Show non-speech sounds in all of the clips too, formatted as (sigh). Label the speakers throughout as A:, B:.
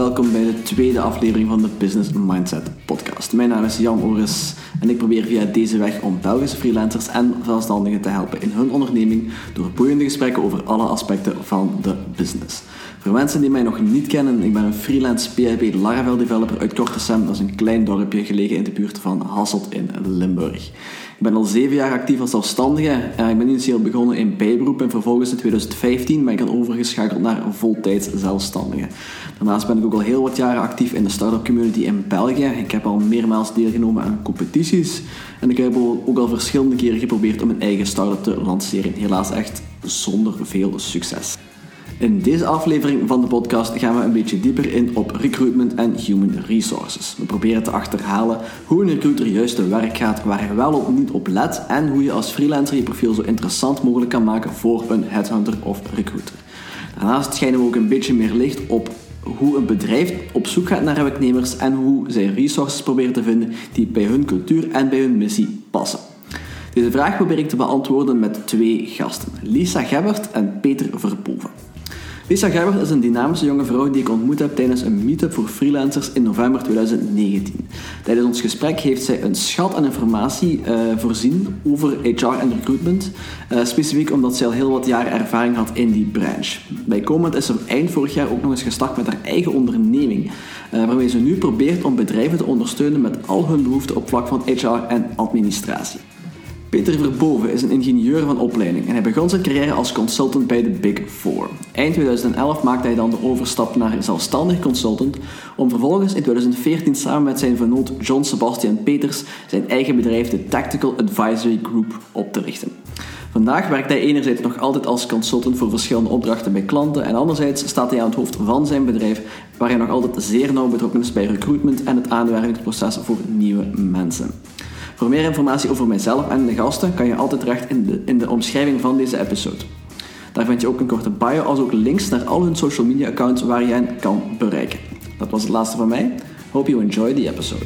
A: Welkom bij de tweede aflevering van de Business Mindset podcast. Mijn naam is Jan Oris en ik probeer via deze weg om Belgische freelancers en zelfstandigen te helpen in hun onderneming door boeiende gesprekken over alle aspecten van de business. Voor mensen die mij nog niet kennen, ik ben een freelance PHP Laravel developer uit Kortesem. Dat is een klein dorpje gelegen in de buurt van Hasselt in Limburg. Ik ben al zeven jaar actief als zelfstandige. Ik ben initieel begonnen in bijberoep en vervolgens in 2015 ben ik dan overgeschakeld naar voltijds zelfstandige. Daarnaast ben ik ook al heel wat jaren actief in de start-up community in België. Ik heb al meermaals deelgenomen aan competities en ik heb ook al verschillende keren geprobeerd om een eigen start-up te lanceren. Helaas echt zonder veel succes. In deze aflevering van de podcast gaan we een beetje dieper in op recruitment en human resources. We proberen te achterhalen hoe een recruiter juist te werk gaat, waar hij wel of niet op let en hoe je als freelancer je profiel zo interessant mogelijk kan maken voor een headhunter of recruiter. Daarnaast schijnen we ook een beetje meer licht op hoe een bedrijf op zoek gaat naar werknemers en hoe zij resources proberen te vinden die bij hun cultuur en bij hun missie passen. Deze vraag probeer ik te beantwoorden met twee gasten, Lisa Gebbert en Peter Verpoven. Lisa Gerbert is een dynamische jonge vrouw die ik ontmoet heb tijdens een meetup voor freelancers in november 2019. Tijdens ons gesprek heeft zij een schat aan informatie uh, voorzien over HR en recruitment, uh, specifiek omdat zij al heel wat jaren ervaring had in die branche. Bijkomend is ze eind vorig jaar ook nog eens gestart met haar eigen onderneming, uh, waarmee ze nu probeert om bedrijven te ondersteunen met al hun behoeften op vlak van HR en administratie. Peter Verboven is een ingenieur van opleiding en hij begon zijn carrière als consultant bij de Big Four. Eind 2011 maakte hij dan de overstap naar zelfstandig consultant om vervolgens in 2014 samen met zijn vernoot John Sebastian Peters zijn eigen bedrijf, de Tactical Advisory Group, op te richten. Vandaag werkt hij enerzijds nog altijd als consultant voor verschillende opdrachten bij klanten en anderzijds staat hij aan het hoofd van zijn bedrijf waar hij nog altijd zeer nauw betrokken is bij recruitment en het aanwervingsproces voor nieuwe mensen. Voor meer informatie over mijzelf en de gasten kan je altijd terecht in de, in de omschrijving van deze episode. Daar vind je ook een korte bio als ook links naar al hun social media accounts waar je hen kan bereiken. Dat was het laatste van mij. Hope you enjoy the episode.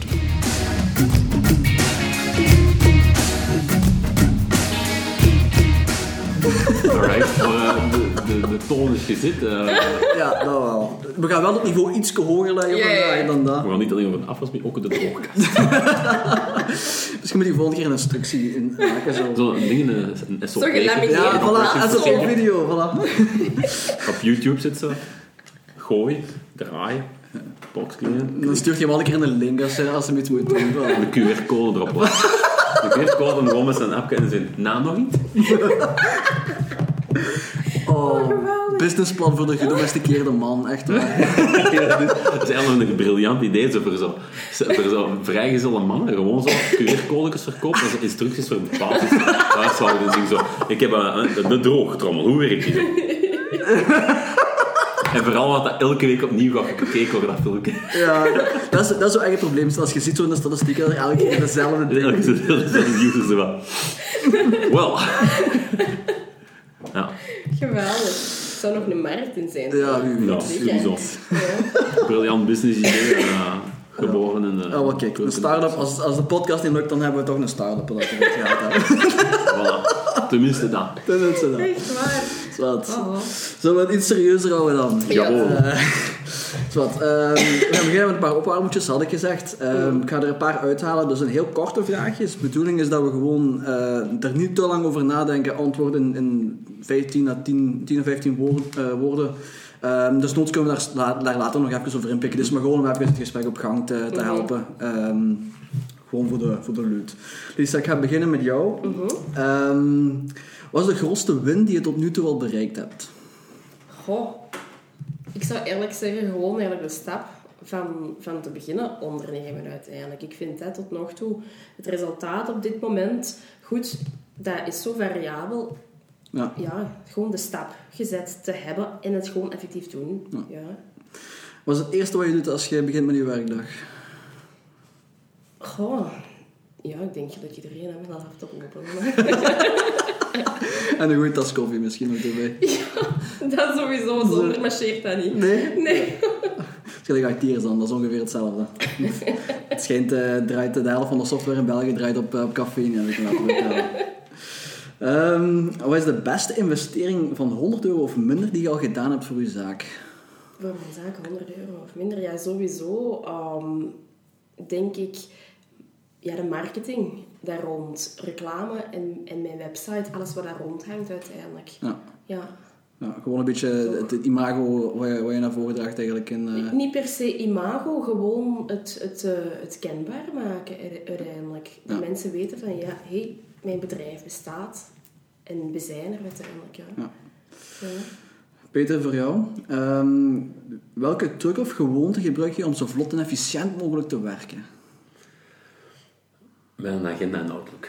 B: Alright, de, de, is gezet. Uh. (laughs)
A: Ja, dat wel. We gaan wel het niveau iets hoger leggen
C: ja,
A: dan dat.
B: We gaan niet alleen over de afwas, maar ook de droogkast.
A: Misschien (laughs) moet je volgende keer een instructie in maken. Zo,
B: Zo een ding, een, een SOP.
C: Zo gelamineerd.
A: Ja, voilà. En zo
C: Ja.
A: op video. Voilà. (laughs)
B: Op YouTube zit ze. Gooi, draaien, box.
A: Dan stuurt je wel een keer een link als ze, als ze iets moet doen.
B: De QR-code erop. De QR-code en gewoon met zijn appje en zijn naam nog iets.
A: Oh, businessplan voor de gedomesticeerde man. Echt waar. (laughs)
B: Ja, dus dat is eigenlijk een briljant idee. Zo voor zo, voor zo vrijgezelle mannen gewoon zo QR-codes verkopen en zo instructies voor bepaalde huishouden. Dus zo, ik heb een, een, de droogtrommel, hoe werkt die zo? En vooral wat dat elke week opnieuw gaat gekeken wordt, dat filmpje.
A: Ja, dat is, dat is zo het probleem. Als je ziet zo'n statistiek, dat er elke keer dezelfde
B: Elke keer dezelfde ze wel. Wel. Ja,
C: Geweldig. Er zou nog een markt in zijn.
A: Ja, wie weet.
B: ja sowieso.
C: Ja.
B: Briljant business idee. eh, geboren in de...
A: Oh, maar kijk, een start-up, als, als de podcast niet lukt, dan hebben we toch een start-up dat we het gehad hebben.
B: Voilà. Tenminste dat.
A: Dat het dan.
C: Echt waar.
A: Zwat.
C: Oh.
A: Zullen we het iets serieuzer houden dan?
C: Ja.
A: Zwat. Ehm, we gaan beginnen met een paar opwarmtjes, had ik gezegd. Ehm, ik ga er een paar uithalen. Dus een heel korte vraagjes. De bedoeling is dat we gewoon eh, er niet te lang over nadenken. Antwoorden in 15 à 10, 10 of 15 woorden. eh, woorden. Ehm, dus noods kunnen we daar, daar later nog even over inpikken. Is maar gewoon om even het gesprek op gang te, te
C: Mhm.
A: helpen. Gewoon voor de, voor de loot. Lisa, ik ga beginnen met jou.
C: Mhm.
A: Wat is de grootste win die je tot nu toe al bereikt hebt?
C: Goh. Ik zou eerlijk zeggen, gewoon eigenlijk de stap van, van te beginnen ondernemen uiteindelijk. Ik vind dat tot nog toe het resultaat op dit moment, goed, dat is zo variabel.
A: Ja.
C: Ja, gewoon de stap gezet te hebben en het gewoon effectief doen. Ja.
A: Wat is het eerste wat je doet als je begint met je werkdag?
C: Goh. Ja, ik denk dat iedereen heeft een laptop open. (laughs) (laughs)
A: En een goede tas koffie misschien nog erbij. (laughs)
C: dat sowieso, zonder marcheert dat niet.
A: Nee?
C: Nee.
A: Het is gelijk IT dan, dat is ongeveer hetzelfde. (laughs) het schijnt, eh, draait de helft van de software in België draait op, eh, op cafeïne, heb ik laten vertellen. Ehm, wat is de beste investering van 100 euro of minder die je al gedaan hebt voor je zaak?
C: Voor mijn zaak 100 euro of minder. Ja, sowieso ehm, denk ik... Ja, de marketing daar rond. Reclame en, en mijn website. Alles wat daar rond hangt uiteindelijk.
A: Ja.
C: Ja.
A: Ja, gewoon een beetje het, het imago wat je, wat je naar voren draagt eigenlijk. In, eh,
C: Niet per se imago, gewoon het, het, eh, het kenbaar maken uiteindelijk. Dat
A: Ja.
C: mensen weten van, ja, hé, hey, mijn bedrijf bestaat. En we zijn er uiteindelijk, ja.
A: Ja.
C: Ja.
A: Peter, voor jou. Ehm, welke truc of gewoonte gebruik je om zo vlot en efficiënt mogelijk te werken?
B: Met een agenda en Outlook.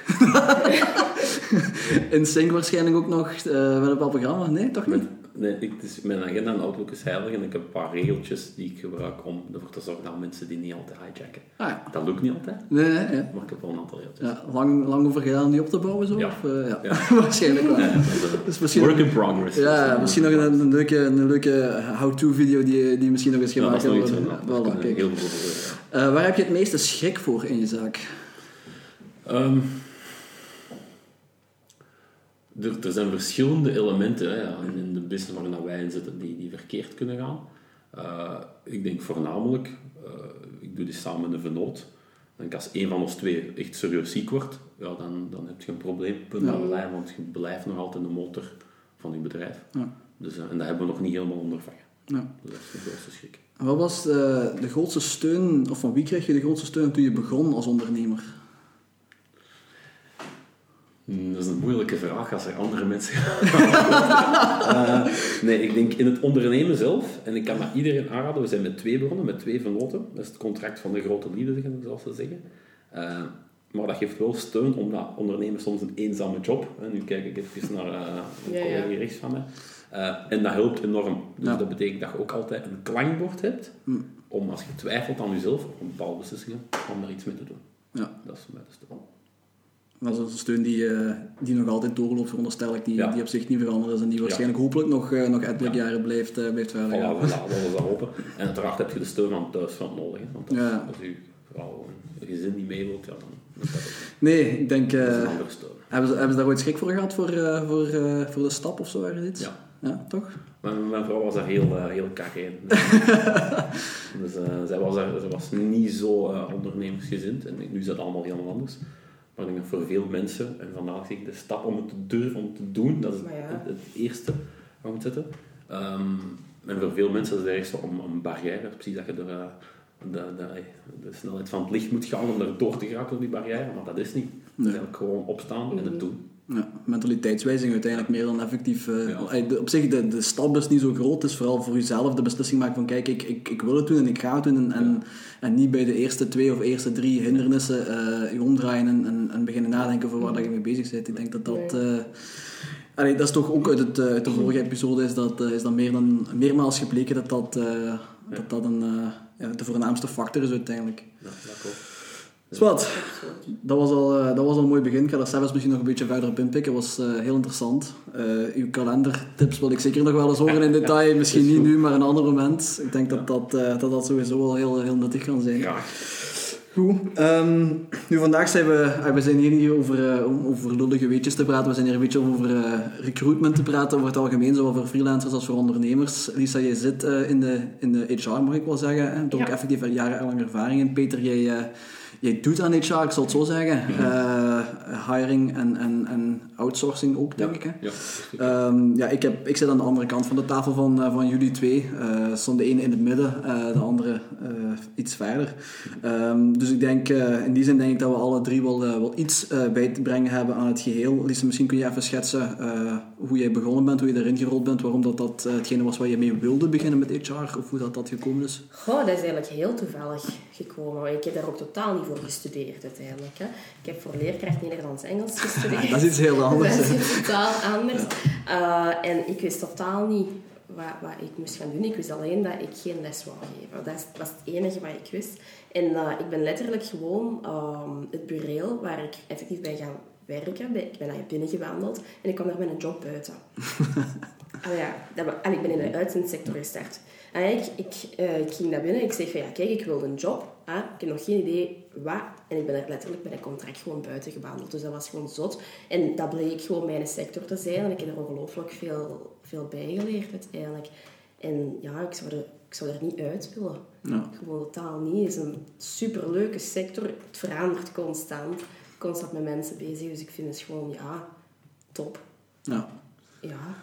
B: (laughs)
A: In Sync waarschijnlijk ook nog eh, met een bepaald programma? Nee, toch niet?
B: Nee, ik, dus mijn agenda en Outlook is heilig en ik heb een paar regeltjes die ik gebruik om ervoor te zorgen dat mensen die niet altijd hijacken.
A: Ah ja.
B: Dat lukt niet altijd,
A: Nee, nee, nee.
B: maar ik heb wel een aantal regeltjes.
A: Ja, lang, lang over gedaan om die op te bouwen zo?
B: Ja.
A: Of, eh, ja.
B: Ja. (laughs)
A: waarschijnlijk wel.
B: Ja,
A: Dus misschien,
B: work in progress.
A: ja, misschien nog een, een leuke, een leuke how-to video die, die misschien nog eens
B: ja,
A: gemaakt Ja, voilà,
B: doen, ja.
A: Eh, waar heb je het meeste schrik voor in je zaak?
B: Ehm, er, er zijn verschillende elementen hè, in, de business waarin wij in zitten die, die verkeerd kunnen gaan. Eh, ik denk voornamelijk, eh, ik doe dit samen met een vennoot. Ik denk als één van ons twee echt serieus ziek wordt, ja, dan, dan heb je een probleem, punt aan de lijn, want je blijft nog altijd de motor van je bedrijf.
A: Ja.
B: Dus, eh, en dat hebben we nog niet helemaal ondervangen.
A: Ja.
B: Dus dat is de grootste schrik.
A: Wat was de, de grootste steun, of van wie kreeg je de grootste steun toen je begon als ondernemer?
B: Hmm, Dat is een moeilijke vraag als er andere mensen (laughs) Eh, nee, ik denk in het ondernemen zelf, en ik kan dat iedereen aanraden, we zijn met twee begonnen, met twee vernoten. Dat is het contract van de grote liefde, zoals ze zeggen. Eh, maar dat geeft wel steun, omdat ondernemen soms een eenzame job. En nu kijk ik even naar eh een
C: Ja,
B: collega hier rechts van mij. Eh, en dat helpt enorm. Dus
A: Ja.
B: dat betekent dat je ook altijd een klankbord hebt,
A: Hm.
B: om als je twijfelt aan jezelf, op een bepaalde beslissingen, om daar iets mee te doen.
A: Ja,
B: Dat is voor mij de steun.
A: Dat is een steun die, eh, die nog altijd doorloopt, veronderstel ik, die,
B: Ja.
A: die op zich niet veranderd is en die waarschijnlijk hopelijk nog, eh, nog ettelijke jaren blijft, eh, blijft verder gaan.
B: Voilà, dat is hopen. En uiteraard heb je de steun van thuisfront nodig. Hè, want als,
A: Ja.
B: als je vrouw een gezin niet mee wilt, ja, dan dat,
A: Nee, ik denk...
B: steun.
A: hebben, ze, hebben ze daar ooit schrik voor gehad voor, voor, voor de stap of zo ergens?
B: Ja.
A: Ja, toch?
B: Mijn, mijn vrouw was daar heel, uh, heel kak in. (laughs) dus zij, was daar, zij was niet zo ondernemersgezind. En nu is dat allemaal helemaal anders. Maar ik denk dat voor veel mensen, en vandaag zeg ik de stap om het te durven, om te doen, dat is
C: ja.
B: het, het eerste wat je moet zetten. Ehm, en voor veel mensen is het ergste om een barrière, precies dat je er, eh, de, de, de snelheid van het licht moet gaan om er door te geraken door die barrière, maar dat is niet. Het is eigenlijk gewoon opstaan en het doen.
A: Ja, mentaliteitswijziging uiteindelijk meer dan effectief. eh,
B: Ja.
A: de- op zich, de, de stap is niet zo groot. Het is vooral voor jezelf de beslissing maken van kijk, ik, ik, ik wil het doen en ik ga het doen. En, en, en niet bij de eerste twee of eerste drie hindernissen eh je omdraaien en, en, en beginnen nadenken over waar dat je mee bezig bent. Ik denk dat dat... eh, allee, dat is toch ook uit, het, uit de vorige episode is dat, is dat meer dan, meermaals gebleken dat dat, eh, dat, dat een, eh, ja, de voornaamste factor is uiteindelijk.
B: Ja, dat klopt.
A: Zwat, dat was, al, eh, dat was al een mooi begin. Ik ga daar zelfs misschien nog een beetje verder op inpikken. Dat was eh, heel interessant. Eh, uw kalendertips wil ik zeker nog wel eens horen in (laughs) detail. Misschien niet nu, maar een ander moment. Ik denk dat dat, dat, dat sowieso wel heel, heel nuttig kan zijn.
B: Graag.
A: Goed. Ehm, nu, vandaag zijn we... we zijn hier niet over, om over lullige weetjes te praten. We zijn hier een beetje over recruitment te praten. Over het algemeen, zowel voor freelancers als voor ondernemers. Lisa, jij zit in, de, in de HR, mag ik wel zeggen. Hè? Ook
C: Ja.
A: effectief jarenlang ervaring in. Peter, jij... Jij doet aan HR, ik zal het zo zeggen. Eh, hiring en, en, en outsourcing ook, denk ik. Hè?
B: Ja,
A: Ehm, ja, ik, heb, ik zit aan de andere kant van de tafel van, eh, van jullie twee. Eh stond de ene in het midden, eh, de andere eh, iets verder. Ehm, dus ik denk, eh, in die zin denk ik dat we alle drie wel, eh, wel iets eh, bij te brengen hebben aan het geheel. Lise, misschien kun je even schetsen eh, hoe jij begonnen bent, hoe je erin gerold bent, waarom dat, dat hetgene was waar je mee wilde beginnen met HR, of hoe dat, dat gekomen is.
C: Goh, dat is eigenlijk heel toevallig gekomen. Ik heb daar ook totaal niet voor gestudeerd uiteindelijk. Hè. Ik heb voor leerkracht Nederlands-Engels gestudeerd.
A: Dat is iets heel (laughs) anders.
C: Dat is totaal anders. Eh, en ik wist totaal niet wat, wat ik moest gaan doen. Ik wist alleen dat ik geen les wou geven. Dat is- was het enige wat ik wist. En eh, ik ben letterlijk gewoon ehm, het bureau waar ik effectief bij ga werken. Ik ben daar binnengewandeld en ik kwam daar met een job buiten. (laughs) Ah ja, dat, allee, ik ben in de uitzendsector gestart. En ik, ik, eh, ik ging naar binnen en ik zeg van ja, kijk, ik wil een job. Ah, ik heb nog geen idee wat. En ik ben er letterlijk met een contract gewoon buiten gewandeld. Dus dat was gewoon zot. En dat bleek gewoon mijn sector te zijn. En ik heb er ongelooflijk veel, veel bij geleerd uiteindelijk. En ja, ik zou, er, ik zou er niet uit willen.
A: Ja.
C: Gewoon totaal niet. Het is een superleuke sector. Het verandert constant. Constant met mensen bezig. Dus ik vind het gewoon, ja, top.
A: ja.
C: Ja,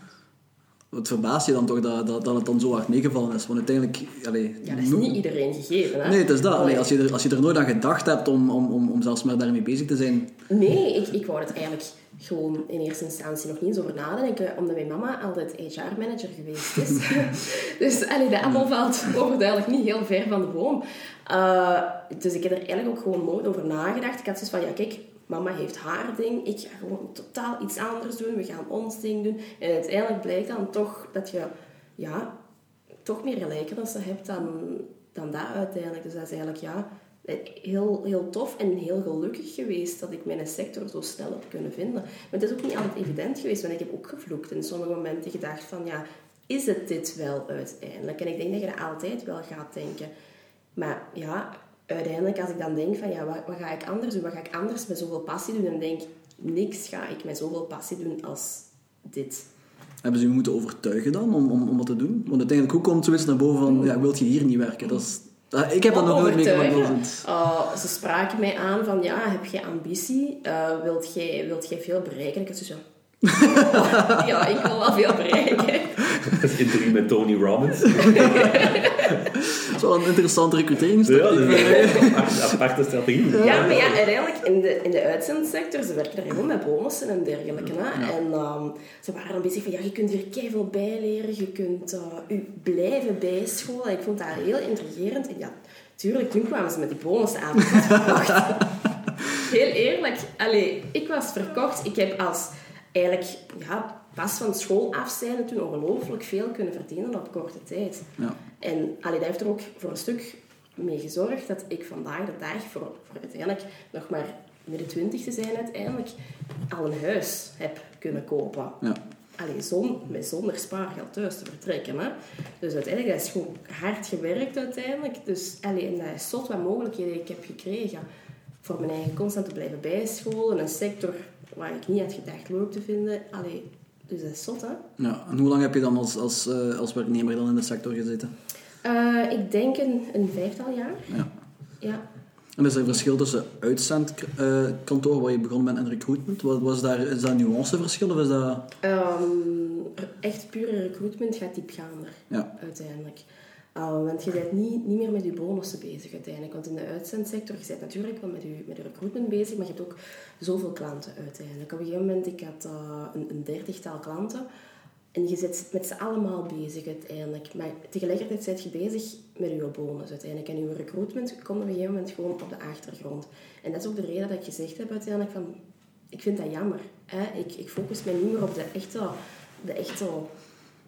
A: Het verbaast je dan toch dat, dat, dat het dan zo hard meegevallen is. Want uiteindelijk... Allee,
C: ja dat is niet iedereen gegeven. Hè?
A: Nee, het is dat. Allee, als, je er, als je er nooit aan gedacht hebt om, om, om, om zelfs maar daarmee bezig te zijn...
C: Nee, ik, ik wou het eigenlijk gewoon in eerste instantie nog niet eens over nadenken, omdat mijn mama altijd HR-manager geweest is. (laughs) dus allee, de appel valt overduidelijk niet heel ver van de boom. Uh, dus ik heb er eigenlijk ook gewoon nooit over nagedacht. Ik had zoiets van, ja kijk, mama heeft haar ding, ik ga gewoon totaal iets anders doen, we gaan ons ding doen. En uiteindelijk blijkt dan toch dat je, ja, toch meer gelijkenissen hebt dan, dan dat uiteindelijk. Dus dat is eigenlijk, ja, heel, heel tof en heel gelukkig geweest dat ik mijn sector zo snel heb kunnen vinden. Maar het is ook niet altijd evident geweest, want ik heb ook gevloekt in sommige momenten gedacht van, ja, is het dit wel uiteindelijk? En ik denk dat je dat altijd wel gaat denken. Maar ja, uiteindelijk als ik dan denk van, ja, wat, wat ga ik anders doen? Wat ga ik anders met zoveel passie doen? En denk, niks ga ik met zoveel passie doen als dit.
A: Hebben ze je moeten overtuigen dan om, om, om wat te doen? Want uiteindelijk, hoe komt zoiets naar boven van, ja, wilt je hier niet werken? Dat is, dat- ik heb dat nog nooit meegemaakt.
C: Uh, ze spraken mij aan van, ja, heb je ambitie? Uh, wilt, jij, wilt jij veel bereiken? Ik had zo ja, ik wil wel veel bereiken. (laughs)
B: Dat is interview met Tony Robbins. (laughs)
A: Dat is wel een interessante recrutering.
B: Ja, dat is een aparte- aparte strategie.
C: Ja, maar ja, uiteindelijk in de, in de uitzendsector, ze werken er helemaal met bonussen en dergelijke. Hè? En ehm, ze waren dan bezig van, ja, je kunt hier keiveel bijleren, je kunt uh, je blijven bijscholen. En ik vond dat heel intrigerend. En ja, tuurlijk, toen kwamen ze met die bonussen aan. (laughs) Heel eerlijk, allee, ik was verkocht. Ik heb als, eigenlijk, ja, pas van school af zijnde toen ongelooflijk veel kunnen verdienen op korte tijd.
A: Ja.
C: En allee, dat heeft er ook voor een stuk mee gezorgd dat ik vandaag de dag, voor, voor uiteindelijk nog maar midden twintig te zijn uiteindelijk, al een huis heb kunnen kopen.
A: Ja.
C: Allee, zon, met zonder spaargeld thuis te vertrekken. Hè. Dus uiteindelijk, dat is gewoon hard gewerkt uiteindelijk. Dus allee, en dat is zot wat mogelijkheden ik heb gekregen. Voor mijn eigen constant te blijven bijscholen. Een sector waar ik niet had gedacht leuk te vinden. Allee, dus dat is zot, hè.
A: Ja. En hoe lang heb je dan als, als, eh, als werknemer dan in de sector gezeten?
C: Eh, ik denk een, een vijftal jaar.
A: Ja.
C: Ja.
A: En is er verschil tussen uitzendkantoor, waar je begonnen bent, en recruitment? Wat was daar, is dat een nuanceverschil of is dat...
C: Ehm, echt pure recruitment gaat diepgaander,
A: Ja.
C: uiteindelijk. Uh, want je bent niet, niet meer met je bonussen bezig uiteindelijk. Want in de uitzendsector, je bent natuurlijk wel met je, met je recruitment bezig, maar je hebt ook zoveel klanten uiteindelijk. Op een gegeven moment, ik had uh, een, een dertigtal klanten. En je zit met z'n allemaal bezig uiteindelijk. Maar tegelijkertijd zit je bezig met je bonus uiteindelijk. En je recruitment komt op een gegeven moment gewoon op de achtergrond. En dat is ook de reden dat ik gezegd heb uiteindelijk van... Ik vind dat jammer. Hè? Ik, ik focus mij niet meer op de echte, de echte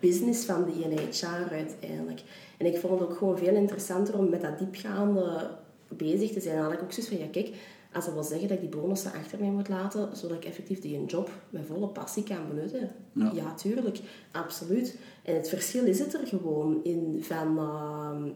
C: business van die HR uiteindelijk. En ik vond het ook gewoon veel interessanter om met dat diepgaande bezig te zijn. En dan had ik ook zoiets van, ja kijk, als dat wil zeggen dat ik die bonussen achter mij moet laten, zodat ik effectief die een job met volle passie kan benutten.
A: Ja.
C: Ja, tuurlijk. Absoluut. En het verschil is het er gewoon in van, uh,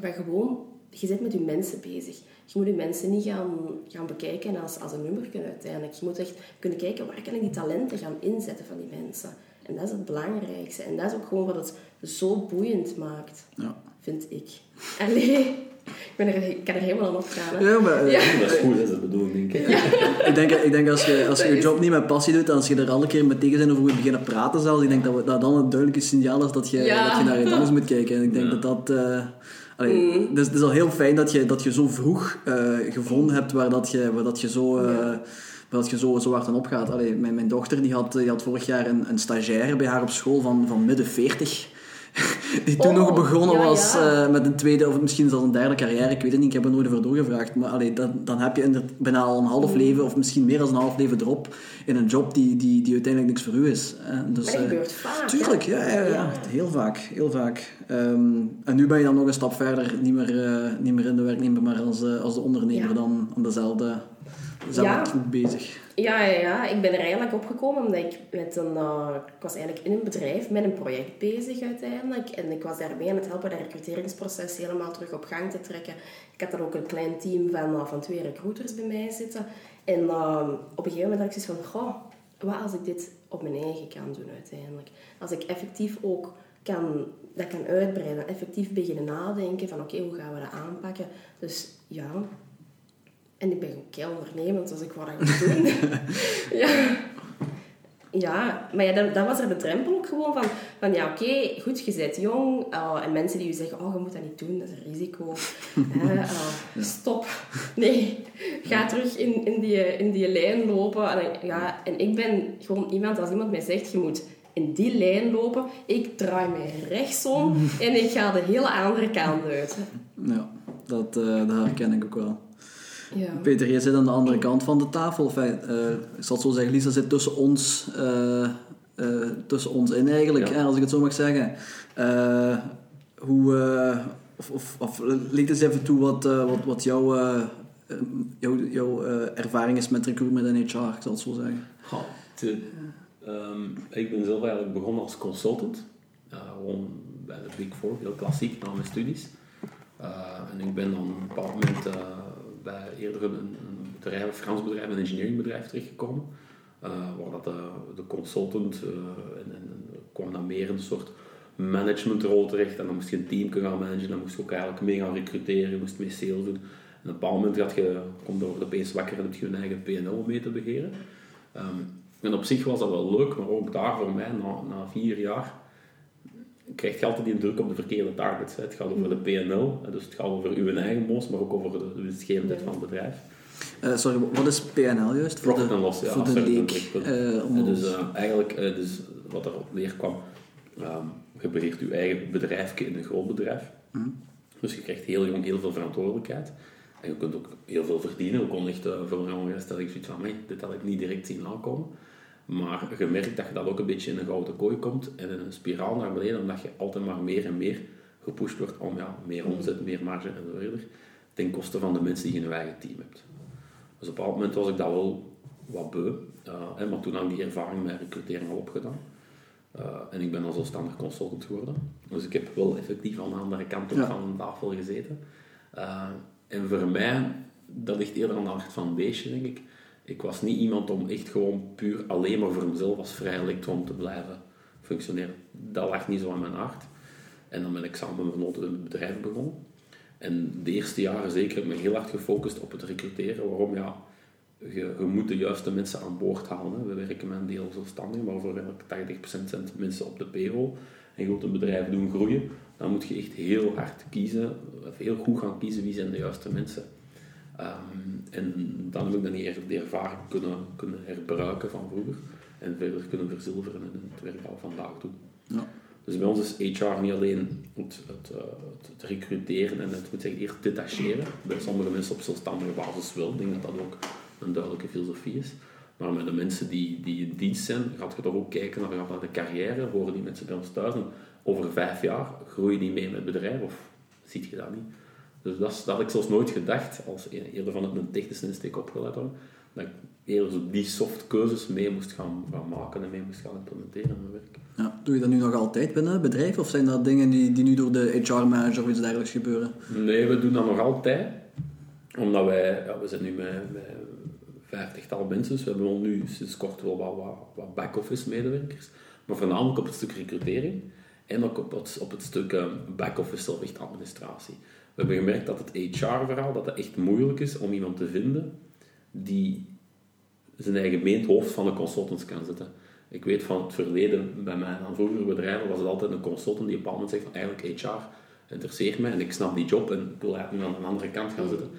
C: van gewoon, je zit met je mensen bezig. Je moet je mensen niet gaan, gaan bekijken als, als een nummer uiteindelijk. Je moet echt kunnen kijken, waar kan ik die talenten gaan inzetten van die mensen. En dat is het belangrijkste. En dat is ook gewoon wat het zo boeiend maakt,
A: Ja.
C: vind ik. Allee, ik, ben er, ik kan er helemaal aan opgaan. Hè.
A: Ja, maar... eh,
C: Ja.
B: Dat is goed, dat is de bedoeling, denk ik.
A: Ik denk, ik denk als je, als je je
C: is-
A: job niet met passie doet, en als je er alle keer met tegen zijn over moet beginnen praten zelfs, ik denk dat we- dat dan een duidelijk signaal is dat je,
C: Ja.
A: dat je naar iets anders moet kijken. En ik denk
B: Ja.
A: dat dat... eh, allee,
C: Mm.
A: dus het is al heel fijn dat je, dat je zo vroeg eh, gevonden hebt waar dat je, waar dat je zo... eh, Dat je zo, zo hard aan opgaat. Allee, mijn, mijn dochter die had, die had vorig jaar een, een stagiaire bij haar op school van, van midden 40. (laughs) Die toen
C: Oh,
A: nog begonnen
C: ja,
A: was
C: ja.
A: eh, met een tweede of misschien zelfs een derde carrière. Ik weet het niet, ik heb er nooit over doorgevraagd. Maar allee, dan, dan heb je bijna al een half
C: Mm.
A: leven of misschien meer dan een half leven erop in een job die, die, die uiteindelijk niks voor u is. Dus,
C: Maar dat
A: eh,
C: gebeurt vaak.
A: Tuurlijk, ja, ja, ja. Heel vaak, heel vaak. Ehm, en nu ben je dan nog een stap verder, niet meer, eh, niet meer in de werknemer, maar als, als de ondernemer dan aan dezelfde, dezelfde
C: Ja.
A: kant bezig.
C: Ja, ja, ja, ik ben er eigenlijk opgekomen omdat ik met een... uh, ik was eigenlijk in een bedrijf met een project bezig uiteindelijk. En ik was daarbij aan het helpen dat recruteringsproces helemaal terug op gang te trekken. Ik had dan ook een klein team van, uh, van twee recruiters bij mij zitten. En uh, op een gegeven moment had ik zoiets van... Goh, wat als ik dit op mijn eigen kan doen uiteindelijk? Als ik effectief ook kan, dat kan uitbreiden. Effectief beginnen nadenken van oké, hoe gaan we dat aanpakken? Dus ja. En ik ben ook kei ondernemend, dus ik wou dat gaan doen. (laughs) ja. Ja, maar ja, dan, dan was er de drempel ook gewoon van, van ja, oké, goed, je bent jong. uh, en mensen die je zeggen, oh, je moet dat niet doen, dat is een risico. (laughs) uh, Stop. Nee, ga terug in, in, die, in die lijn lopen. En, ja, en ik ben gewoon iemand, als iemand mij zegt, je moet in die lijn lopen, ik draai mij rechtsom (laughs) en ik ga de hele andere kant uit.
A: Ja, dat, dat herken ik ook wel. Ja. Peter, jij zit aan de andere kant van de tafel. Enfin, uh, ik zal het zo zeggen, Lisa zit tussen ons, uh, uh, tussen ons in eigenlijk, ja. als ik het zo mag zeggen. hoe, of, of, of eens even toe wat, wat, wat jouw, jouw, jouw ervaring is met recruitment en HR, ik zal het zo zeggen.
B: Ja, te, um, ik ben zelf eigenlijk begonnen als consultant. gewoon bij de Big Four, heel klassiek na mijn studies. en ik ben dan op een bepaald moment eerder een, een bedrijf, een Frans bedrijf, een engineeringbedrijf terechtgekomen. Uh, waar dat de, de consultant uh, en, en, kwam dan meer een soort managementrol terecht. En dan moest je een team gaan managen, dan moest je ook eigenlijk mee gaan recruteren, je moest mee sales doen. En op een bepaald moment gaat je, komt er opeens wakker en heb je eigen PNL mee te beheren. Um, en op zich was dat wel leuk, maar ook daar voor mij, na, na vier jaar, krijg je altijd die druk op de verkeerde targets. Het gaat over de PNL, dus het gaat over uw eigen mos, maar ook over de winstgevendheid van het bedrijf.
A: Uh, sorry, wat is PNL juist?
B: Voor en loss, ja.
A: Voor de leek.
B: Uh, dus uh, eigenlijk, dus wat er op neerkwam, um, je beheert je eigen bedrijfje in een groot bedrijf. Mm. Dus je krijgt heel jong heel veel verantwoordelijkheid. En je kunt ook heel veel verdienen. Ook kon echt voor een jongen stel ik zoiets van, dit had ik niet direct zien aankomen. Maar je merkt dat je dat ook een beetje in een gouden kooi komt en in een spiraal naar beneden, omdat je altijd maar meer en meer gepusht wordt om ja, meer omzet, meer marge en zo verder, ten koste van de mensen die je in je eigen team hebt. Dus op een bepaald moment was ik dat wel wat beu, uh, maar toen had ik die ervaring met recrutering al opgedaan. Uh, en ik ben dan zelfstandig consultant geworden. Dus ik heb wel effectief aan de andere kant ja. van de tafel gezeten. Uh, en voor mij, dat ligt eerder aan de hart van een beestje, denk ik ik was niet iemand om echt gewoon puur alleen maar voor mezelf als vrij elektron te blijven functioneren. Dat lag niet zo aan mijn hart. En dan ben ik samen met mijn het bedrijf begonnen. En de eerste jaren zeker heb ik me heel hard gefocust op het recruteren. Waarom? Ja, je, moet de juiste mensen aan boord halen. We werken met een deel zelfstandig, maar voor 80% zijn mensen op de payroll. En je wilt een bedrijf doen groeien, dan moet je echt heel hard kiezen, heel goed gaan kiezen wie zijn de juiste mensen. Um, en dan heb ik dan de ervaring kunnen, kunnen herbruiken van vroeger en verder kunnen verzilveren in het werk al vandaag doen. Ja. Dus bij ons is HR niet alleen het, het, uh, het, recruteren en het moet zeggen, eerst detacheren. Bij sommige mensen op zelfstandige basis wel. Ik denk dat dat ook een duidelijke filosofie is. Maar met de mensen die, die in dienst zijn, gaat je toch ook kijken naar, naar de carrière. Horen die mensen bij ons thuis en over vijf jaar groeien die mee met het bedrijf of ziet je dat niet? Dus dat, dat had ik zelfs nooit gedacht, als eerder van het een technische insteek opgeleid worden, dat ik eerder zo die soft keuzes mee moest gaan, gaan maken en mee moest gaan implementeren in mijn werk.
A: Ja, doe je dat nu nog altijd binnen het bedrijf of zijn dat dingen die, die nu door de HR-manager of iets dergelijks gebeuren?
B: Nee, we doen dat nog altijd. Omdat wij, ja, we zijn nu met, met vijftigtal mensen, dus we hebben nu sinds kort wel wat, wat, wat back-office medewerkers. Maar voornamelijk op het stuk recrutering en ook op het, op het stuk um, back-office zelf echt administratie. We hebben gemerkt dat het HR-verhaal dat het echt moeilijk is om iemand te vinden die zijn eigen meent hoofd van de consultants kan zetten. Ik weet van het verleden, bij mijn aan bedrijven was het altijd een consultant die op een moment zegt van eigenlijk HR interesseert mij en ik snap die job en ik wil eigenlijk nu aan de andere kant gaan zitten.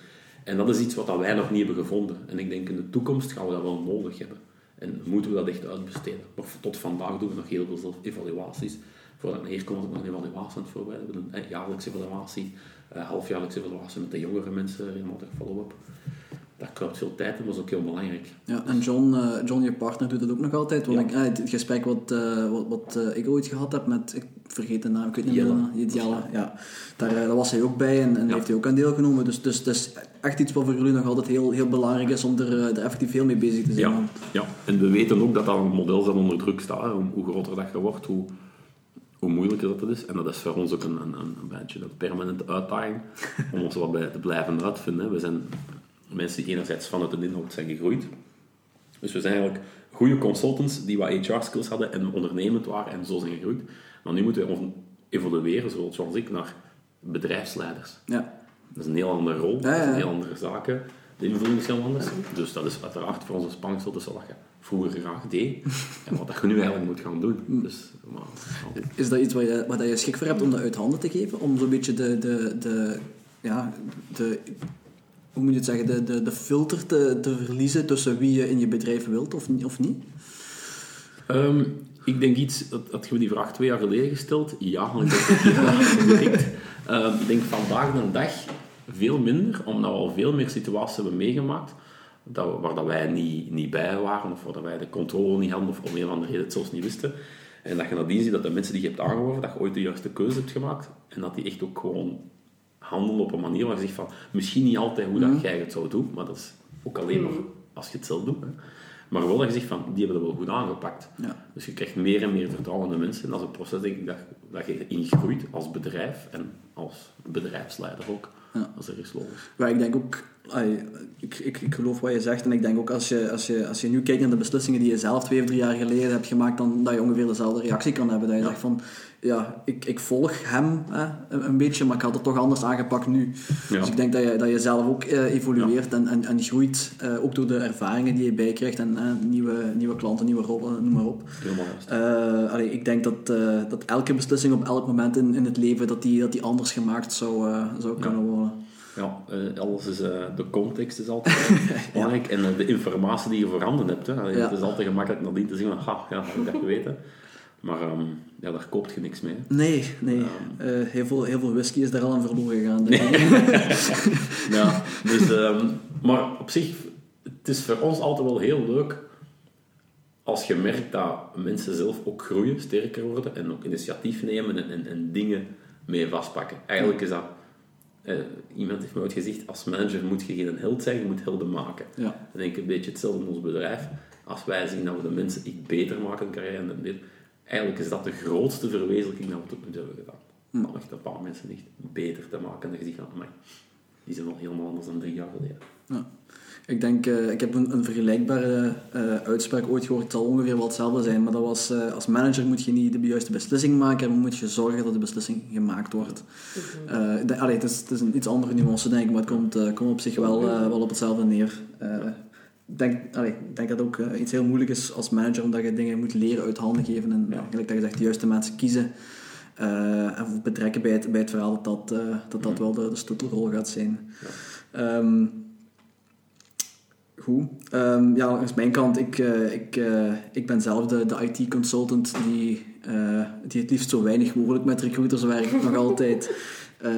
B: En dat is iets wat wij nog niet hebben gevonden. En ik denk in de toekomst gaan we dat wel nodig hebben. En moeten we dat echt uitbesteden. Maar tot vandaag doen we nog heel veel evaluaties. Voordat ik hier kom, was ik nog een evaluatie aan het voorbereiden. Een jaarlijkse evaluatie uh, halfjaarlijkse evaluatie met de jongere mensen, regelmatig follow-up. Dat kruipt veel tijd en is ook heel belangrijk.
A: Ja, en John, uh, John je partner, doet dat ook nog altijd. Want ik, uh, het gesprek wat, uh, wat, wat ik ooit gehad heb met, ik vergeet de naam, ik weet niet meer. Jelle. Ja, daar, daar was hij ook bij en, en ja. heeft hij ook aan deelgenomen. Dus, dus het is echt iets wat voor jullie nog altijd heel, heel belangrijk is om er, er effectief veel mee bezig te zijn.
B: Ja, ja, en we weten ook dat dat een model dat onder druk staat. Hoe, hoe groter dat je wordt, hoe hoe moeilijker dat is. En dat is voor ons ook een, een, een beetje een permanente uitdaging (laughs) om ons wat bij te blijven uitvinden. We zijn mensen die enerzijds vanuit de inhoud zijn gegroeid. Dus we zijn eigenlijk goede consultants die wat HR-skills hadden en ondernemend waren en zo zijn gegroeid. Maar nu moeten we evolueren, zoals ik, naar bedrijfsleiders.
A: Ja.
B: Dat is een heel andere rol,
A: Ja, ja,
B: dat is een
A: ja.
B: heel andere zaken. De invulling is heel anders. Dus dat is uiteraard voor onze spangsel tussen je vroeger graag deed (laughs) en wat je nu eigenlijk moet gaan doen.
A: Mm.
B: Dus, maar, ja.
A: Is dat iets waar je, waar dat je schik voor hebt om dat uit handen te geven? Om zo'n beetje de, de, de, ja, de, hoe moet je het zeggen, de, de, de filter te, te verliezen tussen wie je in je bedrijf wilt of, niet- of niet?
B: Ehm, ik denk iets, dat had je me die vraag twee jaar geleden gesteld? Ja, want ik dat. (laughs) Ehm, ik denk vandaag de dag veel minder, omdat we al veel meer situaties hebben meegemaakt dat, waar dat wij niet, niet bij waren, of waar dat wij de controle niet hadden, of om een of andere reden het zelfs niet wisten. En dat je nadien ziet dat de mensen die je hebt aangeworven, dat je ooit de juiste keuze hebt gemaakt, en dat die echt ook gewoon handelen op een manier waar je zegt van, misschien niet altijd hoe dat jij het zou doen, maar dat is ook alleen maar als je het zelf doet. Hè. Maar wel dat je zegt van, die hebben dat wel goed aangepakt.
A: Ja.
B: Dus je krijgt meer en meer vertrouwen in de mensen. En dat is een proces denk ik dat, dat je ingroeit als bedrijf en als bedrijfsleider ook.
A: Ja.
B: Is er is logisch.
A: Maar ik denk ook, ik, ik, ik geloof wat je zegt en ik denk ook als je, als, je, als je nu kijkt naar de beslissingen die je zelf twee of drie jaar geleden hebt gemaakt, dan dat je ongeveer dezelfde reactie kan hebben. Dat je zegt van, ja, ik, ik volg hem hè, een, een beetje, maar ik had het toch anders aangepakt nu.
B: Ja.
A: Dus ik denk dat je, dat je zelf ook eh, evolueert en, en, en groeit, eh, ook door de ervaringen die je bijkrijgt en eh, nieuwe, nieuwe klanten, nieuwe rollen, noem maar op.
B: Helemaal juist.
A: Allee, ik denk dat, dat elke beslissing op elk moment in, in het leven dat die, dat die anders gemaakt zou, zou kunnen worden.
B: Ja, alles is, de context is altijd (laughs) belangrijk. En de informatie die je voorhanden hebt. Hè. Het is altijd gemakkelijk nadien te zeggen van, ha, ja, had ik dat geweten. Maar ehm, ja, daar koopt je niks mee.
A: Nee, nee. Eh, heel, veel, heel veel whisky is daar al aan verloren gegaan. denk ik. (laughs)
B: Ja, dus, ehm, maar op zich, het is voor ons altijd wel heel leuk als je merkt dat mensen zelf ook groeien, sterker worden en ook initiatief nemen en, en, en dingen mee vastpakken. Eigenlijk is dat, eh, iemand heeft me ooit gezegd, als manager moet je geen held zijn, je moet helden maken.
A: Ja.
B: Denk een beetje hetzelfde in ons bedrijf. Als wij zien dat we de mensen iets beter maken in carrière en dit, eigenlijk is dat de grootste verwezenlijking dat we tot nu toe hebben gedaan. Om echt een paar mensen echt beter te maken en zegt van, amai, die zijn wel helemaal anders dan drie jaar geleden.
A: Ja. Ik denk, eh, ik heb een, een vergelijkbare eh, uitspraak ooit gehoord. Het zal ongeveer wel hetzelfde zijn, maar dat was eh, als manager moet je niet de juiste beslissing maken, maar moet je zorgen dat de beslissing gemaakt wordt. Eh, de- allee, het, is, het is een iets andere nuance, denk ik, maar het komt, eh, komt op zich wel, eh, wel op hetzelfde neer. Ik denk, allee, denk dat het ook eh, iets heel moeilijk is als manager, omdat je dingen moet leren uit handen geven en
B: Ja.
A: dat je zegt, de juiste mensen kiezen. eh, en betrekken bij het, bij het verhaal dat dat, eh, dat, dat wel de, de sleutelrol gaat zijn. Ehm, Goed. Ehm, ja, langs mijn kant, ik, ik, ik ben zelf de, de IT-consultant die, eh, die het liefst zo weinig mogelijk met recruiters werkt, nog altijd. (laughs) Eh,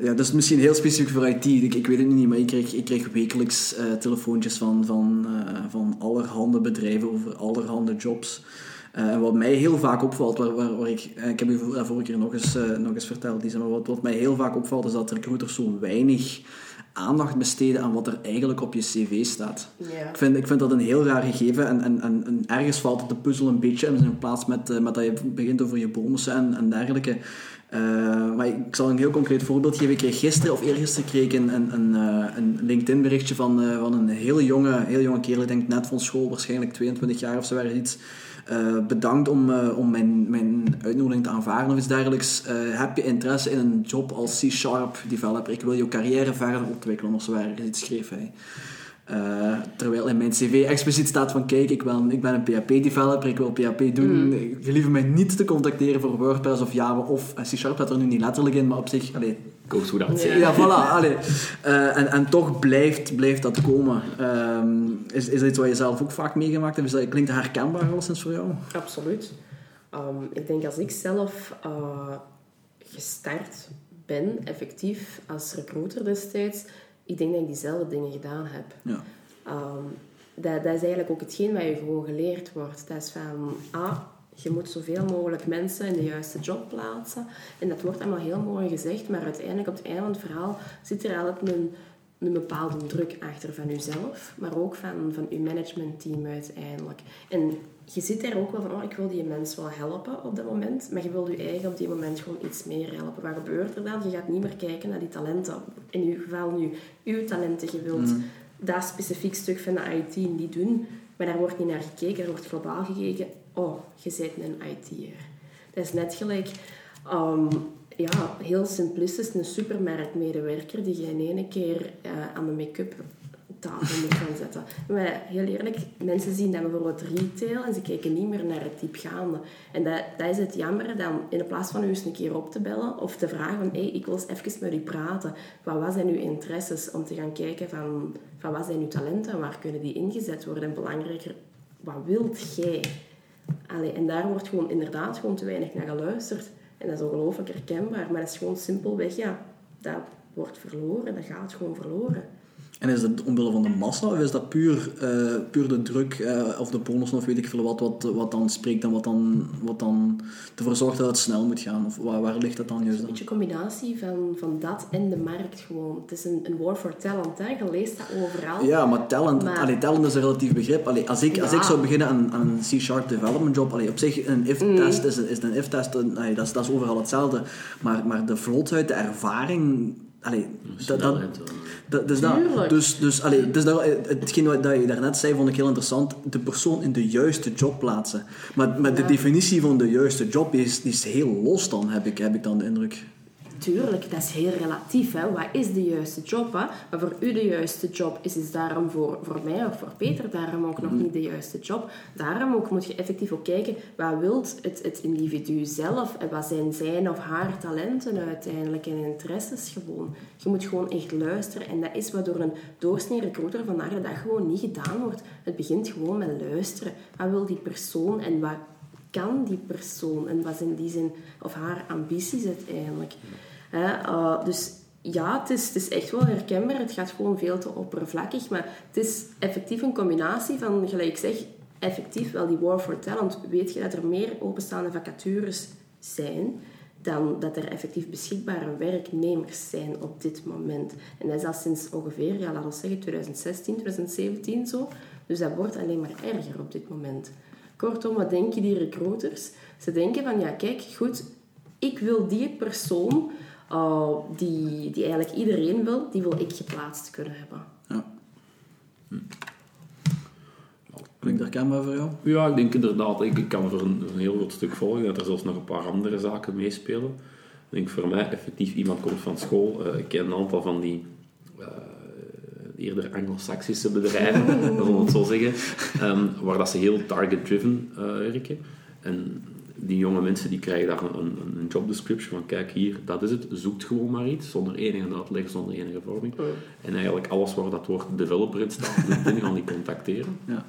A: ja, dat is misschien heel specifiek voor IT, ik, ik weet het niet, maar ik krijg, ik krijg wekelijks eh, telefoontjes van, van, van allerhande bedrijven over allerhande jobs. En wat mij heel vaak opvalt, waar, waar, ik, ik heb u vorige keer nog eens, nog eens verteld, maar wat, wat mij heel vaak opvalt is dat recruiters zo weinig aandacht besteden aan wat er eigenlijk op je cv staat.
C: Ja.
A: Ik vind, ik vind dat een heel raar gegeven en, en, en, en ergens valt het de puzzel een beetje in plaats met, eh, met dat je begint over je bonussen en, en dergelijke. Eh, maar ik zal een heel concreet voorbeeld geven. Ik kreeg gisteren of eergisteren kreeg ik een, een, een, eh, een LinkedIn berichtje van, van een heel jonge, heel jonge kerel, ik denk net van school, waarschijnlijk 22 jaar of zo, ergens iets. Eh, bedankt om, eh, om mijn, mijn uitnodiging te aanvaarden of iets dergelijks. Eh, heb je interesse in een job als C-Sharp developer? Ik wil je carrière verder ontwikkelen of zo ergens iets schreef hij. Eh, terwijl in mijn cv expliciet staat van kijk, ik ben, ik ben een PHP-developer, ik wil PHP doen. Gelieve mij niet te contacteren voor WordPress of Java of eh, C-Sharp staat er nu niet letterlijk in, maar op zich, allee,
B: hoe dat
C: Ja.
A: ja, voilà. Allee. Eh, en, en toch blijft, blijft dat komen. Ehm, is, is dat iets wat je zelf ook vaak meegemaakt hebt? Is dat, klinkt dat herkenbaar alleszins voor jou?
C: Absoluut. Ehm, ik denk als ik zelf eh, gestart ben, effectief, als recruiter destijds, ik denk dat ik diezelfde dingen gedaan heb.
A: Ja.
C: Ehm, dat, dat is eigenlijk ook hetgeen wat je gewoon geleerd wordt. Dat is van, ah, je moet zoveel mogelijk mensen in de juiste job plaatsen. En dat wordt allemaal heel mooi gezegd, maar uiteindelijk op het einde van het verhaal zit er altijd een, een bepaalde druk achter van jezelf, maar ook van, van je managementteam uiteindelijk. En je zit daar ook wel van, oh, ik wil die mens wel helpen op dat moment, maar je wil je eigen op die moment gewoon iets meer helpen. Wat gebeurt er dan? Je gaat niet meer kijken naar die talenten. In uw geval nu, uw talenten. Je wilt dat specifiek stuk van de IT niet doen, maar daar wordt niet naar gekeken. Er wordt globaal gekeken, oh, je bent een IT'er. Dat is net gelijk... ehm, ja, heel simplistisch, een supermarktmedewerker die je in ene keer eh, aan de make-up tafel moet gaan zetten. Maar heel eerlijk, mensen zien dan bijvoorbeeld retail en ze kijken niet meer naar het diepgaande. En dat, dat is het jammer dan, in plaats van u eens een keer op te bellen of te vragen van hé, ik wil eens even met u praten. Wat, wat zijn uw interesses? Om te gaan kijken van, van wat zijn uw talenten en waar kunnen die ingezet worden? En belangrijker, wat wilt jij? Allee, en daar wordt gewoon inderdaad gewoon te weinig naar geluisterd. En dat is ongelooflijk herkenbaar, maar dat is gewoon simpelweg, ja, dat wordt verloren, dat gaat gewoon verloren.
A: En is dat omwille van de massa of is dat puur, eh, puur de druk eh, of de bonussen of weet ik veel wat, wat, wat dan spreekt en wat dan, wat dan ervoor zorgt dat het snel moet gaan? Of waar, waar ligt dat dan juist
C: Een beetje een combinatie van, van dat en de markt gewoon. Het is een, een war for talent, hè. je leest dat overal.
A: Ja, maar talent,
C: Maar-
A: allee, talent is een relatief begrip. Allee, als, ik, als ik zou beginnen aan, aan een C-sharp development job, allee, op zich een if-test is, een- is een if-test, dat, is, dat is overal hetzelfde. Maar, maar de vlotheid, de ervaring, allee, dat, dat,
B: eh.
A: dus dat, dus, dus, allee, dus dat, hetgeen wat dat je daarnet zei, vond ik heel interessant. De persoon in de juiste job plaatsen. Maar, maar de
C: Ja.
A: definitie van de juiste job is, is heel los dan, heb ik, heb ik dan de indruk.
C: Tuurlijk, dat is heel relatief. Hè. Wat is de juiste job? Hè? Maar voor u de juiste job is, is daarom voor, voor mij of voor Peter daarom ook nog niet de juiste job. Daarom ook moet je effectief ook kijken, wat wilt het, het individu zelf en wat zijn zijn of haar talenten uiteindelijk en interesses gewoon. Je moet gewoon echt luisteren en dat is wat door een doorsnee recruiter vandaag de dag gewoon niet gedaan wordt. Het begint gewoon met luisteren. Wat wil die persoon en wat kan die persoon en wat zijn die zijn of haar ambities uiteindelijk. Eh, dus ja, het is, het is echt wel herkenbaar. Het gaat gewoon veel te oppervlakkig. Maar het is effectief een combinatie van, gelijk ik zeg, effectief wel die war for talent. Weet je dat er meer openstaande vacatures zijn dan dat er effectief beschikbare werknemers zijn op dit moment. En dat is al sinds ongeveer, ja, laten we zeggen, 2016, 2017 zo. Dus dat wordt alleen maar erger op dit moment. Kortom, wat denken die recruiters? Ze denken van, ja, kijk, goed, ik wil die persoon uh, die, die eigenlijk iedereen wil, die wil ik geplaatst kunnen hebben.
A: Ja. Klinkt herkenbaar voor jou?
B: Ja, ik denk inderdaad, ik, ik kan voor een, een heel groot stuk volgen dat er zelfs nog een paar andere zaken meespelen. Ik denk voor mij effectief, iemand komt van school, eh, ik ken een aantal van die eh, eerder anglo-saxische bedrijven, (laughs) we het zo zeggen, ehm, waar dat ze heel target-driven eh, werken. En die jonge mensen die krijgen daar een, een, een job description van kijk hier, dat is het, zoekt gewoon maar iets, zonder enige uitleg, zonder enige vorming. En eigenlijk alles waar dat woord developer in staat, LinkedIn gaan die contacteren.
A: Ja.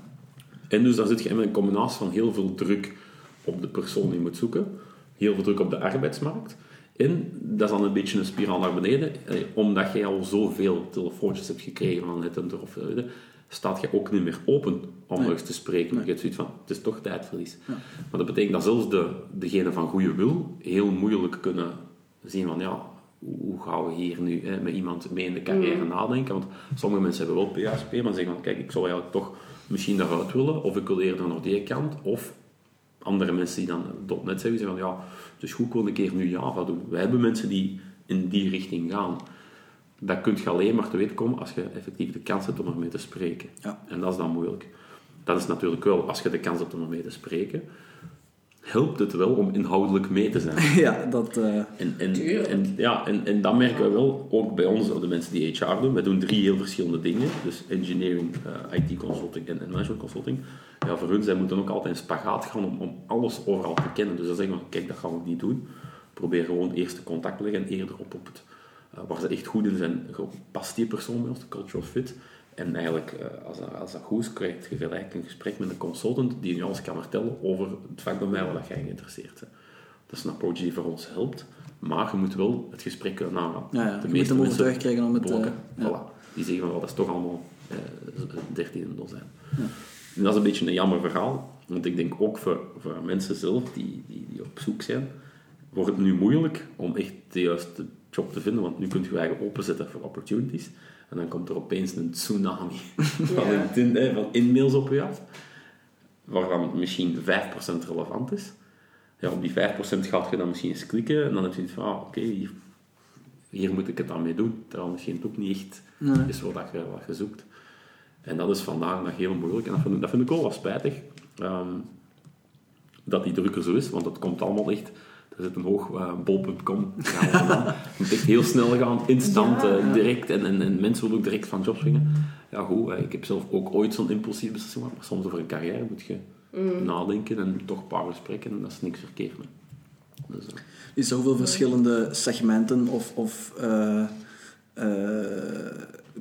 B: En dus dan zit je met een combinatie van heel veel druk op de persoon die moet zoeken, heel veel druk op de arbeidsmarkt. En dat is dan een beetje een spiraal naar beneden, eh, omdat je al zoveel telefoontjes hebt gekregen van het of eh, staat je ook niet meer open om
A: Nee.
B: nog eens te spreken. Je hebt zoiets van, het is toch tijdverlies. Maar dat betekent dat zelfs de, degene van goede wil heel moeilijk kunnen zien van, ja, hoe hoe gaan we hier nu hè, met iemand mee in de carrière nadenken? Want sommige mensen hebben wel PHP, maar zeggen van, kijk, ik zou eigenlijk toch misschien daaruit willen, of ik wil eerder naar die kant, of andere mensen die dan .NET zeggen, zeggen van, ja, dus goed, ik wil een keer nu Java doen. Wij hebben mensen die in die richting gaan. Dat kun je alleen maar te weten komen als je effectief de kans hebt om ermee te spreken.
A: Ja.
B: En dat is dan moeilijk. Dat is natuurlijk wel, als je de kans hebt om ermee te spreken, helpt het wel om inhoudelijk mee te zijn. (laughs)
A: ja, dat... eh,
B: En, en, ja, en, en dat merken we wel, ook bij ons, de mensen die HR doen. Wij doen drie heel verschillende dingen. Dus engineering, eh, IT consulting en, en management consulting. Ja, voor hun, zij moeten ook altijd in spagaat gaan om, om alles overal te kennen. Dus dan zeggen we, kijk, dat gaan we niet doen. Probeer gewoon eerst de contact te leggen en eerder op, op het, waar ze echt goed in zijn. Past die persoon bij ons, de cultural fit? En eigenlijk, eh, als, dat, als dat goed is, krijg je gelijk een gesprek met een consultant die je alles kan vertellen over het vak bij mij waar dat jij geïnteresseerd bent. Dat is een approach die voor ons helpt, maar je moet wel het gesprek kunnen aangaan.
A: Ja, ja.
B: De
A: Je moet
B: meeste
A: hem
B: mensen
A: overtuigd krijgen om het,
B: blokken.
A: eh, ja.
B: Voilà. Die zeggen van, dat is toch allemaal eh, 13 in dozijn. En dat is een beetje een jammer verhaal, want ik denk ook voor, voor mensen zelf die, die, die op zoek zijn, wordt het nu moeilijk om echt de juiste job te vinden, want nu kunt je je eigen openzetten voor opportunities. En dan komt er opeens een tsunami (laughs) van, in, eh, van in-mails op je af, waarvan misschien 5% relevant is. Ja, op die 5% gaat je dan misschien eens klikken en dan heb je iets van, ah, oké, hier, hier moet ik het dan mee doen. Terwijl misschien het ook niet echt
A: Nee.
B: is wat je, wat je zoekt. En dat is vandaag nog heel moeilijk en dat vind, ik- dat vind ik wel spijtig. Ehm, dat die drukker zo is, want het komt allemaal echt... Er zit een hoog uh, bol.com. Het moet echt heel snel gaan, instant,
C: Ja.
B: eh, direct. En, en, en mensen willen ook direct van job swingen. Ja, goed, eh, ik heb zelf ook ooit zo'n impulsieve beslissing gemaakt. Maar soms over een carrière moet je nadenken en toch een paar gesprekken. En dat is niks verkeerd mee. Dus, eh,
A: Is er hoeveel verschillende segmenten of, of eh, eh,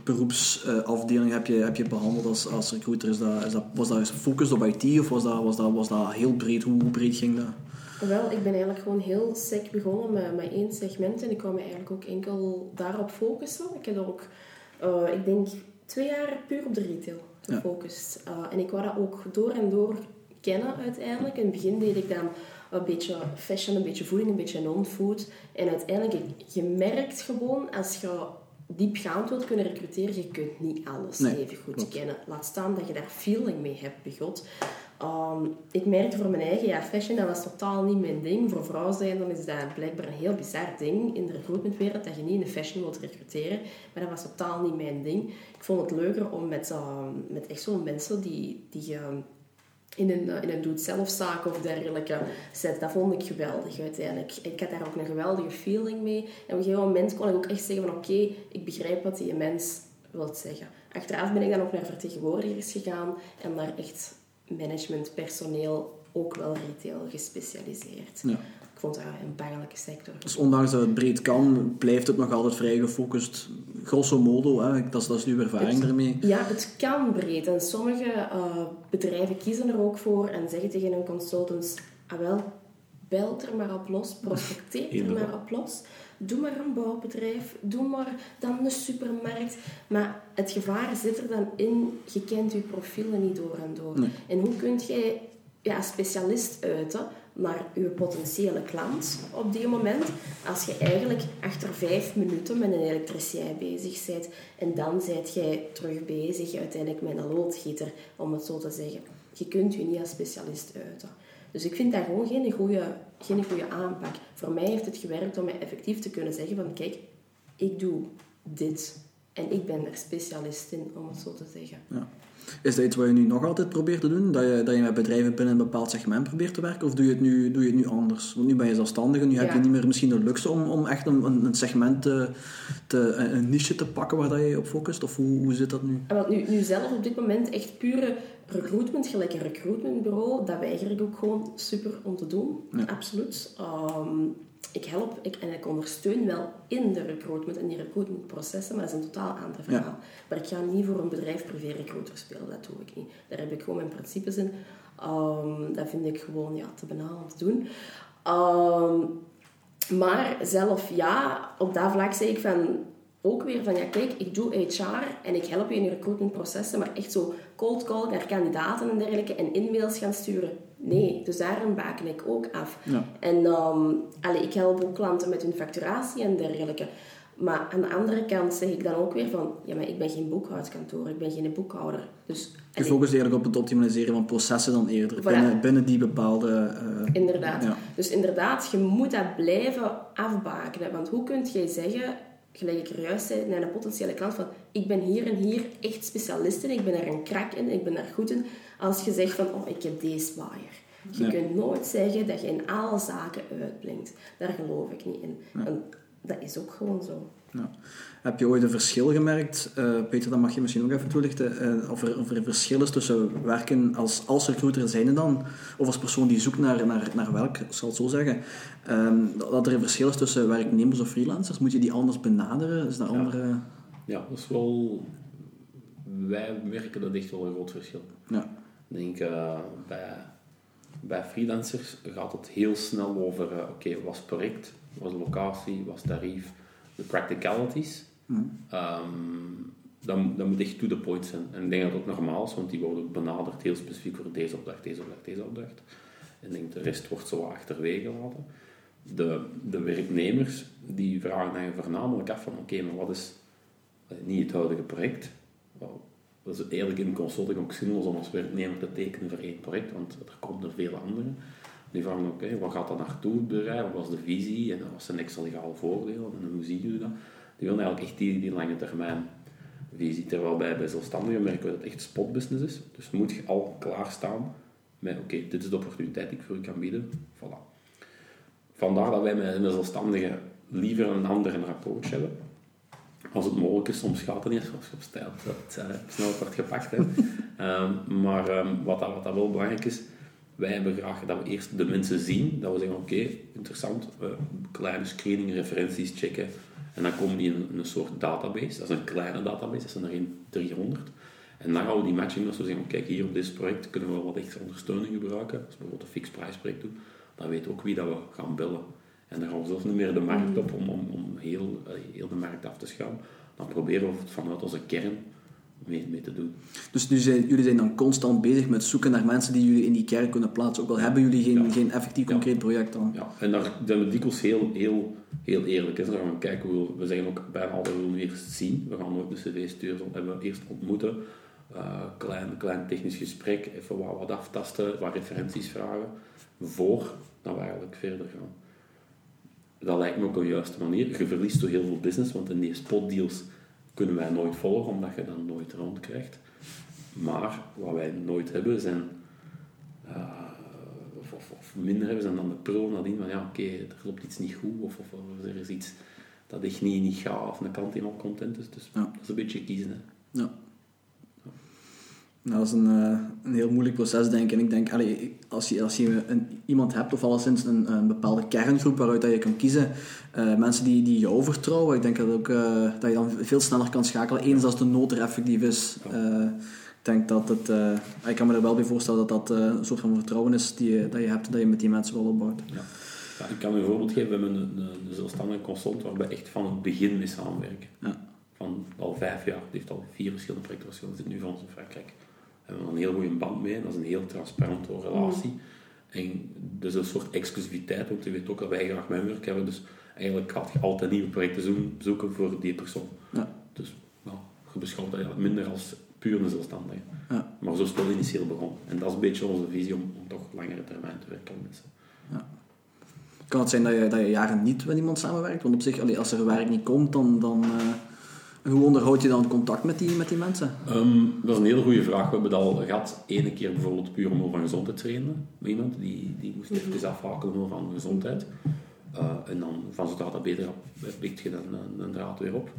A: beroepsafdelingen heb je, heb je behandeld als, als recruiter? Is dat, is dat, was dat gefocust op IT of was dat, was dat, was dat heel breed? Hoe breed ging dat?
C: Wel, ik ben eigenlijk gewoon heel sec begonnen met, met één segment en ik kwam me eigenlijk ook enkel daarop focussen. Ik heb ook, eh, ik denk, twee jaar puur op de retail gefocust. Eh, en ik wou dat ook door en door kennen uiteindelijk. In het begin deed ik dan een beetje fashion, een beetje voeding, een beetje non-food. En uiteindelijk, je- je merkt gewoon, als je diepgaand wilt kunnen recruteren, je kunt niet alles
A: Nee,
C: even goed
A: klopt.
C: kennen. Laat staan dat je daar feeling mee hebt, begot. Ehm, ik merkte voor mijn eigen, ja, fashion, dat was totaal niet mijn ding. Voor vrouwen zijn, dan is dat blijkbaar een heel bizar ding in de recruitmentwereld, dat je niet in de fashion wilt recruteren. Maar dat was totaal niet mijn ding. Ik vond het leuker om met, ehm, met echt zo'n mensen die, die in een, eh, in een doe-het-zelf-zaak of dergelijke zet. Dat vond ik geweldig uiteindelijk. Ik had daar ook een geweldige feeling mee. En op een gegeven moment kon ik ook echt zeggen van oké, ik begrijp wat die mens wil zeggen. Achteraf ben ik dan ook naar vertegenwoordigers gegaan en naar echt management, personeel, ook wel retail gespecialiseerd.
A: Ja.
C: Ik vond dat een bangelijke sector.
A: Dus ondanks dat het breed kan, blijft het nog altijd vrij gefocust. Grosso modo, hè, dat, is, dat is uw ervaring
C: Het-
A: ermee.
C: Ja, het kan breed. En sommige eh, bedrijven kiezen er ook voor en zeggen tegen hun consultants: ah wel, bel er maar op los, prospecteer er maar op los. Doe maar een bouwbedrijf, doe maar dan een supermarkt. Maar het gevaar zit er dan in, je kent je profielen niet door en door.
A: Nee.
C: En hoe kun jij ja, als specialist uiten naar je potentiële klant op die moment, als je eigenlijk achter vijf minuten met een elektricien bezig bent en dan zijt jij terug bezig uiteindelijk met een loodgieter, om het zo te zeggen. Je kunt je niet als specialist uiten. Dus ik vind dat gewoon geen goede, geen goede aanpak. Voor mij heeft het gewerkt om mij effectief te kunnen zeggen van kijk, ik doe dit en ik ben er specialist in, om het zo te zeggen.
A: Ja. Is dat iets wat je nu nog altijd probeert te doen? Dat je, dat je met bedrijven binnen een bepaald segment probeert te werken? Of doe je het nu, doe je het nu anders? Want nu ben je zelfstandig en nu heb je niet meer misschien de luxe om, om echt een, een segment te, te, een niche te pakken waar dat je op focust? Of hoe, hoe zit dat nu?
C: En wat nu, nu zelf op dit moment echt pure recruitment, gelijk een recruitmentbureau, dat weiger ik ook gewoon super om te doen. Absoluut. Ehm, ik help ik, en ik ondersteun wel in de recruitment en die recruitmentprocessen, maar dat is een totaal ander verhaal. Maar ik ga niet voor een bedrijf privé recruiter spelen, dat doe ik niet. Daar heb ik gewoon mijn principes in. Ehm, dat vind ik gewoon ja, te banaal om te doen. Ehm, maar zelf, ja, op dat vlak zeg ik van ook weer van, ja kijk, ik doe HR en ik help je in je recruitmentprocessen, maar echt zo cold call naar kandidaten en dergelijke en e-mails gaan sturen. Nee, dus daarom baken ik ook af.
A: Ja.
C: En um, allee, ik help ook klanten met hun facturatie en dergelijke. Maar aan de andere kant zeg ik dan ook weer van, ja, maar ik ben geen boekhoudkantoor, ik ben geen boekhouder. Dus,
A: Je focust eigenlijk op het optimaliseren van processen dan eerder.
C: Voilà.
A: Binnen, binnen die bepaalde... eh,
C: Inderdaad.
A: Ja.
C: Dus inderdaad, je moet dat blijven afbakenen. Want hoe kun jij zeggen, gelijk ik er juist zei, naar een potentiële klant van ik ben hier en hier echt specialist in, ik ben er een krak in, ik ben daar goed in. Als je zegt van, oh, ik heb deze waaier. Je
A: Ja.
C: kunt nooit zeggen dat je in alle zaken uitblinkt. Daar geloof ik niet in. En dat is ook gewoon zo.
A: Ja. Heb je ooit een verschil gemerkt, eh, Peter, dat mag je misschien ook even toelichten, eh, of, er, of er een verschil is tussen werken als, als recruiter zijnde dan, of als persoon die zoekt naar, naar, naar werk, ik zal het zo zeggen, ehm, dat er een verschil is tussen werknemers of freelancers? Moet je die anders benaderen? Is dat andere...
B: Ja, dat is wel... Wij merken dat echt wel een groot verschil.
A: Ja.
B: Ik denk, eh, bij, bij freelancers gaat het heel snel over, oké, wat is het project, wat is de locatie, wat is het tarief, de practicalities. Ehm, dat, moet echt to the point zijn. En ik denk dat dat normaal is, want die worden benaderd heel specifiek voor deze opdracht, deze opdracht, deze opdracht. En denk, de rest wordt zo achterwege gelaten. De, de werknemers, die vragen eigenlijk voornamelijk af van, oké, maar wat is eh, niet het huidige project? Dat is eigenlijk in consulting ook zinloos om als werknemer te tekenen voor één project, want er komen er veel andere. Die vragen, oké, wat gaat dat naartoe, bedrijf? Wat was de visie? En wat zijn extra legale voordelen? En hoe zien jullie dat? Die willen eigenlijk echt die, die lange termijn visie. Terwijl bij, bij zelfstandigen merken we dat het echt spotbusiness is. Dus moet je al klaarstaan met oké, dit is de opportuniteit die ik voor u kan bieden. Voilà. Vandaar dat wij met een zelfstandige liever een andere approach hebben. Als het mogelijk is, soms gaat het niet als je op stijl snel wordt gepakt. Hè. um, (laughs) maar um, wat, dat, wat dat wel belangrijk is, wij hebben graag dat we eerst de mensen zien, dat we zeggen, oké, interessant, kleine screening, referenties checken, en dan komen die in een, soort database, dat is een kleine database, dat zijn er geen 300. En dan gaan we die matching, als we zeggen, kijk, hier op dit project kunnen we wat extra ondersteuning gebruiken, als we bijvoorbeeld een fixed prijsproject doen, dan weten we ook wie dat we gaan bellen. En dan gaan we zelfs niet meer de markt op om, om, om heel, heel de markt af te schauen. Dan proberen we vanuit onze kern mee, mee te doen.
A: Dus nu zijn, jullie zijn dan constant bezig met zoeken naar mensen die jullie in die kern kunnen plaatsen, ook al hebben jullie geen, geen effectief concreet project dan?
B: Ja, en daar zijn we dikwijls heel, heel, heel eerlijk. Hè. Dan gaan we kijken, we, we zeggen ook bijna altijd, we willen eerst zien. We gaan nooit een cv sturen, we hebben we eerst ontmoeten. Uh, klein, klein technisch gesprek, even wat, wat aftasten, wat referenties vragen, voor dat we eigenlijk verder gaan. Dat lijkt me ook een juiste manier. Je verliest toch heel veel business, want in die spotdeals kunnen wij nooit volgen, omdat je dan nooit rond krijgt. Maar wat wij nooit hebben zijn, uh, of, of, of, minder hebben, zijn dan de pro nadien van ja, oké, okay, er loopt iets niet goed, of, of, er is iets dat echt niet, niet gaat, of een kant die al content is. Dus ja. dat is een beetje kiezen. Hè.
A: Ja. Dat is een, uh, een heel moeilijk proces, denk ik. En ik denk, allee, als je, als je een, iemand hebt, of alleszins een, een bepaalde kerngroep waaruit dat je kan kiezen, uh, mensen die, die jou vertrouwen, ik denk dat, ook, uh, dat je dan veel sneller kan schakelen, eens als de nood er effectief is. ik denk dat het, ik kan me er wel bij voorstellen dat dat een soort van vertrouwen is die, dat je hebt, dat je met die mensen wel opbouwt.
B: Ja. ja ik kan je een voorbeeld geven, we hebben een, een, een zelfstandige consultant waar we echt van het begin mee samenwerken. Ja. Van al vijf jaar, die heeft al vier verschillende projecten, zit nu van ons in Frankrijk hebben we een heel goede band mee. Dat is een heel transparante relatie. Mm. En dus een soort exclusiviteit, want je weet ook dat wij graag met werk hebben. Dus eigenlijk gaat je altijd nieuwe projecten zoeken voor die persoon. Ja. Dus nou, je beschouwt dat eigenlijk minder als puur een zelfstandige. Ja. Maar zo is het initieel begonnen. En dat is een beetje onze visie om, om toch langere termijn te werken met mensen. Ja.
A: Kan het zijn dat je, dat je jaren niet met iemand samenwerkt? Want op zich, als er werk niet komt, dan... dan uh en hoe onderhoud je dan contact met die, met die mensen?
B: Um, dat is een hele goede vraag. We hebben het al gehad. Ene keer bijvoorbeeld puur om van gezondheid te trainen. Iemand die, die moest even mhm. afhaken van gezondheid. Uh, en dan van zodra dat beter pikt je dan een, een draad weer op.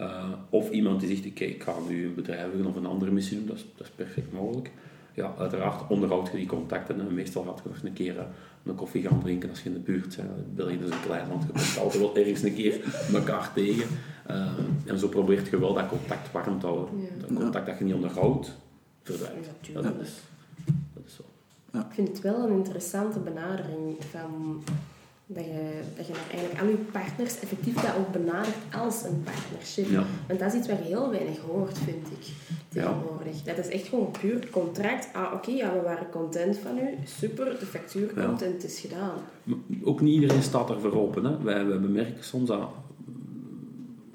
B: Uh, of iemand die zegt, oké, ik ga nu een bedrijf of een andere missie doen. Dat is, dat is perfect mogelijk. Ja, uiteraard onderhoud je die contacten. En meestal gaat je nog een keer een koffie gaan drinken als je in de buurt bent. België is een klein land, je komt altijd wel ergens een keer (laughs) elkaar tegen. Uh, en zo probeert je wel dat contact warm te houden. Ja. Dat contact dat je niet onderhoudt, verdwijnt. Ja, dat, is, dat is zo.
C: Ja. Ik vind het wel een interessante benadering van dat je, dat je eigenlijk al je partners effectief dat ook benadert als een partnership. Ja. Want dat is iets je heel weinig hoort, vind ik, tegenwoordig. Dat is echt gewoon puur contract. Ah, oké, ja, we waren content van u. Super, de factuur komt en het is gedaan.
B: Ook niet iedereen staat ervoor open. Hè. Wij, wij bemerken soms dat,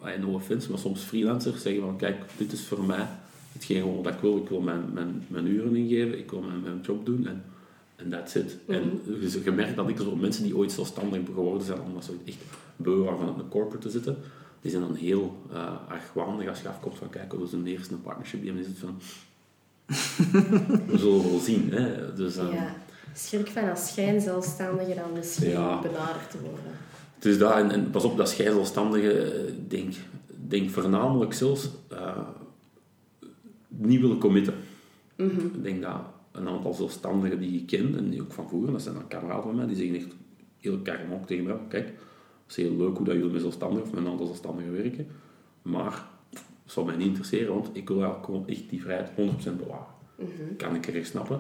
B: eh, no offense, maar soms freelancers zeggen van, kijk, dit is voor mij hetgeen wat ik wil. Ik wil mijn, mijn, mijn uren ingeven, ik wil mijn, mijn job doen en en that's it. Mm -hmm. En dus je merkt dat ik zo mensen die ooit zelfstandig geworden zijn, omdat ze echt beu waren van een corporate te zitten, die zijn dan heel uh, argwanend als je afkomt van kijk, we zijn eerst een partnership, die hebben van (laughs) we zullen wel zien. Hè. Dus, um,
C: ja, schrik van als schijnzelfstandige dan misschien ja. benaderd te worden.
B: Dus dat, en, en pas op, dat schijnzelfstandige, eh, denk, denk voornamelijk zelfs uh, niet willen committen. Mm -hmm. Ik denk dat een aantal zelfstandigen die ik ken en die ook van vroeger, dat zijn dan kameraden van mij, die zeggen echt heel ook tegen mij, kijk, het is heel leuk hoe dat jullie met zelfstandigen of met een aantal zelfstandigen werken, maar dat zal mij niet interesseren, want ik wil eigenlijk gewoon echt die vrijheid 100% bewaren. Mm Kan ik er snappen.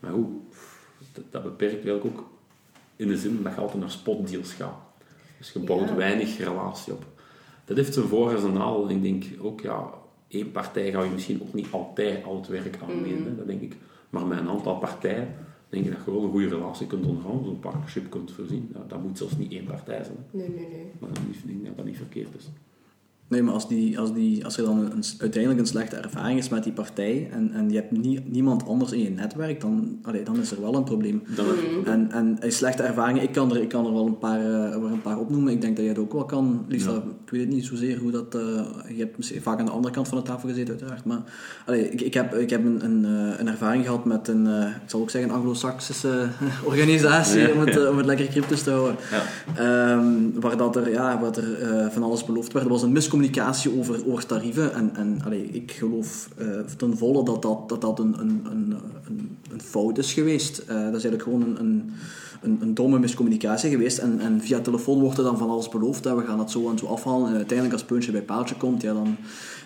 B: Maar hoe? Dat, dat, beperkt eigenlijk ook in de zin dat je altijd naar spotdeals gaat. Dus je bouwt weinig relatie op. Dat heeft zijn voor- en zijn nadeel. Ik denk ook, ja, één partij ga je misschien ook niet altijd al het werk. Mm. Dat denk ik. Maar met een aantal partijen denk ik dat je wel een goede relatie kunt onderhouden, een partnership kunt voorzien. Dat, dat moet zelfs niet één partij zijn.
C: Nee, nee, nee.
B: Maar dan denk ik dat dat niet verkeerd is.
A: Nee, maar als, die, als, die, als er dan een, uiteindelijk een slechte ervaring is met die partij en, en je hebt nie, niemand anders in je netwerk, dan, allee, dan is er wel een probleem.
B: Dan,
A: En, en eh, slechte ervaringen, ik kan er, ik kan er wel een paar, eh, wel een paar opnoemen. Ik denk dat je het ook wel kan. Lisa,
B: Ja.
A: ik weet het niet zozeer hoe dat... eh, je hebt misschien vaak aan de andere kant van de tafel gezeten, uiteraard. Maar allee, ik, ik heb, ik heb een, een, eh, een ervaring gehad met een, eh, ik zal ook zeggen, een anglo-saxische (laughs) organisatie,
B: Ja.
A: om, het, om het lekker cryptisch te houden.
B: ja.
A: Ehm, waar dat er, ja, wat er eh, van alles beloofd werd. Er was een miscommunicatie over, over tarieven. En, en allee, ik geloof eh, ten volle dat dat, dat, dat een, een, een, een, fout is geweest. Eh, dat is eigenlijk gewoon een, een, een, een domme miscommunicatie geweest. En, en via telefoon wordt er dan van alles beloofd. Hè. We gaan het zo en zo afhalen. En uiteindelijk als puntje bij paaltje komt, ja, dan,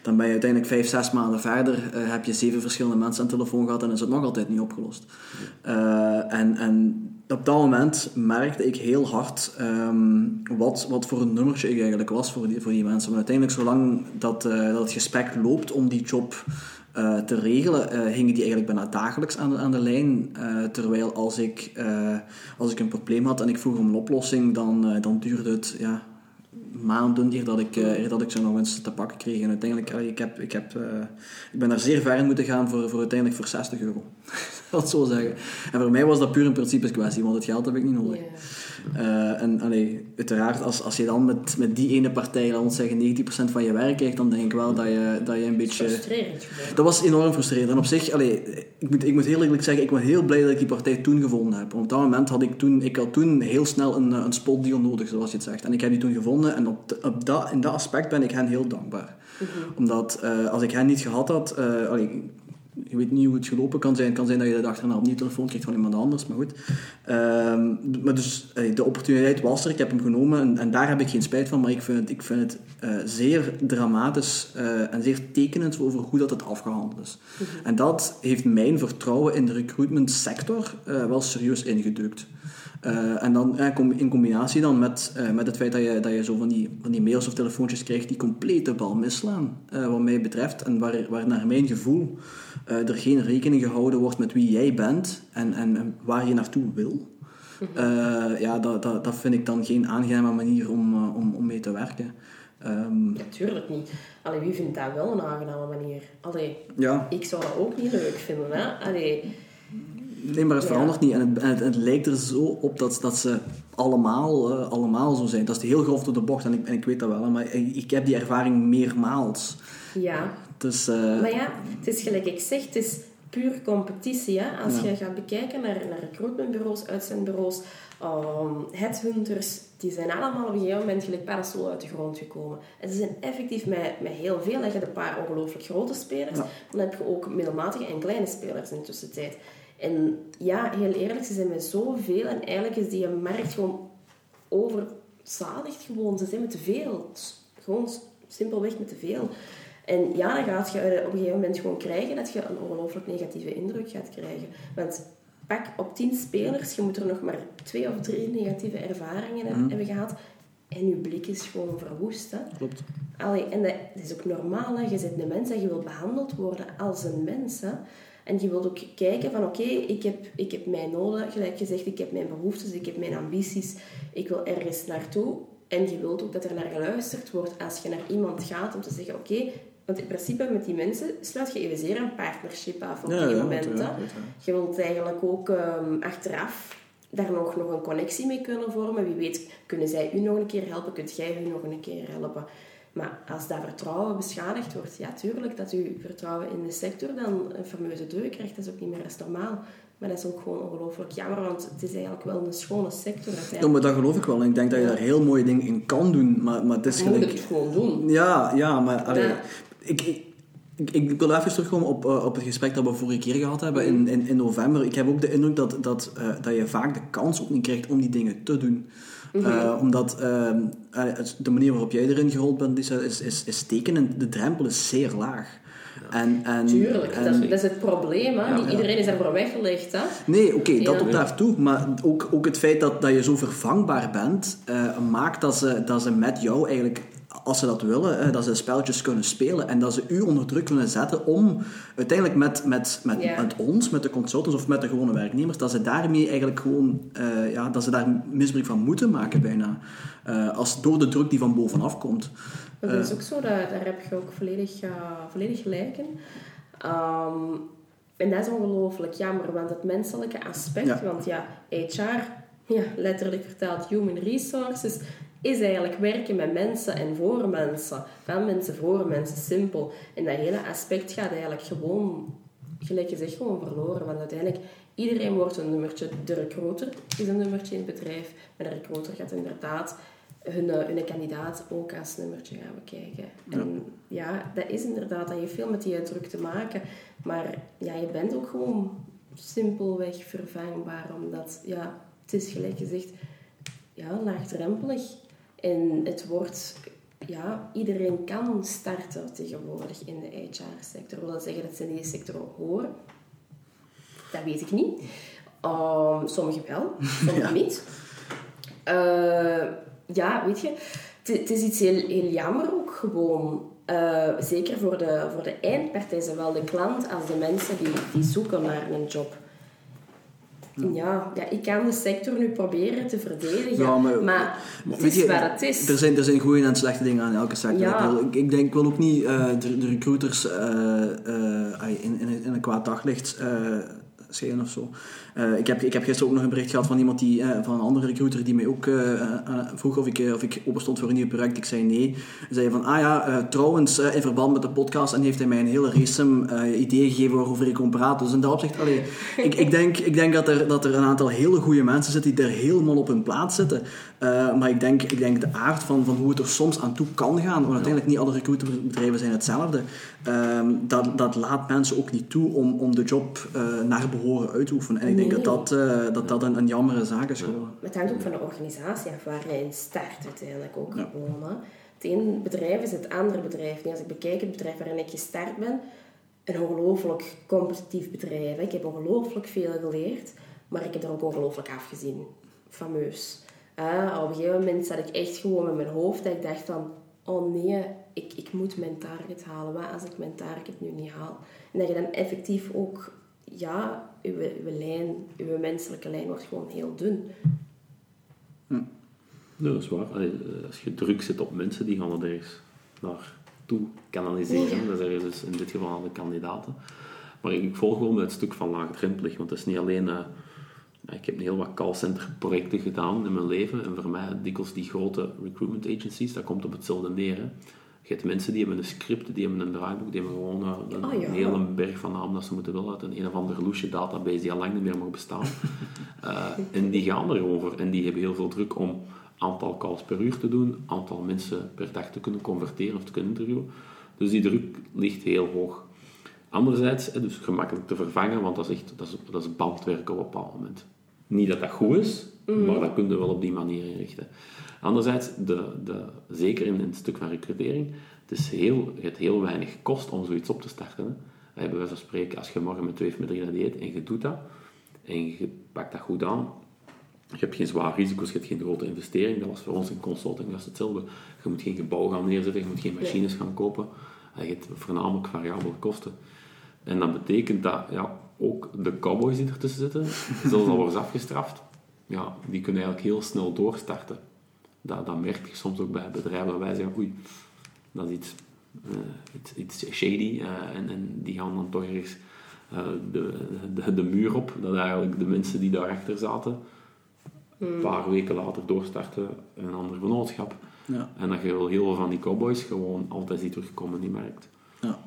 A: dan ben je uiteindelijk vijf, zes maanden verder. eh, heb je zeven verschillende mensen aan de telefoon gehad en is het nog altijd niet opgelost. En, en op dat moment merkte ik heel hard ehm, wat, wat voor een nummertje ik eigenlijk was voor die, voor die mensen. Maar uiteindelijk, zolang dat, eh, dat het gesprek loopt om die job eh, te regelen, eh, gingen die eigenlijk bijna dagelijks aan de, aan de lijn. Terwijl als ik, als ik een probleem had en ik vroeg om een oplossing, dan, dan duurde het ja, maanden eer dat ik, eer dat ik ze nog eens te pakken kreeg. En uiteindelijk, ik, heb, ik, heb, ik ben daar zeer ver in moeten gaan voor, voor uiteindelijk voor 60 euro. (laughs) dat zo zeggen. En voor mij was dat puur een principe kwestie, want het geld heb ik niet nodig.
C: Ja.
A: Eh, en allee, uiteraard, als, als je dan met, met die ene partij, laten we zeggen, 90% van je werk krijgt, dan denk ik wel dat je, dat je een beetje...
C: Frustrerend.
A: Dat was enorm frustrerend. En op zich, allee, ik, moet, ik moet heel eerlijk zeggen, ik ben heel blij dat ik die partij toen gevonden heb. Want op dat moment had ik toen, ik had toen heel snel een, een spotdeal nodig, zoals je het zegt. En ik heb die toen gevonden en op, de- op dat, in dat aspect ben ik hen heel dankbaar. Omdat eh, als ik hen niet gehad had, eh, allee, je weet niet hoe het gelopen kan zijn. Het kan zijn dat je de dag erna opnieuw telefoon krijgt van iemand anders, maar goed. Ehm, maar dus eh, de opportuniteit was er, ik heb hem genomen en, en daar heb ik geen spijt van, maar ik vind het, ik vind het eh, zeer dramatisch eh, en zeer tekenend over hoe dat het afgehandeld is. En dat heeft mijn vertrouwen in de recruitment sector wel serieus ingedrukt. Eh, en dan in combinatie dan met, met het feit dat je, dat je zo van die, van die mails of telefoontjes krijgt die compleet de bal misslaan, wat mij betreft. En waar, waar naar mijn gevoel eh, er geen rekening gehouden wordt met wie jij bent en, en, en waar je naartoe wil. Eh, ja, dat, dat, dat vind ik dan geen aangename manier om, eh, om, om mee te werken. Ehm,
C: Natuurlijk niet. Allee, wie vindt dat wel een aangename manier? Allee,
A: ja,
C: ik zou dat ook niet leuk vinden. Hè? Allee,
A: Nee, maar het
C: Ja.
A: verandert niet. En het, en het, het lijkt er zo op dat, dat ze allemaal, allemaal zo zijn. Dat is heel grof door de bocht en ik, en ik weet dat wel. Maar ik, ik heb die ervaring meermaals.
C: ja.
A: Dus, eh,
C: Maar ja, het is gelijk ik zeg, het is puur competitie. Hè? Als
A: Ja.
C: je gaat bekijken naar, naar recruitmentbureaus, uitzendbureaus, um, headhunters, die zijn allemaal op een gegeven moment gelijk paddenstoel uit de grond gekomen. En ze zijn effectief met, met heel veel. Je een paar ongelooflijk grote spelers,
A: Ja.
C: maar dan heb je ook middelmatige en kleine spelers in de tussentijd. En ja, heel eerlijk, ze zijn met zoveel en eigenlijk is die markt gewoon overzadigd gewoon. Ze zijn met te veel. Gewoon simpelweg met te veel. En ja, dan gaat je op een gegeven moment gewoon krijgen dat je een ongelooflijk negatieve indruk gaat krijgen. Want pak op 10 spelers, je moet er nog maar twee of drie negatieve ervaringen
A: Mhm.
C: hebben gehad. En je blik is gewoon verwoest. Hè?
A: klopt.
C: Allee, en dat, dat is ook normaal. Hè? Je bent een mens en je wilt behandeld worden als een mens. Hè? En je wilt ook kijken van oké, ik, heb, ik heb mijn noden, gelijk gezegd, ik heb mijn behoeftes, ik heb mijn ambities, ik wil ergens naartoe. En je wilt ook dat er naar geluisterd wordt als je naar iemand gaat om te zeggen oké, want in principe met die mensen sluit je evenzeer een partnership af op
A: Ja,
C: die
A: ja,
C: moment. hè.
A: uiteraard, uiteraard.
C: Je wilt eigenlijk ook ehm, achteraf daar nog, nog een connectie mee kunnen vormen. Wie weet, kunnen zij u nog een keer helpen, kunt jij u nog een keer helpen. Maar als dat vertrouwen beschadigd wordt, ja, tuurlijk dat uw vertrouwen in de sector dan een fameuze deuk krijgt. Dat is ook niet meer als normaal. Maar dat is ook gewoon ongelooflijk jammer, want het is eigenlijk wel een schone sector.
A: Ja, maar dat geloof ik wel. En ik denk dat je daar heel mooie dingen in kan doen. Maar, maar het is
C: moet het gewoon doen.
A: Ja, ja, maar allee,
C: Ja.
A: Ik, ik, ik, wil even terugkomen op, eh, op het gesprek dat we vorige keer gehad hebben in, in, in november. Ik heb ook de indruk dat, dat, eh, dat je vaak de kans ook niet krijgt om die dingen te doen. Omdat ehm, eh, het- de manier waarop jij erin gerold bent, Lisa, is, is, is tekenend. De drempel is zeer laag. En, en,
C: Tuurlijk,
A: en-
C: dat, is- dat is het probleem. Hè?
A: Ja,
C: niet
A: ja.
C: iedereen is ervoor weggelegd. Hè?
A: Nee, oké, dat
C: Ja.
A: tot daartoe. Maar ook, ook het feit dat, dat je zo vervangbaar bent, maakt dat ze, dat ze met jou eigenlijk, als ze dat willen, eh, dat ze spelletjes kunnen spelen en dat ze u onder druk kunnen zetten om uiteindelijk met, met, met, met ons, met de consultants of met de gewone werknemers, dat ze daarmee eigenlijk gewoon, eh, ja, dat ze daar misbruik van moeten maken bijna. Eh, als door de druk die van bovenaf komt.
C: Dat is ook zo, dat, daar heb je ook volledig, volledig gelijk in. Ehm, en dat is ongelooflijk jammer, want het menselijke aspect,
A: Ja.
C: want ja, HR, ja, letterlijk vertaald human resources, is eigenlijk werken met mensen en voor mensen. Van mensen voor mensen, simpel. En dat hele aspect gaat eigenlijk gewoon, gelijk je zegt, gewoon verloren. Want uiteindelijk, iedereen wordt een nummertje. De recruiter is een nummertje in het bedrijf. Maar de recruiter gaat inderdaad hun, eh, hun kandidaat ook als nummertje gaan bekijken. En ja, dat is inderdaad, dat heeft veel met die druk te maken. Maar ja, je bent ook gewoon simpelweg vervangbaar. Omdat, ja, het is gelijk gezegd, ja, laagdrempelig. En het wordt, ja, iedereen kan starten tegenwoordig in de HR-sector. Wil dat zeggen dat ze in die sector horen? Dat weet ik niet. Um, sommigen wel, (laughs) sommigen niet. Uh, ja, weet je, het- het is iets heel, heel jammer ook gewoon. Uh, zeker voor de, voor de eindpartij, zowel de klant als de mensen die, die zoeken naar een job. Ja, ja, ik kan de sector nu proberen te verdedigen,
A: Ja,
C: maar,
A: maar-
C: het is
A: je,
C: het is.
A: Er zijn, er zijn goede en slechte dingen aan elke sector.
C: Ja.
A: Ik, ik, denk wel ook niet eh, de, de recruiters eh, eh, in, in, een- in een kwaad daglicht schijnen of zo. Eh, ik, heb, ik heb gisteren ook nog een bericht gehad van iemand die, eh, van een andere recruiter die mij ook eh, vroeg of ik, of ik open stond voor een nieuw project. Ik zei nee. Hij zei van, ah ja, trouwens, in verband met de podcast en heeft hij mij een hele race eh ideeën gegeven waarover ik kon praten. Dus in dat opzicht, allee, ik, ik denk, ik denk dat, er, dat er een aantal hele goede mensen zitten die er helemaal op hun plaats zitten. Maar ik denk, ik denk de aard van, van hoe het er soms aan toe kan gaan, want uiteindelijk niet alle recruiterbedrijven zijn hetzelfde, ehm, dat, dat laat mensen ook niet toe om, om de job naar behoren uit te oefenen. Denk dat dat, eh, dat, dat een, een jammere zaak is geworden.
C: Maar het hangt ook van de organisatie af waar je in start uiteindelijk ook gewoon. Hè. Het ene bedrijf is het andere bedrijf. Als ik bekijk het bedrijf waarin ik gestart ben, een ongelooflijk competitief bedrijf. Ik heb ongelooflijk veel geleerd, maar ik heb er ook ongelooflijk afgezien. Fameus. Eh, op een gegeven moment zat ik echt gewoon met mijn hoofd dat ik dacht van, oh nee, ik, ik moet mijn target halen. Wat als ik mijn target nu niet haal? En dat je dan effectief ook, ja, uw, uw lijn, uw menselijke lijn wordt gewoon heel dun.
B: Nee, dat is waar. Allee, eh, Als je druk zit op mensen, die gaan er ergens naartoe kanaliseren.
C: Ja.
B: Dat is ergens dus in dit geval aan de kandidaten. Maar ik volg wel met het stuk van laagdrempelig, want het is niet alleen... eh, ja, ik heb heel wat callcenter projecten gedaan in mijn leven. En voor mij dikwijls die grote recruitment agencies, dat komt op hetzelfde neer. Hè. Je hebt mensen die hebben een script, die hebben een draaiboek, die hebben gewoon eh, een,
C: ja.
B: een hele berg van namen dat ze moeten willen uit een, een of andere loesje database die al lang niet meer mag bestaan. (laughs) Eh, en die gaan er over en die hebben heel veel druk om aantal calls per uur te doen, aantal mensen per dag te kunnen converteren of te kunnen interviewen. Dus die druk ligt heel hoog. Anderzijds, dus gemakkelijk te vervangen, want dat is echt dat is, dat is bandwerk op een bepaald moment. Niet dat dat goed is, maar dat kun je wel op die manier inrichten. Anderzijds, de, de, zeker in een stuk van recrutering, het, is heel, het heel weinig kost om zoiets op te starten. Hè. Bij wijze van spreken, als je morgen met twee of met drie naar dieet en je doet dat, en je pakt dat goed aan, je hebt geen zware risico's, je hebt geen grote investering. Dat was voor ons in consulting dat is hetzelfde. Je moet geen gebouw gaan neerzetten, je moet geen machines gaan kopen. Je hebt voornamelijk variabele kosten. En dat betekent dat ja, ook de cowboys die ertussen zitten, zelfs al worden afgestraft, ja, die kunnen eigenlijk heel snel doorstarten. Dat, dat merk je soms ook bij bedrijven dat wij zeggen, oei, dat is iets, eh, iets, iets shady. eh, en, en die gaan dan toch ergens eh, de, de, de muur op. Dat eigenlijk de mensen die daarachter zaten, een paar weken later doorstarten in een ander vennootschap.
A: Ja.
B: En dat je wel heel veel van die cowboys gewoon altijd ziet terugkomen in die markt.
A: Ja.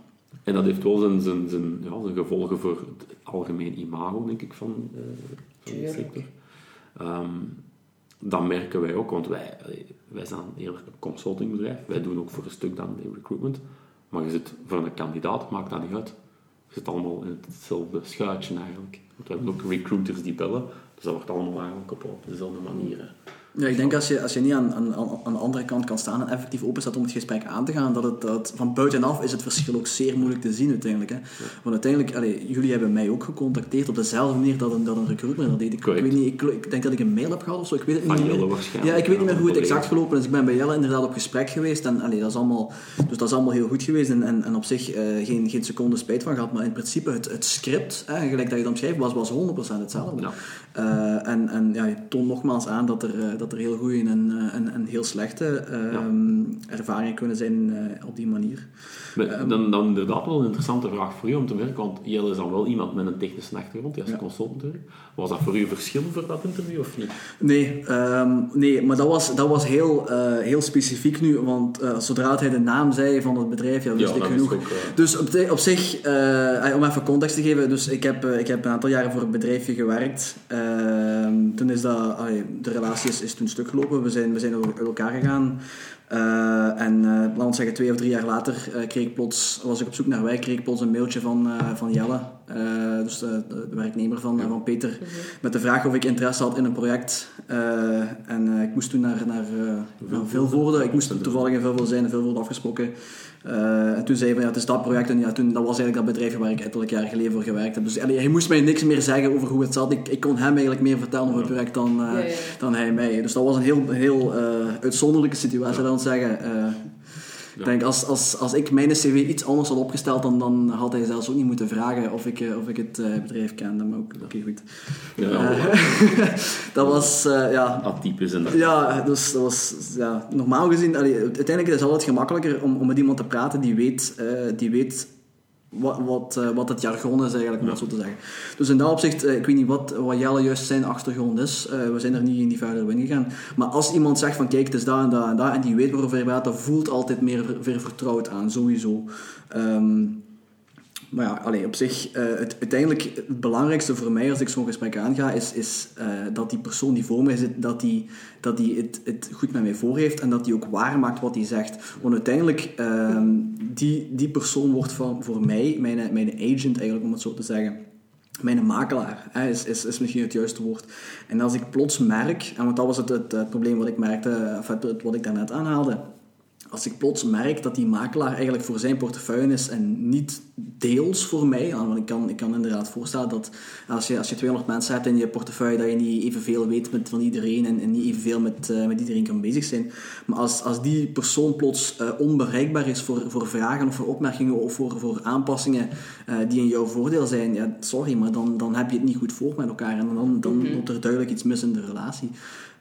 B: En dat heeft wel zijn, zijn, zijn, ja, zijn gevolgen voor het algemeen imago, denk ik, van, eh van de sector. Ehm, dat merken wij ook, want wij, wij zijn eerder een consultingbedrijf. Wij doen ook voor een stuk dan de recruitment. Maar je zit voor een kandidaat, maakt dat niet uit. Je zit allemaal in hetzelfde schuitje eigenlijk. Want we hebben ook recruiters die bellen. Dus dat wordt allemaal eigenlijk op, op dezelfde manier. hè.
A: Ja, ik denk als je, als je niet aan, aan, aan de andere kant kan staan en effectief open staat om het gesprek aan te gaan, dat het, dat van buitenaf is het verschil ook zeer moeilijk te zien uiteindelijk. Hè. Want uiteindelijk, allee, jullie hebben mij ook gecontacteerd op dezelfde manier dat een, dat een recruiter dat deed. Ik, weet niet, ik, ik denk dat ik een mail heb gehad of zo, ik weet het niet
B: Jelle
A: meer. Ja, ik weet niet meer hoe het exact gelopen is. Ik ben bij Jelle inderdaad op gesprek geweest en allee, dat is allemaal, dus dat is allemaal heel goed geweest en, en, en op zich eh, geen, geen seconde spijt van gehad. Maar in principe het, het script, hè, gelijk dat je dat omschrijft, was, was 100% hetzelfde.
B: Ja.
A: Eh, en en ja, je toont nogmaals aan dat er, eh, dat er heel goede en, eh, en, en heel slechte ehm, ervaringen kunnen zijn eh, op die manier.
B: Maar dan, dan inderdaad wel een interessante vraag voor u om te merken, want Jelle is dan wel iemand met een technische achtergrond, die als
A: Ja.
B: consultant. Was dat voor u een verschil voor dat interview of niet?
A: Nee, ehm, nee maar dat was, dat was heel, eh, heel specifiek nu, want eh, zodra hij de naam zei van het bedrijf, ja, wist
B: Ja,
A: ik genoeg.
B: ook, eh,
A: Dus op, op zich, eh, om even context te geven, dus ik heb, eh, ik heb een aantal jaren voor een bedrijfje gewerkt. Ehm, toen is dat, de relatie is, is toen stuk gelopen, we zijn, we zijn uit elkaar gegaan. Eh, en eh laten we zeggen, twee of drie jaar later eh, kreeg ik plots, was ik op zoek naar werk, kreeg ik plots een mailtje van, eh, van Jelle, eh, dus de, werknemer van, van Peter, met de vraag of ik interesse had in een project. Eh, en eh, ik moest toen naar, naar, eh naar Vilvoorde, ik moest toevallig in Vilvoorde zijn, in Vilvoorde afgesproken. Eh, en toen zei hij van ja, het is dat project en ja, toen, dat was eigenlijk dat bedrijf waar ik ettelijk jaar geleden voor gewerkt heb. Dus allee, hij moest mij niks meer zeggen over hoe het zat. Ik, ik kon hem eigenlijk meer vertellen over het project dan, eh,
C: Ja, ja, ja.
A: dan hij mij. Dus dat was een heel, heel eh, uitzonderlijke situatie, ik zeggen. Eh, Ik denk, als, als, als ik mijn cv iets anders had opgesteld, dan, dan had hij zelfs ook niet moeten vragen of ik, eh, of ik het eh, bedrijf kende. Maar ook, oké, goed. (laughs)
B: Ja,
A: dat was, eh, ja,
B: atypisch dat.
A: ja, dus dat was ja, normaal gezien. allee, uiteindelijk is het altijd gemakkelijker om, om met iemand te praten die weet, die weet wat, wat, eh, wat het jargon is, eigenlijk, om het zo te zeggen. Dus in dat opzicht, eh, ik weet niet wat, wat Jelle juist zijn achtergrond is. Eh, we zijn er niet in die verder in gegaan. Maar als iemand zegt van kijk, het is dat en dat en dat, en die weet waarover hij praat, dat voelt altijd meer, meer vertrouwd aan, sowieso. Ehm, maar ja, op zich, eh, het, uiteindelijk het belangrijkste voor mij als ik zo'n gesprek aanga, is, is eh, dat die persoon die voor mij zit, dat die, dat die het, het goed met mij voor heeft en dat die ook waarmaakt wat hij zegt. Want uiteindelijk, ehm, die, die persoon wordt van, voor mij, mijn, mijn agent eigenlijk, om het zo te zeggen, mijn makelaar is, is, is misschien het juiste woord. En als ik plots merk, en want dat was het, het, probleem wat ik merkte, of wat ik daarnet aanhaalde, als ik plots merk dat die makelaar eigenlijk voor zijn portefeuille is en niet deels voor mij, want ik kan, ik kan inderdaad voorstellen dat als je, als je 200 mensen hebt in je portefeuille, dat je niet evenveel weet met, van iedereen en, en niet evenveel met, eh, met iedereen kan bezig zijn. Maar als, als die persoon plots eh, onbereikbaar is voor, voor vragen of voor opmerkingen of voor, voor aanpassingen eh, die in jouw voordeel zijn, ja, sorry, maar dan, dan heb je het niet goed voor met elkaar en dan, dan loopt er duidelijk iets mis in de relatie.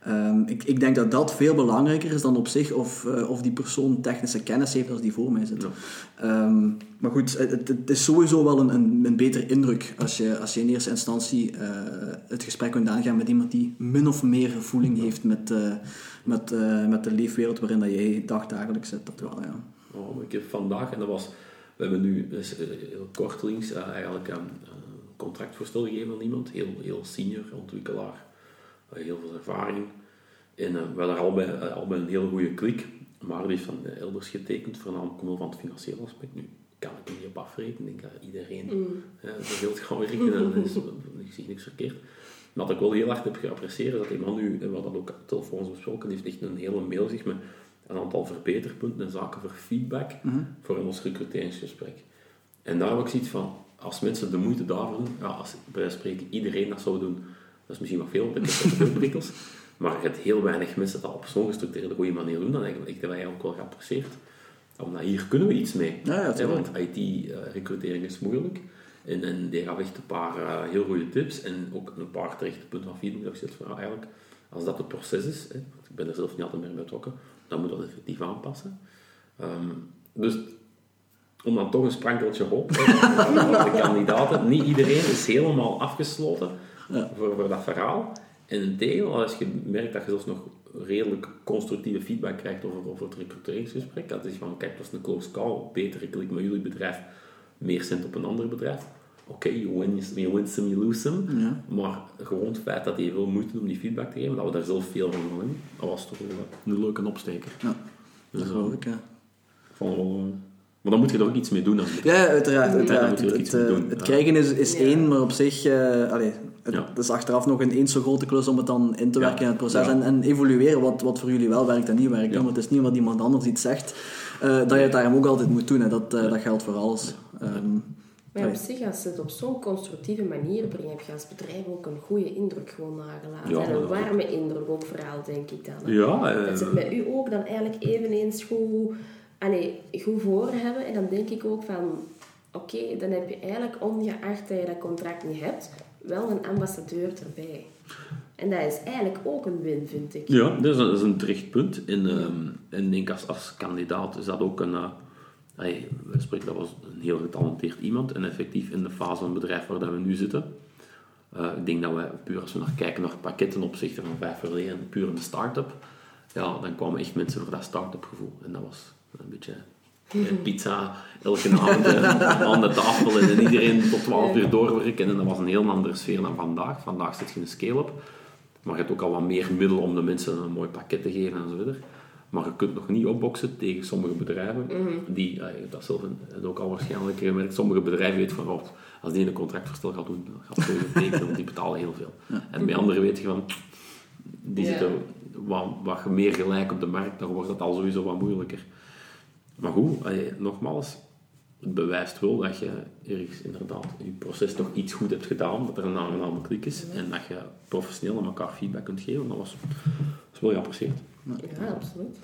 A: Ehm, ik, ik denk dat dat veel belangrijker is dan op zich of, eh, of die persoon technische kennis heeft als die voor mij zit.
B: Ja.
A: Ehm, maar goed, het, het- is sowieso wel een, een, een betere indruk als je, als je in eerste instantie eh, het gesprek kunt aangaan met iemand die min of meer voeling heeft met, eh, met, met de leefwereld waarin dat jij dagdagelijks zit. Dat wel, ja.
B: Oh, ik heb vandaag, en dat was, we hebben nu dus, heel kortelings eh, eigenlijk een contractvoorstel gegeven aan iemand, heel, heel senior ontwikkelaar, heel veel ervaring. En eh, we hadden allebei, eh, allebei een heel goede klik, maar die heeft van eh, elders getekend, voornamelijk omwille van het financiële aspect. Nu kan ik er niet op afrekenen, ik denk dat iedereen zo geld gaan werken en is (laughs) ik zie niks verkeerd. Maar wat ik wel heel hard heb geapprecieerd, is dat die man nu, en we hadden dat ook telefoons besproken, die heeft echt een hele mail zich met een aantal verbeterpunten en zaken voor feedback voor in ons recruteringsgesprek. En daar heb ik zoiets van, als mensen de moeite daarvoor doen, ja, als bij spreken iedereen dat zou doen, dat is misschien wat veel, veel prikkels, (laughs) maar je hebt heel weinig mensen dat op zo'n gestructureerde goede manier doen, dan eigenlijk, ik dat eigenlijk ook wel geapprecieerd. Omdat hier kunnen we iets mee.
A: Ja,
B: want IT-recrutering is moeilijk. En, en die gaf echt een paar eh, heel goede tips en ook een paar terechte punten van feedback. Dat ik zoiets van, ja, eigenlijk, als dat het proces is, hè, want ik ben er zelf niet altijd meer betrokken, dan moet dat effectief aanpassen. Ehm, dus om dan toch een sprankeltje hoop (laughs) voor de kandidaten. Niet iedereen is helemaal afgesloten
A: Ja.
B: voor, voor dat verhaal. En integendeel, als je merkt dat je zelfs nog redelijk constructieve feedback krijgt over, over het recruteringsgesprek, dat is van, kijk, dat is een close call, beter ik klik met jullie bedrijf, meer cent op een ander bedrijf. Oké, you, win, you win some, you lose some.
A: Ja.
B: Maar gewoon het feit dat hij veel moeite om die feedback te geven, dat we daar zelf veel van doen, dat was toch wel een leuke opsteker.
A: Ja, dat geloof ik, ja.
B: ik maar dan moet je er ook iets mee doen.
A: Ja, uiteraard.
B: Ja,
A: het, eh,
B: doen.
A: het
B: Ja.
A: krijgen is, is
C: Ja.
A: één, maar op zich... eh allee, het,
B: Ja.
A: is achteraf nog een eens zo grote klus om het dan in te
B: Ja.
A: werken in het proces.
B: Ja.
A: En, en evalueren wat, wat voor jullie wel werkt en niet werkt.
B: Ja.
A: Want het is niet wat iemand anders iets zegt, eh, dat je het daarom ook altijd moet doen. Hè. Dat, eh, dat geldt voor alles. Ehm,
C: Maar op zich, als ze het op zo'n constructieve manier brengen, heb je als bedrijf ook een goede indruk gewoon nagelaten.
B: Ja,
C: en een warme indruk ook vooral, denk ik dan.
B: Ja,
C: Dat ze het met u ook dan eigenlijk eveneens goed, allee, goed voor hebben. En dan denk ik ook van, oké, dan heb je eigenlijk, ongeacht dat je dat contract niet hebt, wel een ambassadeur erbij. En dat is eigenlijk ook een win, vind ik.
B: Ja, dat is een, dat is een terecht punt. En, ehm, en denk als, als kandidaat is dat ook een... eh, hey, we spreken, dat was een heel getalenteerd iemand. En effectief in de fase van het bedrijf waar dat we nu zitten... eh, ik denk dat wij, puur als we naar kijken naar pakketten opzichte van vijf jaar geleden, puur een start-up, ja, dan kwamen echt mensen voor dat start-up gevoel. En dat was een beetje eh, pizza elke avond eh, (laughs) aan de tafel en iedereen tot 12 uur doorwerken. En dat was een heel andere sfeer dan vandaag. Vandaag zit je in een scale-up. Maar je hebt ook al wat meer middelen om de mensen een mooi pakket te geven en zo verder. Maar je kunt nog niet opboksen tegen sommige bedrijven die, eh, dat zelf en ook al waarschijnlijk gemerkt, sommige bedrijven weten van, oh, als die een contractverstel gaat doen, dan gaat het zo tekenen, want die betalen heel veel. En bij anderen weet je van, die zitten wat, wat meer gelijk op de markt, dan wordt het al sowieso wat moeilijker. Maar goed, allee, nogmaals, het bewijst wel dat je ergens inderdaad je proces toch iets goed hebt gedaan, dat er een aangename klik is en dat je professioneel aan elkaar feedback kunt geven. Dat was, dat wel geapprecieerd.
C: Ja, absoluut.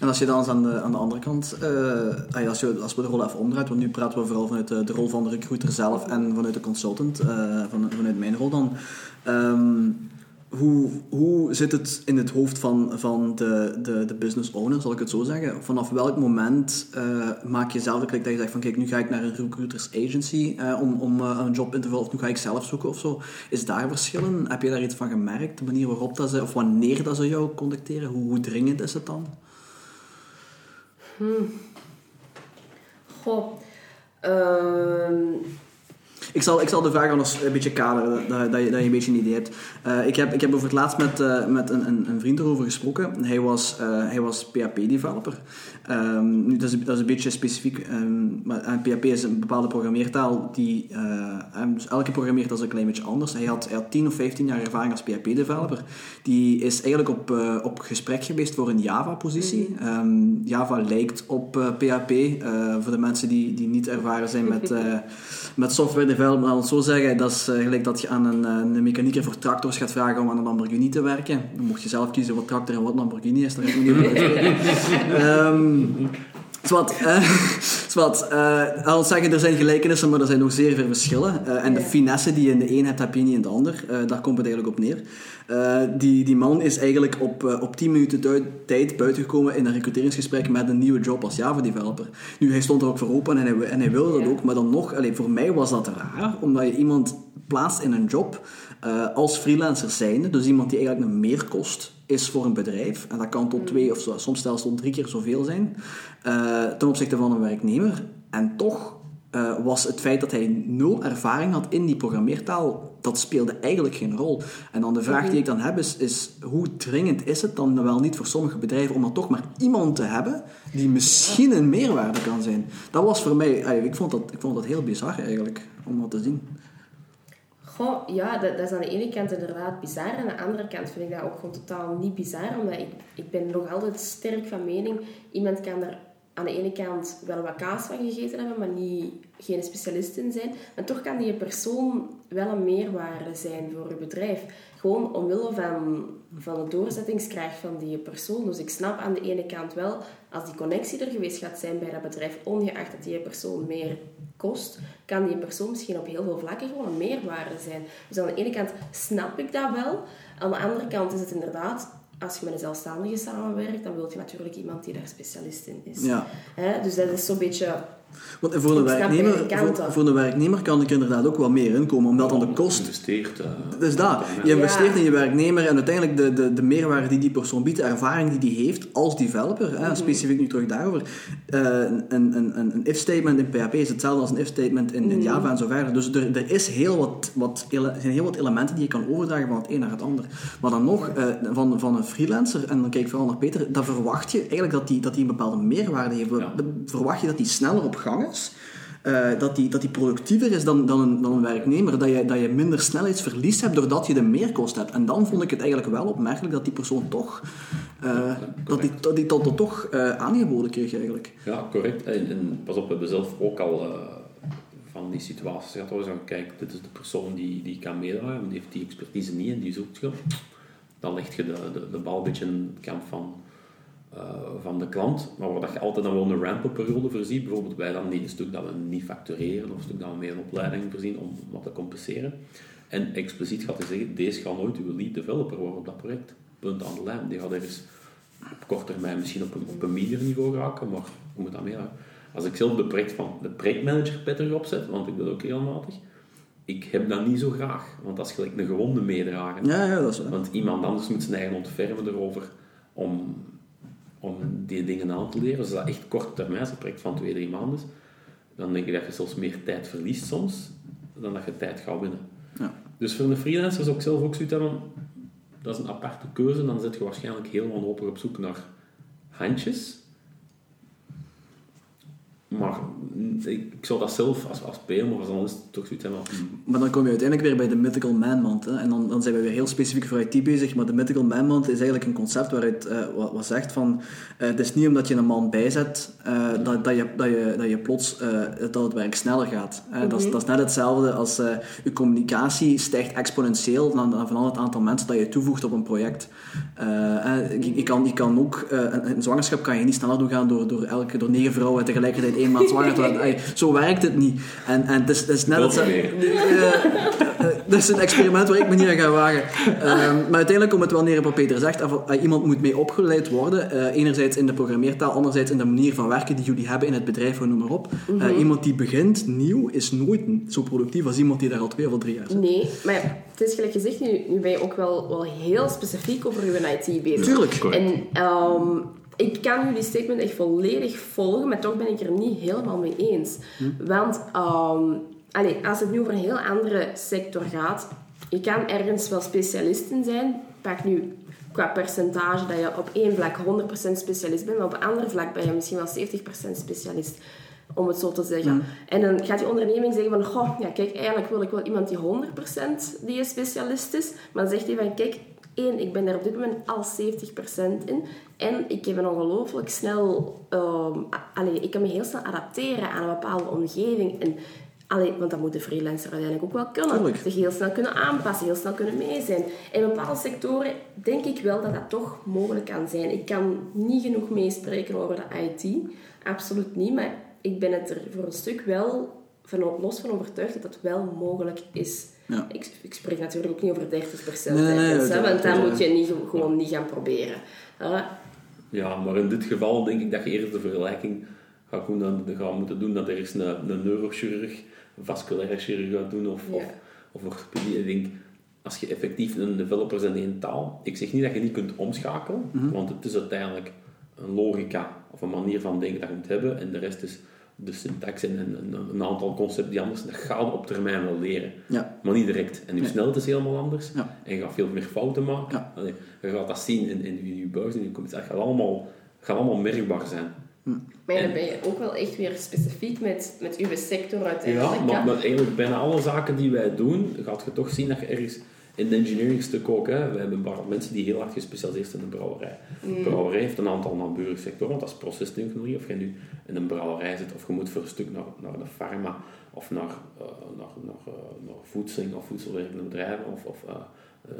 A: En als je dan eens aan de, aan de andere kant, eh, als, je, als we de rol even omdraaien, want nu praten we vooral vanuit de, de rol van de recruiter zelf en vanuit de consultant, eh, van, vanuit mijn rol dan. Ehm, hoe, hoe zit het in het hoofd van, van de, de, de business owner, zal ik het zo zeggen? Vanaf welk moment eh, maak je zelf de klik dat je zegt van kijk, nu ga ik naar een recruiters agency eh, om, om eh, een job in te vullen of nu ga ik zelf zoeken of zo. Is daar verschillen? Heb je daar iets van gemerkt? De manier waarop dat ze, of wanneer dat ze jou contacteren? Hoe, hoe dringend is het dan?
C: Goh. Ehm,
A: Ik zal, ik zal de vraag anders een beetje kaderen, dat, dat, je, dat je een beetje een idee hebt. Eh, ik, heb ik heb over het laatst met, eh, met een, een, een vriend erover gesproken. Hij was, eh, hij was PHP-developer. Ehm, nu, dat, is, dat is een beetje specifiek. ehm, maar PHP is een bepaalde programmeertaal die... hem- dus elke programmeertaal is een klein beetje anders. Hij had, hij had 10 of 15 jaar ervaring als PHP-developer. Die is eigenlijk op, eh, op gesprek geweest voor een Java-positie. Ehm, Java lijkt op eh, PHP. voor de mensen die, die niet ervaren zijn met, (laughs) met software development, laat het zo zeggen. Dat is gelijk dat je aan een, een mechanieker voor tractors gaat vragen om aan een Lamborghini te werken. Dan mocht je zelf kiezen wat tractor en wat Lamborghini is. Daar ga ik niet over (laughs) Zwat, eh, (laughs) zwat, eh, al zeggen er zijn gelijkenissen, maar er zijn nog zeer veel verschillen. Eh, en de finesse die je in de een hebt, heb je niet in de ander. Eh, daar komt het eigenlijk op neer. Eh, die, die man is eigenlijk op, eh, op 10 minuten tijd buitengekomen in een recruteringsgesprek met een nieuwe job als Java-developer. Nu, hij stond er ook voor open en hij, en hij wilde dat ook, maar dan nog, allee, voor mij was dat raar, omdat je iemand plaatst in een job eh, als freelancer zijnde, dus iemand die eigenlijk een meerkost is voor een bedrijf, en dat kan tot twee of zo, soms zelfs tot drie keer zoveel zijn, eh, ten opzichte van een werknemer. En toch eh, was het feit dat hij nul ervaring had in die programmeertaal, dat speelde eigenlijk geen rol. En dan de vraag die ik dan heb is, is hoe dringend is het dan wel niet voor sommige bedrijven om dan toch maar iemand te hebben die misschien een meerwaarde kan zijn? Dat was voor mij, ik vond dat, ik vond dat heel bizar eigenlijk, om dat te zien.
C: Ja, dat, is aan de ene kant inderdaad bizar. Aan de andere kant vind ik dat ook gewoon totaal niet bizar. Omdat ik, ik ben nog altijd sterk van mening... Iemand kan er aan de ene kant wel wat kaas van gegeten hebben, maar niet, geen specialist in zijn. Maar toch kan die persoon wel een meerwaarde zijn voor je bedrijf. Gewoon omwille van, van de doorzettingskracht van die persoon. Dus ik snap aan de ene kant wel, als die connectie er geweest gaat zijn bij dat bedrijf, ongeacht dat die persoon meer kost, kan die persoon misschien op heel veel vlakken gewoon een meerwaarde zijn. Dus aan de ene kant snap ik dat wel. Aan de andere kant is het inderdaad, als je met een zelfstandige samenwerkt, dan wil je natuurlijk iemand die daar specialist in is.
A: Ja.
C: Dus dat is zo'n beetje...
A: Want voor
C: snap
A: werknemer,
C: kanten.
A: voor, voor de werknemer kan ik inderdaad ook wat meer inkomen, omdat dan de kost
B: Investeert. eh,
A: Dus dat, je investeert
C: Ja.
A: in je werknemer en uiteindelijk de, de, de meerwaarde die die persoon biedt, de ervaring die die heeft als developer, hè, specifiek nu terug daarover. Eh, een, een, een, een if-statement in PHP is hetzelfde als een if-statement in, in Java en zo verder. Dus er, er is heel wat, wat, ele- er zijn heel wat elementen die je kan overdragen van het een naar het ander. Maar dan nog, eh, van, van een freelancer, en dan kijk ik vooral naar Peter, dan verwacht je eigenlijk dat die, dat die een bepaalde meerwaarde heeft.
B: Ja.
A: Verwacht je dat die sneller op gang is. Eh, dat, die, dat die productiever is dan, dan, een, dan een werknemer. Dat je, dat je minder snelheidsverlies hebt doordat je de meerkost hebt. En dan vond ik het eigenlijk wel opmerkelijk dat die persoon toch... eh, dat die, dat die toch eh, aangeboden kreeg eigenlijk.
B: Ja, correct. En, en pas op, we hebben zelf ook al van die situaties gehad waar we zeggen, kijk, dit is de persoon die, die kan meedraaien, maar die heeft die expertise niet en die zoekt je. Dan leg je de, de, de bal een beetje in het kamp van, van de klant, maar waar je altijd dan wel een ramp-up periode voorziet. Bijvoorbeeld wij dan die een stuk dat we niet factureren of een stuk dat we meer een opleiding voorzien om wat te compenseren. En expliciet gaat hij zeggen, deze gaat nooit uw lead developer worden op dat project. Punt aan de lijn. Die gaat ergens op korte termijn misschien op een, op een medium niveau raken, maar hoe moet dat mee? Als ik zelf de, project van, de projectmanager Petter opzet, want ik doe dat ook regelmatig, ik heb dat niet zo graag, want dat is gelijk een gewonde meedrager.
A: Ja, ja, dat is waar.
B: Want iemand anders moet zijn eigen ontfermen erover om, om die dingen aan te leren. Als dat echt korte termijn is, een project van twee, drie maanden is, dan denk ik dat je zelfs meer tijd verliest soms, dan dat je tijd gaat winnen.
A: Ja.
B: Dus voor een freelancer zou ik zelf ook zoiets hebben, dat is een aparte keuze, dan zit je waarschijnlijk heel wanhopig op zoek naar handjes. Maar ik, ik zou dat zelf als, als PM of als analist toch zoiets hebben van, mm,
A: Maar dan kom je uiteindelijk weer bij de mythical man month. Hè? En dan, dan zijn we weer heel specifiek voor IT bezig. Maar de mythical man month is eigenlijk een concept waaruit eh, wat, wat zegt van... eh, het is niet omdat je een man bijzet eh, dat, dat, je, dat, je, dat je plots eh, dat het werk sneller gaat. Dat, is, dat is net hetzelfde als eh, je communicatie stijgt exponentieel dan, dan van al het aantal mensen dat je toevoegt op een project. Je, je kan, je kan ook... eh, een, een zwangerschap kan je niet sneller doen gaan door, door, elke, door negen vrouwen tegelijkertijd één maand zwanger te. Ey, Zo werkt het niet. En, en het, is, het is net
B: Dat.
A: Eh, eh, dat is een experiment waar ik me niet aan ga wagen. Ehm, maar uiteindelijk komt het wel neer op wat Peter zegt. Of, eh, iemand moet mee opgeleid worden. Eh, enerzijds in de programmeertaal, anderzijds in de manier van werken die jullie hebben in het bedrijf, noem maar op. Eh, iemand die begint nieuw is nooit zo productief als iemand die daar al twee of drie jaar zit.
C: Nee, maar ja, het is gelijk gezegd, nu, nu ben je ook wel, wel heel specifiek over uw IT bezig.
A: Tuurlijk.
B: Correct.
C: En ehm, ik kan jullie statement echt volledig volgen, maar toch ben ik er niet helemaal mee eens. Want ehm, allee, als het nu over een heel andere sector gaat, je kan ergens wel specialist in zijn. Pak nu qua percentage dat je op één vlak 100% specialist bent, maar op een ander vlak ben je misschien wel 70% specialist. Om het zo te zeggen. En dan gaat die onderneming zeggen van, goh, ja, kijk, eigenlijk wil ik wel iemand die 100% die een specialist is. Maar dan zegt hij van, kijk, één, ik ben daar op dit moment al 70% in. En ik heb een ongelooflijk snel... allee, ik kan me heel snel adapteren aan een bepaalde omgeving. En, allee, want dat moet de freelancer uiteindelijk ook wel kunnen.
A: Tuurlijk.
C: Zich heel snel kunnen aanpassen, heel snel kunnen mee zijn. In bepaalde sectoren denk ik wel dat dat toch mogelijk kan zijn. Ik kan niet genoeg meespreken over de IT. Absoluut niet. Maar ik ben het er voor een stuk wel van, los van overtuigd dat dat wel mogelijk is.
A: Ja.
C: Ik, ik spreek natuurlijk ook niet over 30%
A: Nee, nee, nee,
C: ergens, hè, want dat moet je niet, gewoon niet gaan proberen.
B: Ja, maar in dit geval denk ik dat je eerder de vergelijking gaat, doen dan, gaat moeten doen dat er eens een, een neurochirurg, een vasculaire chirurg gaat doen of,
C: Ja.
B: of, of orthopedie. Ik denk, als je effectief een developer bent in één taal, ik zeg niet dat je niet kunt omschakelen, want het is uiteindelijk een logica of een manier van denken dat je moet hebben en de rest is de syntax en een, aantal concepten die anders zijn. Dat ga je op termijn wel leren.
A: Ja.
B: Maar niet direct. En je
A: Nee.
B: snelheid is helemaal anders.
A: Ja.
B: En je gaat veel meer fouten maken.
A: Ja.
B: Allee, je gaat dat zien in, in, in je buis, in je commissie. Dat gaat allemaal, gaat allemaal merkbaar zijn.
C: Maar ja, dan ben je ook wel echt weer specifiek met, met uw sector
B: Ja,
C: uiteindelijk.
B: maar,
C: hè.
B: maar eigenlijk bijna alle zaken die wij doen, gaat je toch zien dat je ergens in het engineering stuk ook, hè, we hebben mensen die heel hard gespecialiseerd zijn in de brouwerij. De brouwerij heeft een aantal naburige sectoren, want dat is procestechnologie. Of je nu in een brouwerij zit, of je moet voor een stuk naar, naar de pharma, of naar, eh naar, naar, eh, naar voedsel of voedselwerkende bedrijven, of, of eh,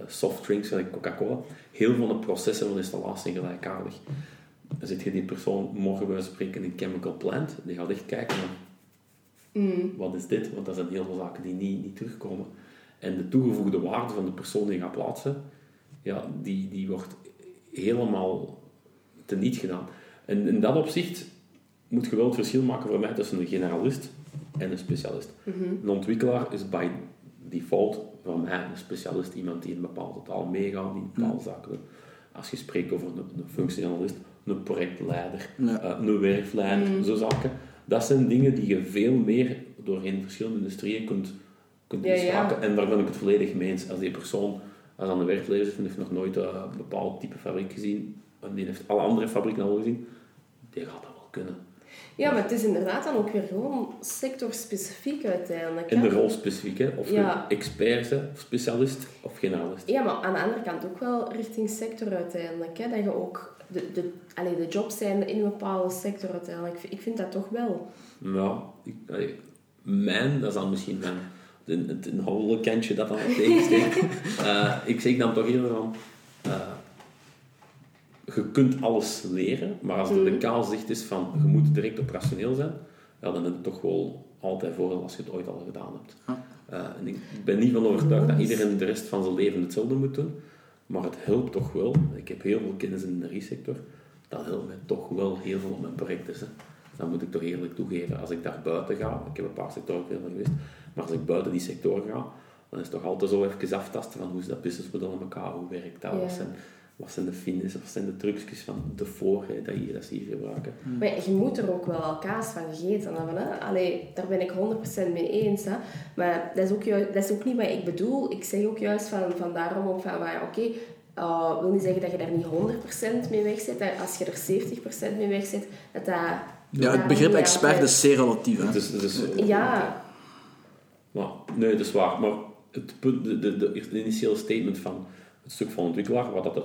B: soft drinks, zoals Coca-Cola. Heel veel van de processen van installatie zijn gelijkaardig. Dan zit je die persoon morgen bij spreken in een chemical plant, die gaat echt kijken naar wat is dit? Want dat zijn heel veel zaken die niet, niet terugkomen. En de toegevoegde waarde van de persoon die je gaat plaatsen, ja, die, die wordt helemaal teniet gedaan. En in dat opzicht moet je wel het verschil maken voor mij tussen een generalist en een specialist. Een ontwikkelaar is by default voor mij een specialist, iemand die in een bepaalde taal meegaat, die een bepaalde zaken. Als je spreekt over een, een functionalist, een projectleider,
A: Ja.
B: eh, een werkleider, zo zaken. Dat zijn dingen die je veel meer doorheen verschillende industrieën kunt, kunt
C: Ja, ja.
B: En daar ben ik het volledig mee eens. Als die persoon, als aan de werkleider zit en heeft nog nooit een bepaald type fabriek gezien, en die heeft alle andere fabrieken al gezien, die gaat dat wel kunnen.
C: Ja, maar het is inderdaad dan ook weer gewoon sectorspecifiek uiteindelijk.
B: En
C: hè.
B: de rol specifiek, hè? of
C: Ja.
B: je expert of specialist, of generalist.
C: Ja, maar aan de andere kant ook wel richting sector uiteindelijk. Hè? Dat je ook de, de, allee, de jobs zijn in een bepaalde sector uiteindelijk. Ik vind dat toch wel.
B: Ja, ik, allee, mijn, dat is dan misschien mijn, een, het een holle kantje dat dan tegensteekt. (laughs) Eh ik zeg dan toch eerder van, eh, je kunt alles leren, maar als er de kaalzicht is van je moet direct operationeel zijn, ja, dan is het toch wel altijd voordeel als je het ooit al gedaan hebt. Uh, en ik ben niet van overtuigd dat iedereen de rest van zijn leven hetzelfde moet doen, maar het helpt toch wel. Ik heb heel veel kennis in de resector. Dat helpt mij toch wel heel veel op mijn projecten. Hè. Dat moet ik toch eerlijk toegeven. Als ik daar buiten ga, ik heb een paar sectoren geweest, maar als ik buiten die sector ga, dan is het toch altijd zo even aftasten van hoe is dat businessmodel in elkaar, hoe werkt dat, wat, zijn, wat zijn de fines, wat zijn de trucjes van de voor dat, je, dat ze hier gebruiken.
C: Maar je moet er ook wel al kaas van gegeten hebben. Hè? Allee, daar ben ik 100% mee eens. Hè? Maar dat is, ook juist, dat is ook niet wat ik bedoel. Ik zeg ook juist van, van daarom ook van, oké, okay, uh, wil niet zeggen dat je daar niet 100% mee weg zit. Dat als je er 70% mee weg zit, dat dat...
A: Ja, het begrip expert is zeer relatief. Hè?
B: Dus, dus,
C: ja.
B: Maar, nee, dat is waar. Maar het, de, de, de, initiële statement van het stuk van ontwikkelaar, wat dat het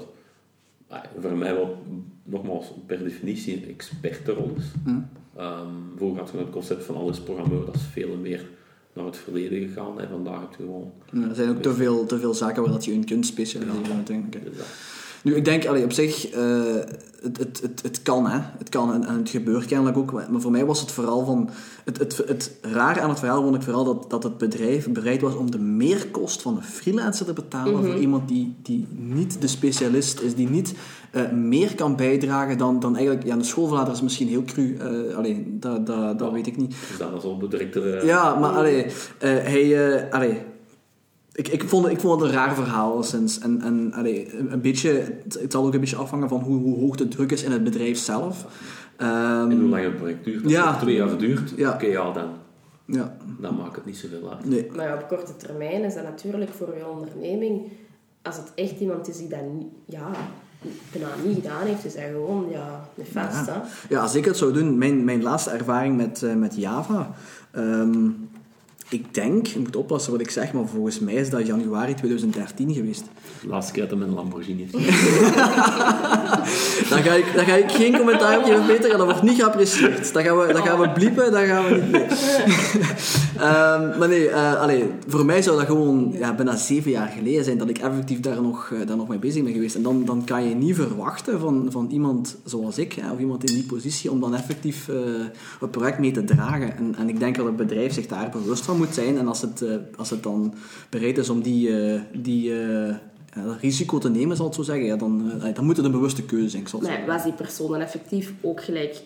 B: ah, voor mij wel nogmaals per definitie een expertenrol is. Mm. Um, vroeger had je het concept van alles programmeur, dat is veel meer naar het verleden gegaan. En vandaag heb je gewoon...
A: Ja, er zijn ook te veel, te veel zaken waar dat je in kunt specialiseren, ja. denk ik. Nu, ik denk, allee, op zich, uh, het, het, het, het kan, hè. Het kan en, en, het gebeurt kennelijk ook. Maar voor mij was het vooral van... Het, het, het raar aan het verhaal vond ik vooral dat, dat het bedrijf bereid was om de meerkost van een freelancer te betalen voor mhm. iemand die, die niet de specialist is, die niet uh, meer kan bijdragen dan, dan eigenlijk... Ja, de schoolverlader is misschien heel cru. Uh, allee, dat, dat, dat weet ik niet.
B: Dus dat is al.
A: Ja, maar allee, hij... allee, ik, ik, vond, ik vond het een raar verhaal sinds. En, en allee, een beetje, het, zal ook een beetje afhangen van hoe, hoe hoog de druk is in het bedrijf zelf.
B: Um, en hoe lang het project duurt. Als ja, het twee jaar duurt, ja. oké, ja, dan, ja. dan maakt het niet zoveel uit.
C: Nee. Maar ja, op korte termijn is dat natuurlijk voor je onderneming, als het echt iemand is die dat ja, bijna niet gedaan heeft, is dat gewoon ja, nefast.
A: Ja. ja, als ik het zou doen, mijn, mijn laatste ervaring met, uh, met Java. Um, ik denk, ik moet oppassen wat ik zeg, maar volgens mij is dat januari 2013 geweest.
B: De laatste keer dat mijn Lamborghini heeft (laughs)
A: dan, ga ik, dan ga ik geen commentaar op geven, Peter, dat wordt niet geapprecieerd. Dan gaan we, dan gaan we bliepen, dan gaan we niet mee. um, (laughs) maar nee, uh, voor mij zou dat gewoon ja, bijna zeven jaar geleden zijn dat ik effectief daar nog, uh, daar nog mee bezig ben geweest. En dan, dan kan je niet verwachten van, van iemand zoals ik, hè, of iemand in die positie, om dan effectief uh, het project mee te dragen. En, en ik denk dat het bedrijf zich daar bewust van moet zijn. En als het, uh, als het dan bereid is om die, uh, die uh, risico te nemen, zal ik zo zeggen, ja, dan, dan moet het een bewuste keuze zijn.
C: Was die persoon dan effectief ook gelijk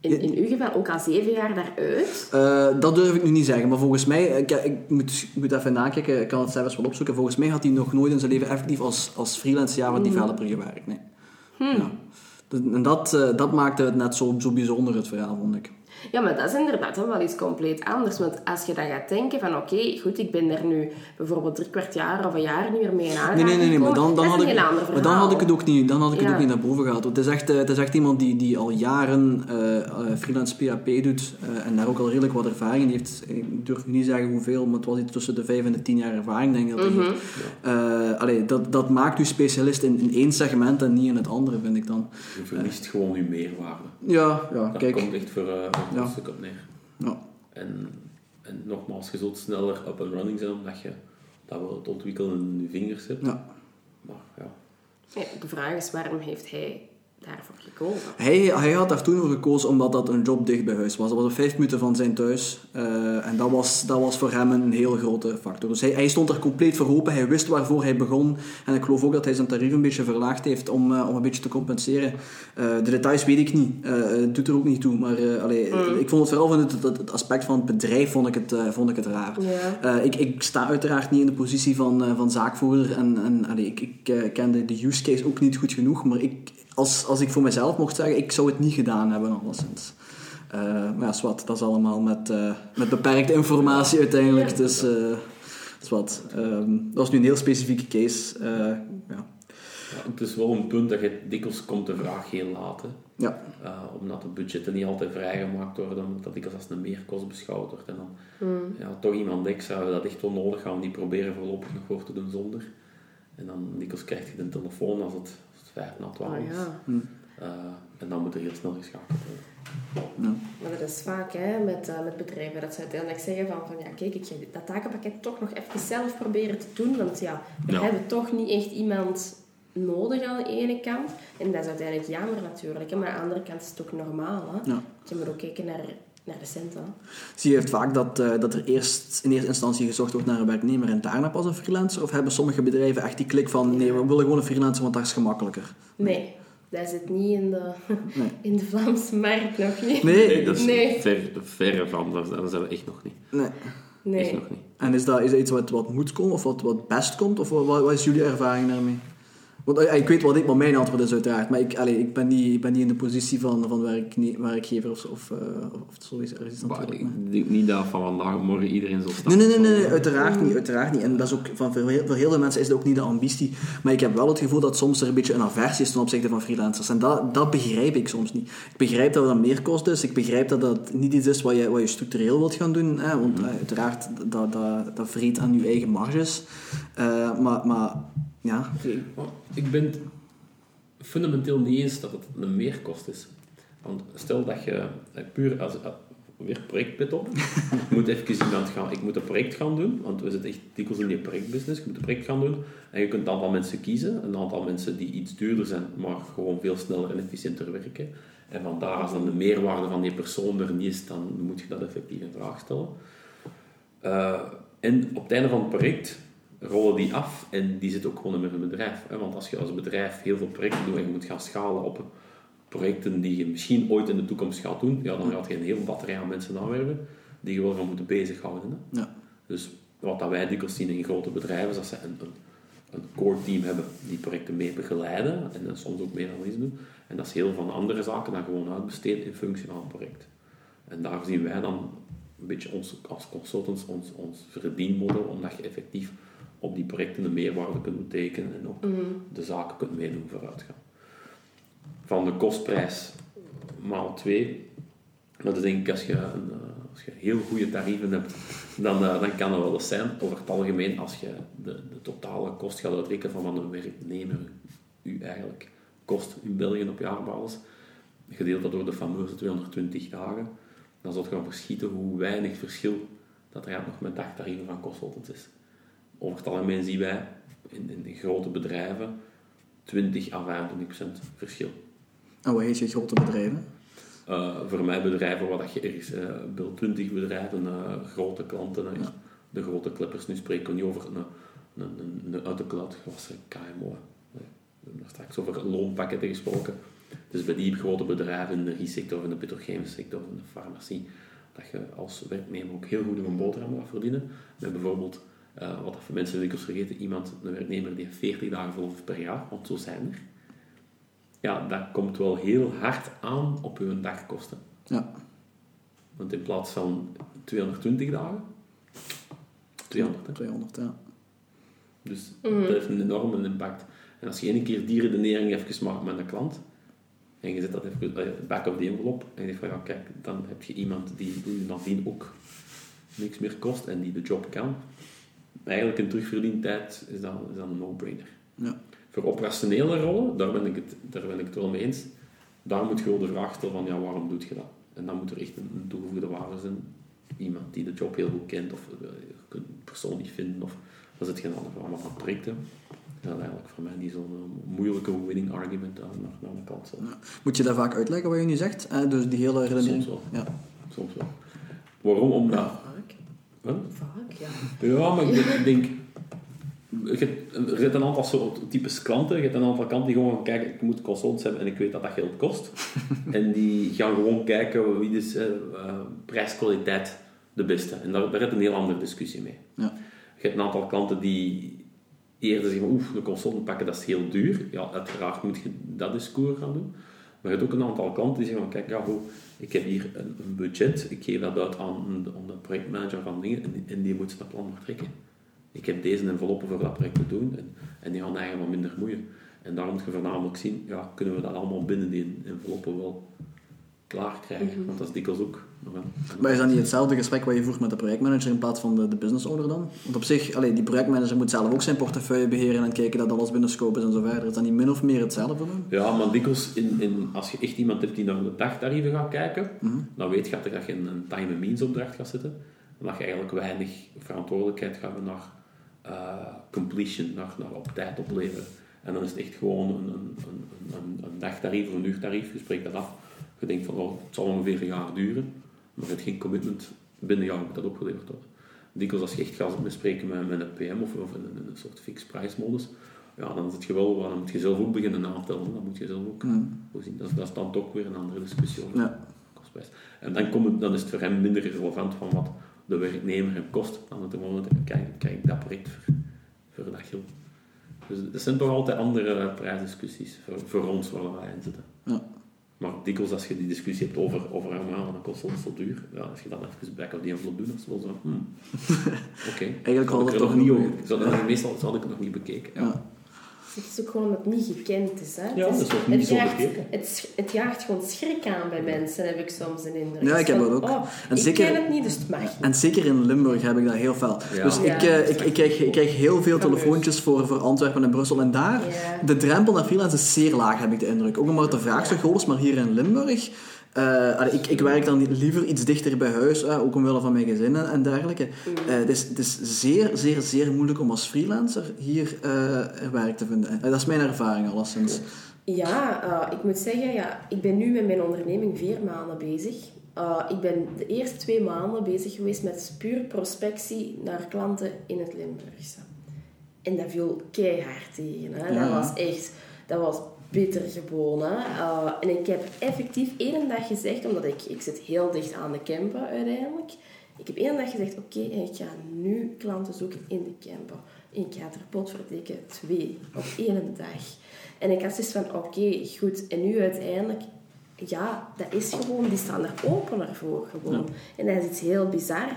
C: in, in uw geval ook al zeven jaar daaruit?
A: Uh, dat durf ik nu niet zeggen, maar volgens mij, ik, ik, moet, ik moet even nakijken, ik kan het zelfs wel opzoeken. Volgens mij had hij nog nooit in zijn leven effectief als, als freelance Java hmm. developer gewerkt. Nee. Hmm. Ja. En dat, dat maakte het net zo, zo bijzonder, het verhaal, vond ik.
C: Ja, maar dat is inderdaad dan wel iets compleet anders. Want als je dan gaat denken van oké, goed, ik ben er nu bijvoorbeeld drie kwart jaar of een jaar niet meer mee in aanraking
A: Nee, nee, nee, maar dan, dan, had ik, maar dan had ik het ook niet, dan had ik het ook niet naar boven gehaald. het is echt, eh, het is echt iemand die, die al jaren uh, freelance PHP doet uh, en daar ook al redelijk wat ervaring in heeft. Ik durf niet zeggen hoeveel, maar het was iets tussen de vijf en de tien jaar ervaring, denk ik. Dat, mm allee, dat, dat maakt u specialist in, in één segment en niet in het andere, vind ik dan.
B: Je verliest gewoon uw meerwaarde.
A: Ja, ja,
B: dat
A: kijk.
B: komt echt voor ja. een stuk op neer. Ja. En, en nogmaals, je zult sneller up and running zijn omdat je dat wel het ontwikkelen in je vingers hebt. Ja. Maar ja.
C: ja. De vraag is, waarom heeft hij daarvoor gekozen?
A: Hij, hij had daar toen voor gekozen omdat dat een job dicht bij huis was. Dat was op vijf minuten van zijn thuis. Uh, en dat was, dat was voor hem een heel grote factor. Dus hij, hij stond er compleet voor open. Hij wist waarvoor hij begon. En ik geloof ook dat hij zijn tarief een beetje verlaagd heeft om, uh, om een beetje te compenseren. Uh, de details weet ik niet. het doet er ook niet toe. Maar allee, mm. ik vond het vooral van het, het, het, aspect van het bedrijf vond ik het, vond ik het raar. Yeah. ik, ik sta uiteraard niet in de positie van, van zaakvoerder. En, en allee, ik, ik ken de, de use case ook niet goed genoeg. Maar ik, als, als ik voor mezelf mocht zeggen, ik zou het niet gedaan hebben, alleszins. Uh, maar ja, zwart, dat is allemaal met, uh, met beperkte informatie uiteindelijk. Dus uh, zwart. Um, dat was nu een heel specifieke case. ja.
B: Ja, het is wel een punt dat je dikwijls komt de vraag heel laat. Ja. omdat de budgetten niet altijd vrijgemaakt worden, omdat dat dikwijls als een meerkost beschouwd wordt. En dan mm. ja, toch iemand extra dat echt wel nodig gaan, die proberen voorlopig nog voor te doen zonder. En dan dikwijls krijg je de telefoon als het vijf na twaalf. Oh, ja. Hm. Uh, en dan moet er heel snel geschakeld worden.
C: Ja. Maar dat is vaak hè, met, uh, met bedrijven dat ze uiteindelijk zeggen van, van ja kijk, ik ga dat takenpakket toch nog even zelf proberen te doen, want ja, we hebben toch niet echt iemand nodig aan de ene kant. En dat is uiteindelijk jammer natuurlijk. hè, Maar aan de andere kant is het toch normaal. Hè?
A: Ja.
C: Je moet ook kijken naar, naar de centen.
A: Zie je het vaak dat, eh, dat er eerst in eerste instantie gezocht wordt naar een werknemer en daarna pas een freelancer? Of hebben sommige bedrijven echt die klik van nee, we willen gewoon een freelancer, want dat is gemakkelijker?
C: Nee, dat zit niet in de,
A: Nee. (laughs)
C: in de Vlaamse markt nog niet.
A: Nee?
B: Nee, dat is
C: Nee.
B: ver, verre van. Dat, dat zijn we echt nog niet.
A: Nee.
B: Echt
C: Nee.
B: nog niet.
A: En is dat, is dat iets wat, wat moet komen of wat, wat best komt? Of wat, wat is jullie ervaring daarmee? Want eh, ik weet wat, ik, mijn antwoord is uiteraard, maar ik, allee, ik, ben, niet, ik ben niet in de positie van, van werkne- werkgever of, of, eh, of zoiets.
B: Ik denk niet dat van vandaag morgen iedereen zal staan.
A: Nee, nee, nee, nee, uiteraard niet, uiteraard niet. En dat is ook, van, voor, heel, voor heel veel mensen is dat ook niet de ambitie. Maar ik heb wel het gevoel dat soms er een beetje een aversie is ten opzichte van freelancers. En dat, dat begrijp ik soms niet. Ik begrijp dat dat meer kost is. Ik begrijp dat dat niet iets is wat je, wat je structureel wilt gaan doen. Hè? Want eh, uiteraard, dat, dat, dat vreet aan je eigen marges. Eh, maar, maar, ja...
B: Maar Ik ben het fundamenteel niet eens dat het een meerkost is. Want stel dat je eh, puur als, als- weer projectpit op, (laughs) je moet even iemand gaan, ik moet een project gaan doen, want we zitten echt dikwijls in die projectbusiness, je moet een project gaan doen en je kunt een aantal mensen kiezen, een aantal mensen die iets duurder zijn, maar gewoon veel sneller en efficiënter werken. En vandaar, als dan de meerwaarde van die persoon er niet is, dan moet je dat effectief in vraag stellen. Eh, en op het einde van het project rollen die af en die zit ook gewoon met een bedrijf. Hè? Want als je als bedrijf heel veel projecten doet en je moet gaan schalen op projecten die je misschien ooit in de toekomst gaat doen, ja, dan gaat je een hele batterij aan mensen aanwerven die je wel gaan moeten bezighouden. Hè?
A: Ja.
B: Dus wat dat wij dikwijls zien in grote bedrijven, is dat ze een, een, een core team hebben die projecten mee begeleiden en dan soms ook mee analyse doen. En dat is heel van andere zaken dan gewoon uitbesteed in functie van het project. En daar zien wij dan een beetje ons, als consultants ons, ons verdienmodel, omdat je effectief op die projecten de meerwaarde kunt betekenen en ook de zaken kunt meedoen vooruitgaan. Van de kostprijs maal 2, dat is denk ik als je, een, eh, als je heel goede tarieven hebt, dan, eh, dan kan dat wel eens zijn. Over het algemeen, als je de, de totale kost gaat uitrekenen van wat een werknemer u eigenlijk kost in België op jaarbasis, gedeeld dat door de fameuze 220 dagen, dan zult je gaan verschieten hoe weinig verschil dat er nog met dagtarieven van consultants is. Over het algemeen zien wij in, in grote bedrijven 20 à 25 procent verschil.
A: En wat heet je grote bedrijven?
B: Eh, voor mij bedrijven waar dat je ergens, eh wel 20 bedrijven, eh, grote klanten, de grote clippers, nu spreken we niet over een, een, een, een uit de cloud, was KMO. Nee, We hebben straks over loonpakketten gesproken. Dus bij die grote bedrijven in de energiesector, in de petrochemische sector, in de farmacie, dat je als werknemer ook heel goed een boterham gaat verdienen. Met bijvoorbeeld, eh, wat dat voor mensen dikwijls vergeten, iemand, een werknemer die heeft 40 dagen verlof per jaar, want zo zijn er. Ja, dat komt wel heel hard aan op uw dagkosten.
A: Ja.
B: Want in plaats van 220 dagen, 200. Hè?
A: 200, ja.
B: Dus dat heeft een enorme impact. En als je één keer die redenering even maakt met een klant, en je zet dat even eh, back of the envelope, en je zegt van ja, kijk, dan heb je iemand die u nadien ook niks meer kost en die de job kan. Eigenlijk een terugverdientijd is dan, is dan een no-brainer.
A: ja.
B: Voor operationele rollen, daar ben, ik het, daar ben ik het wel mee eens. Daar moet je wel de vraag stellen van, ja, waarom doe je dat? En dan moet er echt een, toegevoegde waarde zijn. Iemand die de job heel goed kent, of eh, een persoon niet vinden, of dan zit je dan allemaal van projecten. Dat is eigenlijk voor mij niet zo'n eh, moeilijke winning argument aan de kant zelf.
A: Ja. Moet je daar vaak uitleggen wat je nu zegt? Eh, dus die hele redenering.
B: Soms wel.
A: Ja.
B: Soms wel. Waarom? Omdat... Huh?
C: Vaak, ja.
B: Ja, maar ik denk... ik denk je hebt, er zitten een aantal soort types klanten. Je hebt een aantal klanten die gewoon gaan kijken, ik moet consultants hebben en ik weet dat dat geld kost. (laughs) en die gaan gewoon kijken wie is eh, eh, prijs-kwaliteit de beste. En daar, daar heb je een heel andere discussie mee.
A: Ja.
B: Je hebt een aantal klanten die eerder zeggen, oef, de consultant pakken, dat is heel duur. Ja, uiteraard moet je dat discours gaan doen. Maar je hebt ook een aantal klanten die zeggen, van, kijk, ja, ik heb hier een, een budget, ik geef dat uit aan, aan de projectmanager van dingen en die, en die moet zijn plan nog trekken. Ik heb deze enveloppen voor dat project te doen en, en die gaan eigenlijk wat minder moeien. En daarom moet je voornamelijk zien, ja, kunnen we dat allemaal binnen die enveloppen wel klaar krijgen. Want dat is dikwijls ook.
A: Maar is dat niet hetzelfde gesprek wat je voert met de projectmanager in plaats van de, de business owner dan? Want op zich, allee, die projectmanager moet zelf ook zijn portefeuille beheren en kijken dat alles binnen scope is en zo verder. Is dat niet min of meer hetzelfde dan?
B: Ja, maar dikwijls, in, in, als je echt iemand hebt die naar de dagtarieven gaat kijken, dan weet je dat je in een time and means opdracht gaat zitten. En dat je eigenlijk weinig verantwoordelijkheid gaat hebben naar eh, completion, naar, naar op tijd opleveren. En dan is het echt gewoon een, een, een, een, een dagtarief of een uurtarief. Je spreekt dat af. Je denkt van, oh, het zal ongeveer een jaar duren. Maar je hebt geen commitment. Binnen jaar moet dat opgeleverd worden. Dikwijls als je echt gaat bespreken met, met een PM of, of in, een, een soort fixed price modus, ja, dan zit je wel, dan moet je zelf ook beginnen natellen. Dan moet je zelf ook voorzien. Dat, is- dat is dan toch weer een andere discussie over
A: Ja.
B: kostprijs. En dan, komt het, dan is het voor hem minder relevant van wat de werknemer hem kost. Dan het moment, kijk, kijk ik dat project voor, voor dat geld. Dus dat zijn toch altijd andere prijsdiscussies voor, voor ons waar wij in zitten.
A: Ja.
B: Maar dikwijls als je die discussie hebt over, over een maand, dan kost het zo duur. Ja, als je dan even back of die envelop doet, dan is het wel zo, hmm, (laughs) oké.
A: Eigenlijk
B: ik
A: het toch niet over.
B: Meestal zal ik het nog niet bekeken. Ja.
A: Ja.
C: Het is ook gewoon omdat het niet gekend is. Hè?
B: Ja,
C: het,
B: dat is ook niet
C: het,
B: zo
C: jaagt, het, het jaagt gewoon schrik aan bij mensen, heb ik soms een indruk.
A: Ja, ik heb
C: Van,
A: dat ook.
C: Oh,
A: En
C: ik
A: zeker-
C: ken het niet, dus het mag niet.
A: En zeker in Limburg heb ik dat heel fel.
B: Ja.
A: Dus
C: Ja.
A: ik, eh, ik, ik, krijg, ik krijg heel veel telefoontjes voor, voor Antwerpen en Brussel. En daar,
C: Ja.
A: de drempel naar freelance is zeer laag, heb ik de indruk. Ook omdat de vraag zo groot is, maar hier in Limburg... eh, allee, ik, ik werk dan liever iets dichter bij huis, eh, ook omwille van mijn gezin en, en dergelijke. Eh, het, is, het is zeer, zeer, zeer moeilijk om als freelancer hier werk te vinden. Dat is mijn ervaring alleszins.
C: Ja, ik moet zeggen, ja, ik ben nu met mijn onderneming vier maanden bezig. Ik ben de eerste twee maanden bezig geweest met puur prospectie naar klanten in het Limburgse. En dat viel keihard tegen. Hè.
A: Ja.
C: Dat was echt, dat was bitter gewoon. Hè. Eh, en ik heb effectief één dag gezegd, omdat ik, ik zit heel dicht aan de camper uiteindelijk. Ik heb één dag gezegd, oké, ik ga nu klanten zoeken in de camper. En ik ga er potverdikke twee op één dag. En ik had zoiets van, oké, goed. En nu uiteindelijk, ja, dat is gewoon, die staan er opener voor gewoon. En dat is iets heel bizar.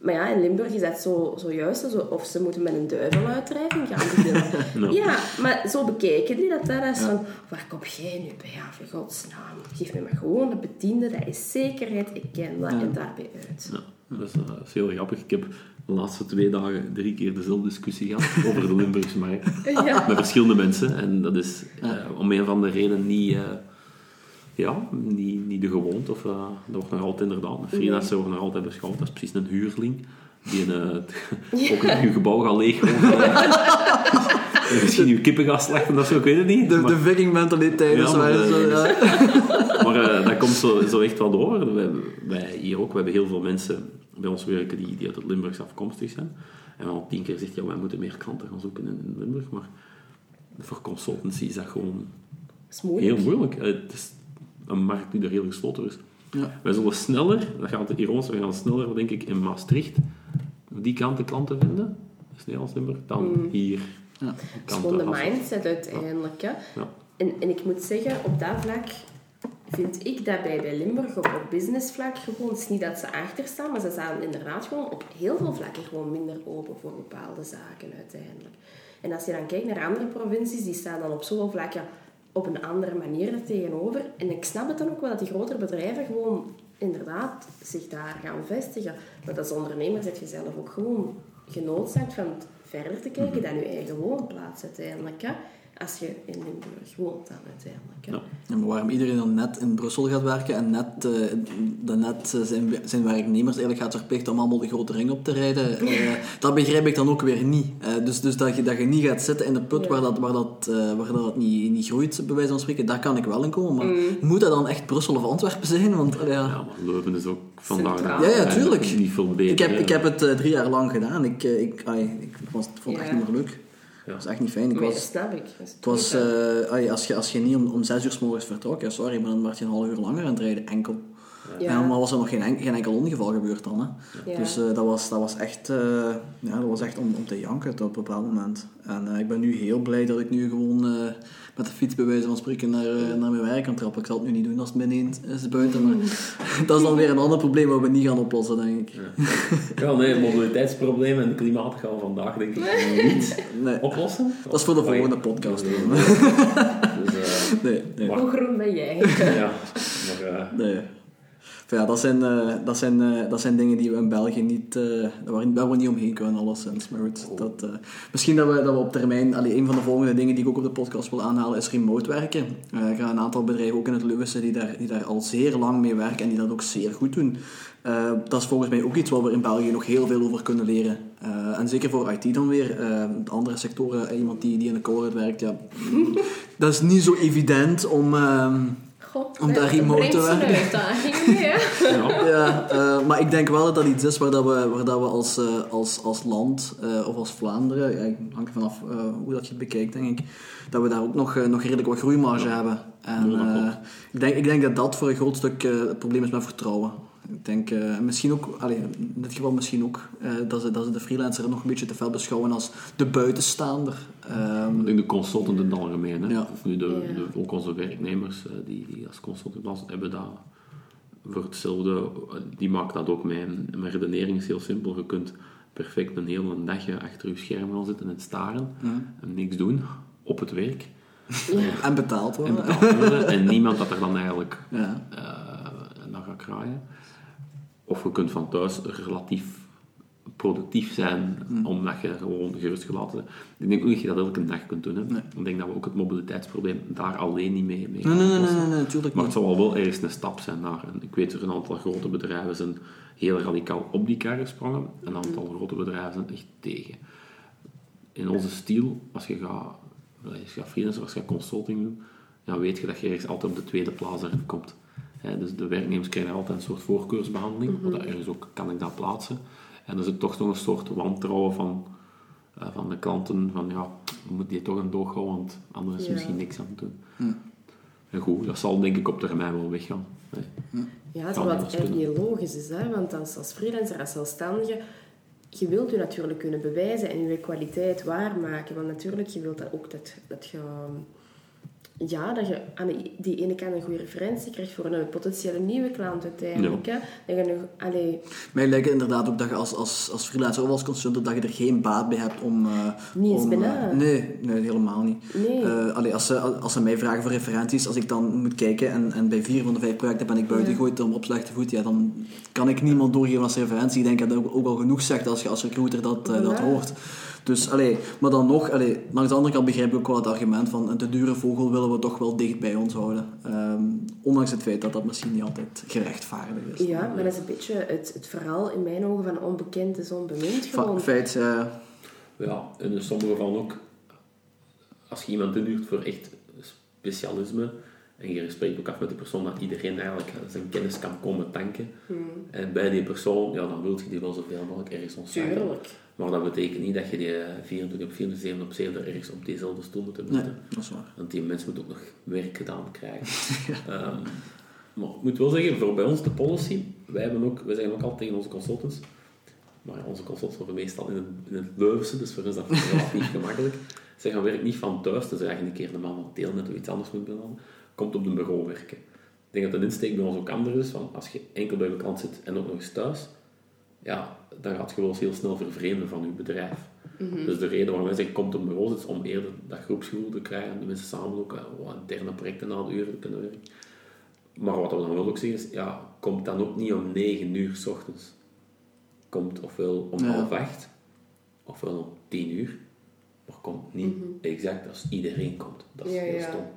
C: Maar ja, in Limburg is dat zo, zo juist. Zo, of ze moeten met een duiveluitdrijving gaan. (laughs) Ja, maar zo bekijken die dat. Dat is van, waar kom jij nu bij? Ja, voor godsnaam. Geef me maar gewoon de bediende. Dat is zekerheid. Ik ken dat. En daarbij uit.
B: Ja, dat is, eh, dat is heel grappig. Ik heb de laatste twee dagen drie keer dezelfde discussie gehad (laughs) over de Limburgse markt.
C: Ja.
B: Met verschillende mensen. En dat is eh, om een van de redenen niet, eh, ja, niet, niet de gewoonte. Of, eh, dat wordt nog altijd inderdaad, een freelancer wordt nog altijd beschouwd. Dat is precies een huurling. Die een, eh, ook een uw gebouw gaat leeghouden. (laughs) Misschien uw kippen gaat slachten of zo, ik weet het niet.
A: De,
B: Maar-
A: de viking mentaliteit
B: Ja,
A: is
B: maar,
A: waar.
B: eh,
A: zo, ja. (laughs)
B: maar dat komt zo, zo echt wel door. Wij, wij hier ook, we hebben heel veel mensen bij ons werken die, die uit het Limburgs afkomstig zijn. En we al tien keer gezegd, ja, wij moeten meer klanten gaan zoeken in, in Limburg. Maar voor consultancy is dat gewoon
C: Dat is moeilijk.
B: heel moeilijk. Het is een markt die er heel gesloten is.
A: Ja.
B: Wij zullen sneller, dat gaat ironisch, we gaan sneller, denk ik, in Maastricht die kant de klanten vinden, dus Nederlands-Limburg, dan hier.
A: Ja.
C: Het is gewoon de mindset uiteindelijk.
B: Ja.
C: En, en ik moet zeggen, op dat vlak vind ik dat bij, bij Limburg op, op businessvlak gewoon, het is niet dat ze achter staan, maar ze staan inderdaad gewoon op heel veel vlakken gewoon minder open voor bepaalde zaken uiteindelijk. En als je dan kijkt naar andere provincies, die staan dan op zoveel vlakken op een andere manier er tegenover. En ik snap het dan ook wel dat die grotere bedrijven gewoon inderdaad zich daar gaan vestigen. Maar als ondernemer zit je zelf ook gewoon genoodzaakt van verder te kijken dan je eigen woonplaats uiteindelijk. Hè? Als je in Limburg woont dan uiteindelijk. Hè?
B: Ja.
A: Maar waarom iedereen dan net in Brussel gaat werken en net, eh, dat net eh, zijn, zijn werknemers eigenlijk gaat verplichten om allemaal de grote ring op te rijden, (laughs) eh, dat begrijp ik dan ook weer niet. Eh, dus dus dat, je, dat je niet gaat zitten in de put
C: Ja.
A: waar dat, waar dat, eh, waar dat niet, niet groeit, bij wijze van spreken, daar kan ik wel in komen. Maar moet dat dan echt Brussel of Antwerpen zijn? Want, ja.
B: Ja, maar Leuven is ook vandaag de
C: Centraal.
B: dag
A: Ja, ja, tuurlijk.
B: niet veel beter.
A: ik, heb,
B: hè.
A: ik heb het drie jaar lang gedaan. Ik, ik, ai, ik was, vond het echt niet meer leuk. Het was echt niet fijn. Ik
C: dat
A: was,
C: snap ik. Dat is
A: Het was, ai, als, je, als je niet om, om zes uur s morgens vertrok, ja, sorry, maar dan werd je een half uur langer aan het rijden, enkel.
C: Ja.
A: En dan was er nog geen, en- geen enkel ongeval gebeurd dan. Hè.
C: Ja.
A: Dus eh, dat, was, dat was echt, eh, ja, dat was echt om, om te janken op een bepaald moment. En eh, ik ben nu heel blij dat ik nu gewoon eh, met de fiets bij wijze van spreken naar, eh, naar mijn werk kan trappen. Ik zal het nu niet doen als het beneden is buiten, maar (laughs) dat is dan weer een ander probleem wat we niet gaan oplossen, denk ik.
B: Ja, nee, het mobiliteitsprobleem en het klimaat gaan we vandaag denk ik niet
A: Nee,
B: oplossen.
A: dat is voor de volgende
B: ja.
A: podcast.
B: Eh, (laughs) dus, eh,
A: Nee, nee.
C: Hoe groen ben jij?
B: ja, maar
A: nee. Ja, dat, zijn, eh, dat, zijn, eh, dat zijn dingen die we in België niet, eh, waar, waar we niet omheen kunnen, alleszins. Maar goed, dat, eh, misschien dat we, dat we op termijn, allee, een van de volgende dingen die ik ook op de podcast wil aanhalen, is remote werken. Eh, ik ga een aantal bedrijven, ook in het Leuvense, die daar, die daar al zeer lang mee werken en die dat ook zeer goed doen. Dat is volgens mij ook iets waar we in België nog heel veel over kunnen leren. En zeker voor IT dan weer. de andere sectoren, iemand die, die in de cloud werkt, ja, (laughs) dat is niet zo evident om...
C: God,
A: Om daar
C: dat
A: remote te werken. (laughs)
B: Ja.
A: Ja, eh, maar ik denk wel dat dat iets is waar, dat we, waar dat we als, eh, als, als land eh, of als Vlaanderen, ja, hangt vanaf eh, hoe dat je het bekijkt, denk ik, dat we daar ook nog, eh, nog redelijk wat groeimarge hebben. En eh, ik, denk, ik denk dat dat voor een groot stuk eh, het probleem is met vertrouwen. Ik denk eh, misschien ook, allee, in dit geval misschien ook, eh, dat, ze, dat ze de freelancer nog een beetje te veel beschouwen als de buitenstaander. Ehm,
B: Ik denk de consultant in het algemeen. Hè.
A: Ja.
B: Of nu de,
C: Ja.
B: de, ook onze werknemers eh, die, die als consultant was, hebben dat voor hetzelfde. Die maakt dat ook mee. En Mijn redenering is heel simpel. Je kunt perfect een hele dagje achter je scherm gaan zitten en staren en niks doen op het werk.
A: en betaald
B: En,
A: worden.
B: betaald worden, en niemand dat er dan eigenlijk
A: Ja.
B: eh, naar gaat kraaien. Of je kunt van thuis relatief productief zijn, omdat je gewoon gerust gelaten bent. Ik denk ook dat je dat elke dag kunt doen. Hè.
A: Nee.
B: Ik denk dat we ook het mobiliteitsprobleem daar alleen niet mee, mee
A: Nee, nee, nee, natuurlijk
B: Maar het zal wel ergens een stap zijn naar. En ik weet er een aantal grote bedrijven zijn heel radicaal op die kar gesprongen. Een aantal grote bedrijven zijn echt tegen. In onze stijl, als je gaat, als je gaat freelancen, als je gaat consulting doen, dan weet je dat je ergens altijd op de tweede plaats erin komt. Hè, dus de werknemers krijgen altijd een soort voorkeursbehandeling, mm dat ergens ook kan ik dat plaatsen. En er zit toch nog een soort wantrouwen van, eh, van de klanten, van ja, moet die toch een doog houden, want anders is er
C: Ja.
B: misschien niks aan het doen. En goed, dat zal denk ik op termijn wel weggaan. hè.
C: Ja, het eigenlijk niet logisch is. Hè? Want als, als freelancer, als zelfstandige, je wilt je natuurlijk kunnen bewijzen en je kwaliteit waarmaken. Want natuurlijk, je wilt dat ook dat, dat je... Ja, dat je aan die ene kant een goede referentie krijgt voor een potentiële nieuwe klant uiteindelijk. Hè? Dat je nog... Allee,
A: Mij lijkt inderdaad ook dat je als, als, als freelancer of als consultant dat je er geen baat bij hebt om... eh,
C: Niet eens
A: om,
C: bijna.
A: eh, nee, nee, helemaal niet.
C: Nee.
A: Eh, allee, als, ze, als ze mij vragen voor referenties, als ik dan moet kijken en, en bij vier van de vijf projecten ben ik buiten gegooid om op slechte voet, ja, dan kan ik niemand doorgeven als referentie. Ik denk dat dat ook, ook al genoeg zegt als je als recruiter dat, dat
C: Ja.
A: hoort. Dus, allee, maar dan nog, allee, langs de andere kant begrijp ik ook wel het argument van een te dure vogel willen we toch wel dicht bij ons houden. Ehm, ondanks het feit dat dat misschien niet altijd gerechtvaardigd is.
C: ja, maar dat is een beetje het, het verhaal in mijn ogen van onbekend is onbemind gewoon.
A: feit, eh,
B: Ja, en in sommige gevallen ook, als je iemand inhuurt voor echt specialisme, en je spreekt ook af met die persoon dat iedereen eigenlijk zijn kennis kan komen tanken, en bij die persoon, ja, dan wil je die wel zoveel mogelijk ergens ontstaan.
C: Tuurlijk.
B: Maar dat betekent niet dat je die 24 op 24, 7 op 7 er ergens op diezelfde stoel moet hebben
A: nee, dat is waar.
B: Want die mens moet ook nog werk gedaan krijgen. (laughs) Ehm, maar ik moet wel zeggen, voor bij ons de policy, wij, hebben ook, wij zeggen ook altijd tegen onze consultants, maar ja, onze consultants worden meestal in het, in het Leuvense, dus voor ons is dat (laughs) relatief gemakkelijk. Zij gaan werk niet van thuis, dus eigenlijk een keer de man van deel net of iets anders moet doen, komt op een bureau werken. Ik denk dat de insteek bij ons ook anders is, van als je enkel bij de klant zit en ook nog eens thuis, ja, dan gaat je wel eens heel snel vervreemden van je bedrijf. Dus de reden waarom wij zeggen, komt op een bureau zitten, om eerder dat groepsgevoel te krijgen, en de mensen samen ook eh, wat interne projecten na de uren te kunnen werken. Maar wat we dan wel ook zeggen is, ja, komt dan ook niet om 9 uur s ochtends. Komt ofwel om
A: Ja.
B: half acht, ofwel om 10 uur, maar komt niet exact als iedereen komt. Dat is
C: Ja,
B: heel stom. Ja,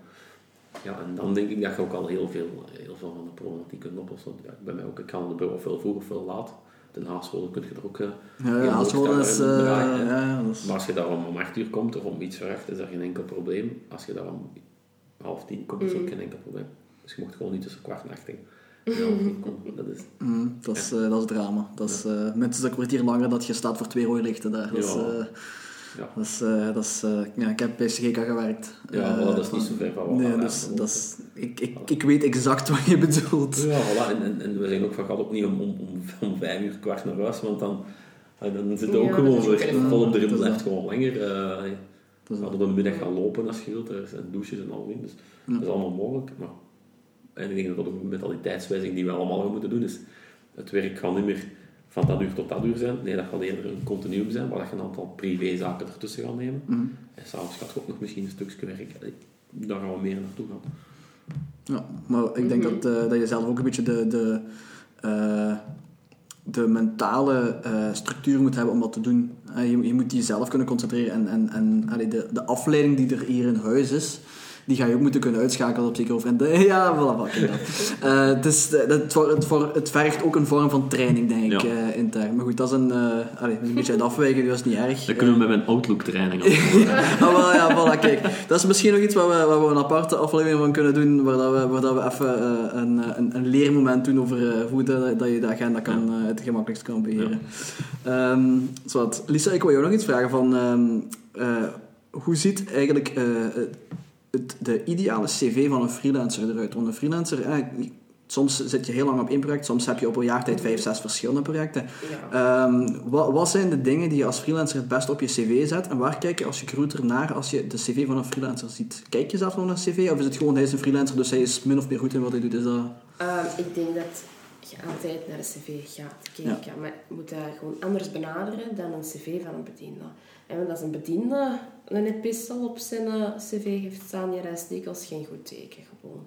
B: en dan denk ik dat je ook al heel veel, heel veel van de problematiek kunt oplossen. Ja, bij mij ook, ik kan de bureau ofwel vroeg ofwel laat. Den Haaswolde kun je er ook... eh,
A: Ja, ja,
B: hoog
A: is... eh,
B: draaien, hè.
A: ja, dat is...
B: Maar als je daar om, om 8 uur komt of om iets voor is er geen enkel probleem. Als je daar om half tien komt, is ook geen enkel probleem. Dus je mocht gewoon niet tussen kwart en acht. (laughs) Dat is...
A: Mm, dat, is, eh, dat is drama. Dat is eh, minstens een kwartier langer dat je staat voor twee rode lichten daar. Dat is,
B: Ja.
A: Eh,
B: Ja.
A: dat is, eh, dat is, eh, ja, ik heb bij CGK gewerkt.
B: Ja,
A: Eh,
B: voilà, dat is niet zo ver van wat
A: Nee, dus, dat is, ik, ik, ik weet exact wat je bedoelt.
B: Ja, voilà. En, en, en we zeggen ook van, gaat ook niet om, om, om, om vijf uur kwart naar huis, want dan, eh, dan zit je ook
C: Ja,
B: gewoon zo echt vol op de blijft gewoon langer. eh gaat op de middag gaan lopen als je wilt, er zijn douches en al in, dus dat is allemaal mogelijk. Maar, en ik denk dat dat ook een mentaliteitswijziging die we allemaal gaan moeten doen is, het werk gaat niet meer van dat uur tot dat uur zijn, nee, dat gaat eerder een continuum zijn, waar dat je een aantal privézaken ertussen gaat nemen.
A: Mhm.
B: En s'avonds gaat je ook nog misschien een stukje werk, daar gaan we meer naartoe gaan.
A: Ja, maar ik denk dat, eh, dat je zelf ook een beetje de, de, eh, de mentale eh, structuur moet hebben om dat te doen. Je, je moet jezelf kunnen concentreren en, en, en allee, de, de afleiding die er hier in huis is, die ga je ook moeten kunnen uitschakelen op zeker over. En de, ja, voilà, kijk dat. Eh, het, is, eh, het, voor- het, voor- het vergt ook een vorm van training, denk ik,
B: Ja.
A: eh, intern. Maar goed, dat is een, dat is een beetje het afwijken, dat is niet erg.
B: Dat kunnen we met mijn Outlook-training (laughs)
A: Ah, wel, ja, voilà, kijk. Dat is misschien nog iets waar we, waar we een aparte aflevering van kunnen doen, waar, dat we, waar dat we even een, een, een leermoment doen over hoe dat, dat je de agenda kan, het gemakkelijkst kan beheren. Ehm, zwart. Lisa, ik wil jou nog iets vragen van... ehm, eh, hoe ziet eigenlijk het, de ideale cv van een freelancer eruit? Want een freelancer... eh, soms zit je heel lang op één project, soms heb je op een jaar tijd vijf, zes verschillende projecten.
C: Ja.
A: Ehm, wat, wat zijn de dingen die je als freelancer het best op je cv zet? En waar kijk je als recruiter naar als je de cv van een freelancer ziet? Kijk je zelf nog naar een cv? Of is het gewoon, hij is een freelancer, dus hij is min of meer goed in wat hij doet? Is dat...
C: Ehm, ik denk dat je altijd naar de cv gaat kijken. Maar je moet dat gewoon anders benaderen dan een cv van een bediende. En want als een bediende een epistel op zijn eh, cv heeft staan, ja, dat is dikwijls geen goed teken gewoon.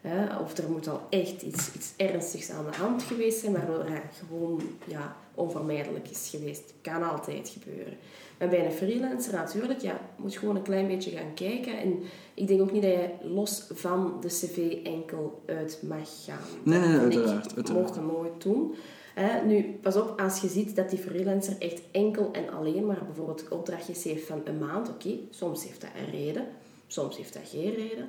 C: Hè? Of er moet al echt iets, iets ernstigs aan de hand geweest zijn, waardoor het gewoon ja, onvermijdelijk is geweest. Kan altijd gebeuren. Maar bij een freelancer natuurlijk, ja, moet je gewoon een klein beetje gaan kijken. En ik denk ook niet dat je los van de cv enkel uit mag gaan.
A: Nee, nee,
C: Dat vind
A: uiteraard, uiteraard.
C: mocht dat nooit doen. Nu, pas op, als je ziet dat die freelancer echt enkel en alleen maar bijvoorbeeld opdrachtjes heeft van een maand, oké, soms heeft dat een reden, soms heeft dat geen reden.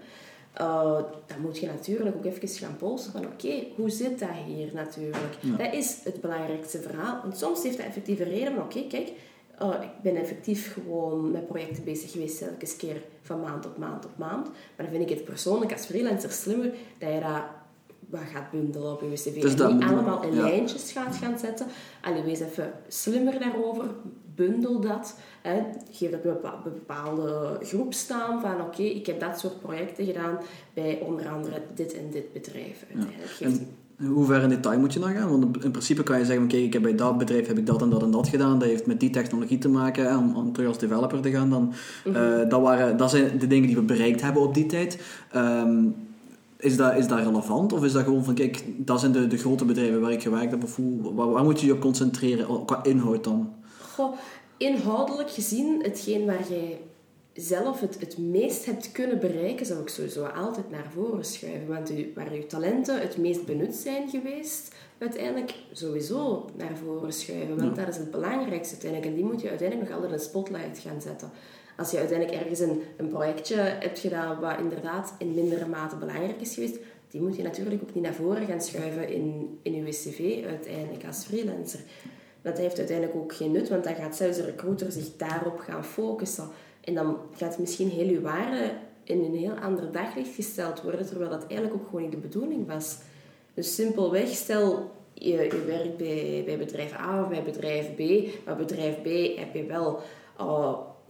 C: Uh, dan moet je natuurlijk ook even gaan polsen van oké, hoe zit dat hier natuurlijk? Dat is het belangrijkste verhaal. Want soms heeft dat effectief een reden, maar oké, kijk, uh, ik ben effectief gewoon met projecten bezig geweest, telkens keer van maand op maand op maand. Maar dan vind ik het persoonlijk als freelancer slimmer dat je dat wat gaat bundelen op je cv.
A: Dus
C: en niet allemaal in
A: ja.
C: lijntjes gaat gaan zetten. Allee, wees even slimmer daarover. Bundel dat. Hè. Geef dat een bepa- bepaalde groep staan van oké, ik heb dat soort projecten gedaan bij onder andere dit en dit bedrijf. Uiteindelijk
A: hoe ver in detail moet je dan gaan? Want in principe kan je zeggen, kijk, ik heb bij dat bedrijf heb ik dat en dat en dat gedaan. Dat heeft met die technologie te maken. hè, Om, om terug als developer te gaan dan. Eh, dat, waren, dat zijn de dingen die we bereikt hebben op die tijd. Ehm, is, dat, is dat relevant? Of is dat gewoon van, kijk, dat zijn de, de grote bedrijven waar ik gewerkt heb? Of hoe, waar, waar moet je je op concentreren? Qua inhoud dan?
C: Goh, inhoudelijk gezien, hetgeen waar jij zelf het, het meest hebt kunnen bereiken, zou ik sowieso altijd naar voren schuiven. Want u, waar uw talenten het meest benut zijn geweest, uiteindelijk sowieso naar voren schuiven. Want dat is het belangrijkste uiteindelijk. En die moet je uiteindelijk nog altijd in de spotlight gaan zetten. Als je uiteindelijk ergens een, een projectje hebt gedaan wat inderdaad in mindere mate belangrijk is geweest, die moet je natuurlijk ook niet naar voren gaan schuiven in, in je cv uiteindelijk als freelancer. Dat heeft uiteindelijk ook geen nut, want dan gaat zelfs de recruiter zich daarop gaan focussen. En dan gaat misschien heel uw waarde in een heel ander daglicht gesteld worden, terwijl dat eigenlijk ook gewoon niet de bedoeling was. Dus simpelweg, stel je, je werkt bij, bij bedrijf A of bij bedrijf B, maar bedrijf B heb je wel,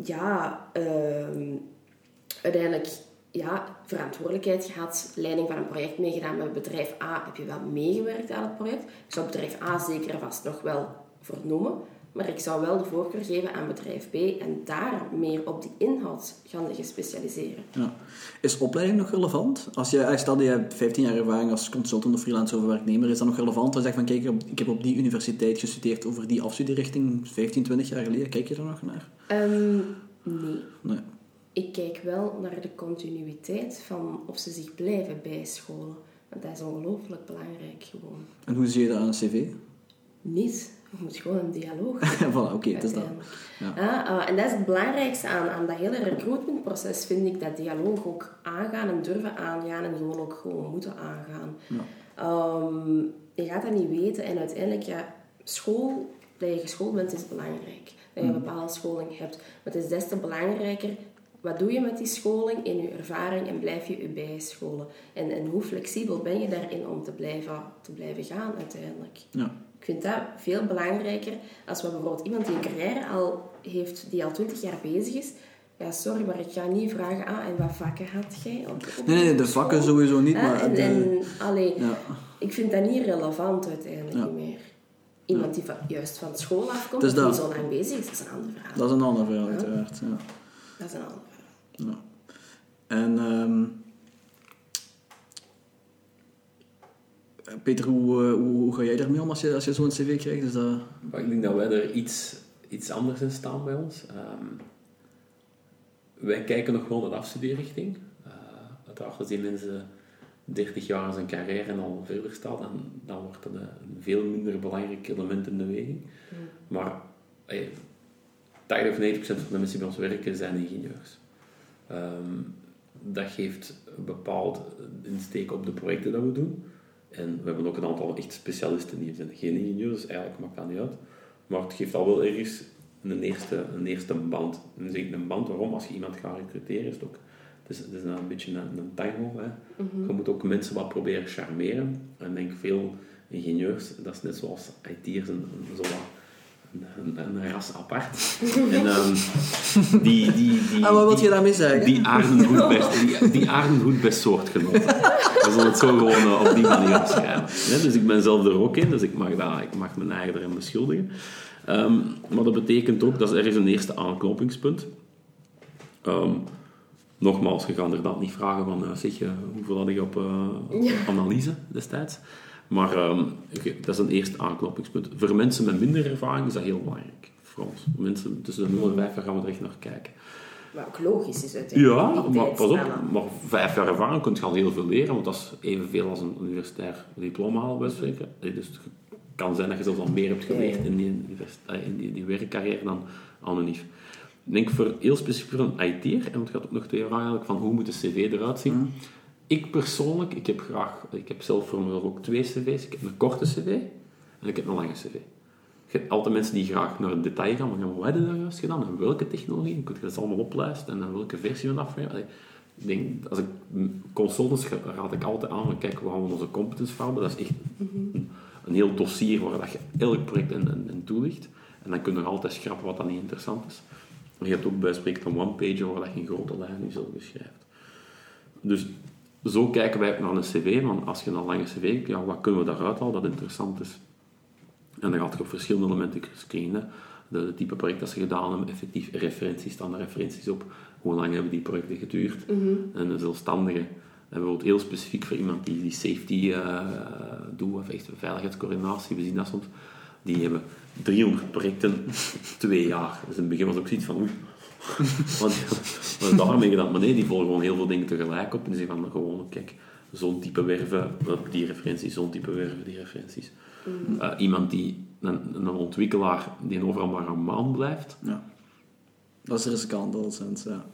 C: ja, ehm, uiteindelijk ja, verantwoordelijkheid gehad, leiding van een project meegedaan. Met bedrijf A heb je wel meegewerkt aan het project. Ik zou bedrijf A zeker en vast nog wel vernoemen. Maar ik zou wel de voorkeur geven aan bedrijf B en daar meer op die inhoud gaan liggen specialiseren.
A: Ja. Is opleiding nog relevant? Als je, eh, stel dat je hebt 15 jaar ervaring als consultant of freelancer of werknemer, is dat nog relevant? Als je zegt van kijk, ik heb op die universiteit gestudeerd over die afstudierichting 15, 20 jaar geleden, kijk je er nog naar?
C: Ehm, nee.
A: Nee.
C: Ik kijk wel naar de continuïteit van of ze zich blijven bijscholen. Want dat is ongelooflijk belangrijk gewoon.
A: En hoe zie je dat aan een cv?
C: Niet. Je moet gewoon een dialoog (laughs)
A: voilà, oké, het is dat. Ja.
C: Ja, eh, en dat is het belangrijkste aan, aan dat hele recruitmentproces, vind ik, dat dialoog ook aangaan en durven aangaan en gewoon ook gewoon moeten aangaan. Ehm, je gaat dat niet weten en uiteindelijk, ja, school, dat je geschoold bent, is belangrijk. Dat je een bepaalde scholing hebt. Maar het is des te belangrijker, wat doe je met die scholing in je ervaring en blijf je je bijscholen? En, en hoe flexibel ben je daarin om te blijven, te blijven gaan uiteindelijk?
A: Ja.
C: Ik vind dat veel belangrijker als we bijvoorbeeld iemand die een carrière al heeft, die al 20 jaar bezig is. Ja, sorry, maar ik ga niet vragen, ah, en wat vakken had jij op,
A: Nee, nee, de
C: school?
A: vakken sowieso niet,
C: Hè?
A: maar
C: En,
A: de-
C: en, allee,
A: Ja.
C: ik vind dat niet relevant uiteindelijk
A: Ja.
C: niet meer. Iemand die van, juist van school afkomt,
A: Dus
C: die zo lang bezig is, dat is een ander verhaal.
A: Dat is een ander verhaal, uiteraard. Ja.
C: Dat is een ander verhaal.
A: Ja. En ehm, Peter, hoe, eh, hoe, hoe ga jij daarmee om als je, als je zo'n cv krijgt? Dat...
B: Maar ik denk dat wij er iets, iets anders in staan bij ons. Ehm, wij kijken nog wel naar de afstudeerrichting. Uh, uiteraard als die mensen 30 jaar aan zijn carrière en al verder staat, dan, dan wordt dat een veel minder belangrijk element in de weging. Maar hey, 80 of 90% van de mensen die bij ons werken zijn ingenieurs. Ehm, dat geeft een bepaald insteek op de projecten dat we doen. En we hebben ook een aantal echt specialisten die zijn geen ingenieurs, dus eigenlijk maakt dat niet uit. Maar het geeft al wel ergens een eerste, een eerste band. En zeg ik een band, waarom? Als je iemand gaat recruteren, is het ook het is, het is een beetje een, een tango. Hè.
C: Mhm.
B: Je moet ook mensen wat proberen charmeren. En ik denk veel ingenieurs, dat is net zoals IT'ers, een, een, zo wat een, een, een ras apart. (laughs) en um, die, die, die,
A: Ah, wat wil je daarmee zeggen?
B: die aarden goed bij, die, die aarden goed bij soortgenoten. (laughs) Zullen het zo gewoon eh, op die manier dus ik ben zelf er ook in, dus ik mag, dat, ik mag mijn eigen erin beschuldigen. Ehm, maar dat betekent ook, dat is ergens een eerste aanknopingspunt. Ehm, nogmaals, je gaat inderdaad niet vragen van, eh, zeg, eh, hoeveel had ik op eh,
C: Ja.
B: analyse destijds. Maar ehm, je- dat is een eerste aanknopingspunt. Voor mensen met minder ervaring is dat heel belangrijk. Voor ons. Mensen tussen de 0 en 5 jaar gaan we er echt naar kijken.
C: Wat ook logisch is uiteindelijk.
B: Ja, maar pas op, maar vijf jaar ervaring kun je al heel veel leren, want dat is evenveel als een universitair diploma halen, bij spreken. Dus het kan zijn dat je zelfs al meer hebt geleerd
C: Ja,
B: in die, eh, in die, die werkcarrière dan anoniem. Ik denk voor, heel specifiek voor een IT'er, en het gaat ook nog twee vragen eigenlijk van hoe moet de cv eruit zien. Ik persoonlijk, ik heb graag, ik heb zelf voor mezelf ook twee cv's. Ik heb een korte cv en ik heb een lange cv. Altijd mensen die graag naar het detail gaan, maar ja, maar wat heb je daar juist gedaan? En welke technologie? Dan kun je dat allemaal oplijsten en dan welke versie van. Allee, Ik denk, als ik consultants raad ik altijd aan, kijk, we gaan onze competence farmen. Dat is echt een, een heel dossier waar dat je elk project in, in, in toelicht. En dan kun je nog altijd schrappen wat dan niet interessant is. Maar je hebt ook bij een one-pager waar dat je in grote lijnen zelf beschrijft. Dus zo kijken wij ook naar een cv, want als je een lange cv hebt, ja, wat kunnen we daaruit halen dat interessant is? En dan gaat je op verschillende elementen screenen. De, de type project dat ze gedaan hebben, effectief referenties, staan er referenties op. Hoe lang hebben die projecten geduurd? En een zelfstandige. En bijvoorbeeld heel specifiek voor iemand die, die safety eh doet, of echt veiligheidscoördinatie, we zien dat soms. Die hebben 300 projecten, (laughs) twee jaar. Dus in het begin was ook zoiets van, oei. (laughs) Want wat is daarmee gedaan? Maar nee, die volgen gewoon heel veel dingen tegelijk op. En die zeggen van, gewoon, kijk, zo'n type werven, die referenties, zo'n type werven, die referenties. Eh, iemand die, een, ontwikkelaar die overal maar een maand blijft,
A: Ja. Dat is riskant, alleszins, ja.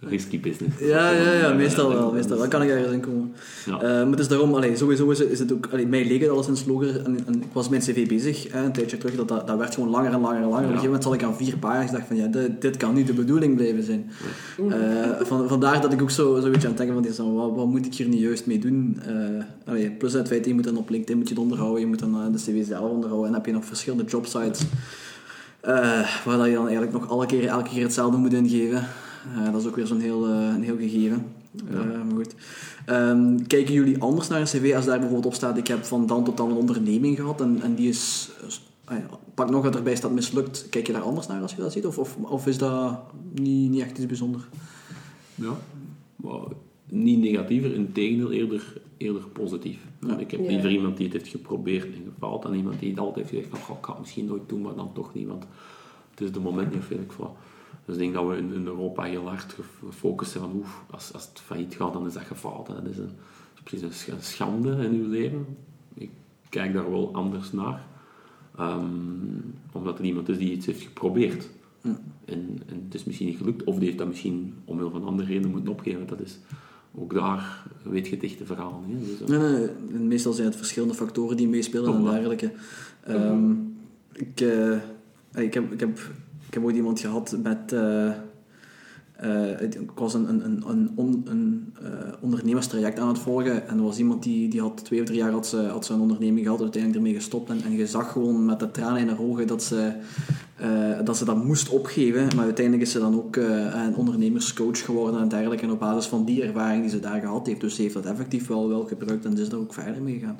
B: Risky business.
A: Ja, ja, ja, meestal wel.
B: dat-
A: Meestal wel kan ik ergens in komen.
B: Ja.
A: Eh, maar het is daarom, allee, sowieso is het, is het ook, allee, mij leek het alleszins loger. En, en ik was met mijn cv bezig, hè, een tijdje terug, dat, dat, dat werd gewoon langer en langer en langer. Op een gegeven moment zat ik aan vier pagina's, dacht van ja, dit, dit kan niet de bedoeling blijven zijn. Eh, van, vandaar dat ik ook zo, zo een beetje aan het denken van, wat, wat moet ik hier nu juist mee doen? Eh, allee, plus het feit, je moet dan op LinkedIn moet je het onderhouden, je moet dan de cv zelf onderhouden. En dan heb je nog verschillende jobsites. eh, waar dat je dan eigenlijk nog alle keer, elke keer hetzelfde moet ingeven. Eh, dat is ook weer zo'n heel, eh, een heel gegeven. Eh, maar goed. Ehm, kijken jullie anders naar een cv als daar bijvoorbeeld op staat, ik heb van dan tot dan een onderneming gehad en, en die is, eh, pak nog dat erbij staat mislukt, kijk je daar anders naar als je dat ziet? Of, of, of is dat niet, niet echt iets bijzonders?
B: Ja, maar niet negatiever, in tegendeel eerder, eerder positief. Ik heb
C: Ja.
B: liever iemand die het heeft geprobeerd en gefaald dan iemand die het altijd heeft gezegd van "Goh, ik ga het misschien nooit doen, maar dan toch niet, want het is de moment niet of weet ik veel. Dus ik denk dat we in, in Europa heel hard gefocust zijn van oef, als, als het failliet gaat, dan is dat gefaald. Dat is, een, precies een sch- een schande in uw leven. Ik kijk daar wel anders naar. Ehm, omdat er iemand is die iets heeft geprobeerd. En, en het is misschien niet gelukt, of die heeft dat misschien omwille van andere redenen moeten opgeven. Dat is, ook daar weet je het echte verhaal niet. Dus, eh,
A: Nee, nee, meestal zijn het verschillende factoren die meespelen en dergelijke. Ehm, ik, eh, ik, heb, ik, heb, ik heb ooit iemand gehad met... het- ik was een, een, een, een, on- een eh, ondernemerstraject aan het volgen en er was iemand die, die had twee of drie jaar had ze, had ze een onderneming gehad, uiteindelijk ermee gestopt en, en je zag gewoon met de tranen in haar ogen dat ze dat ze dat moest opgeven. Maar uiteindelijk is ze dan ook een ondernemerscoach geworden en dergelijke. En op basis van die ervaring die ze daar gehad heeft. Dus ze heeft dat effectief wel, wel gebruikt en is daar ook verder mee gegaan.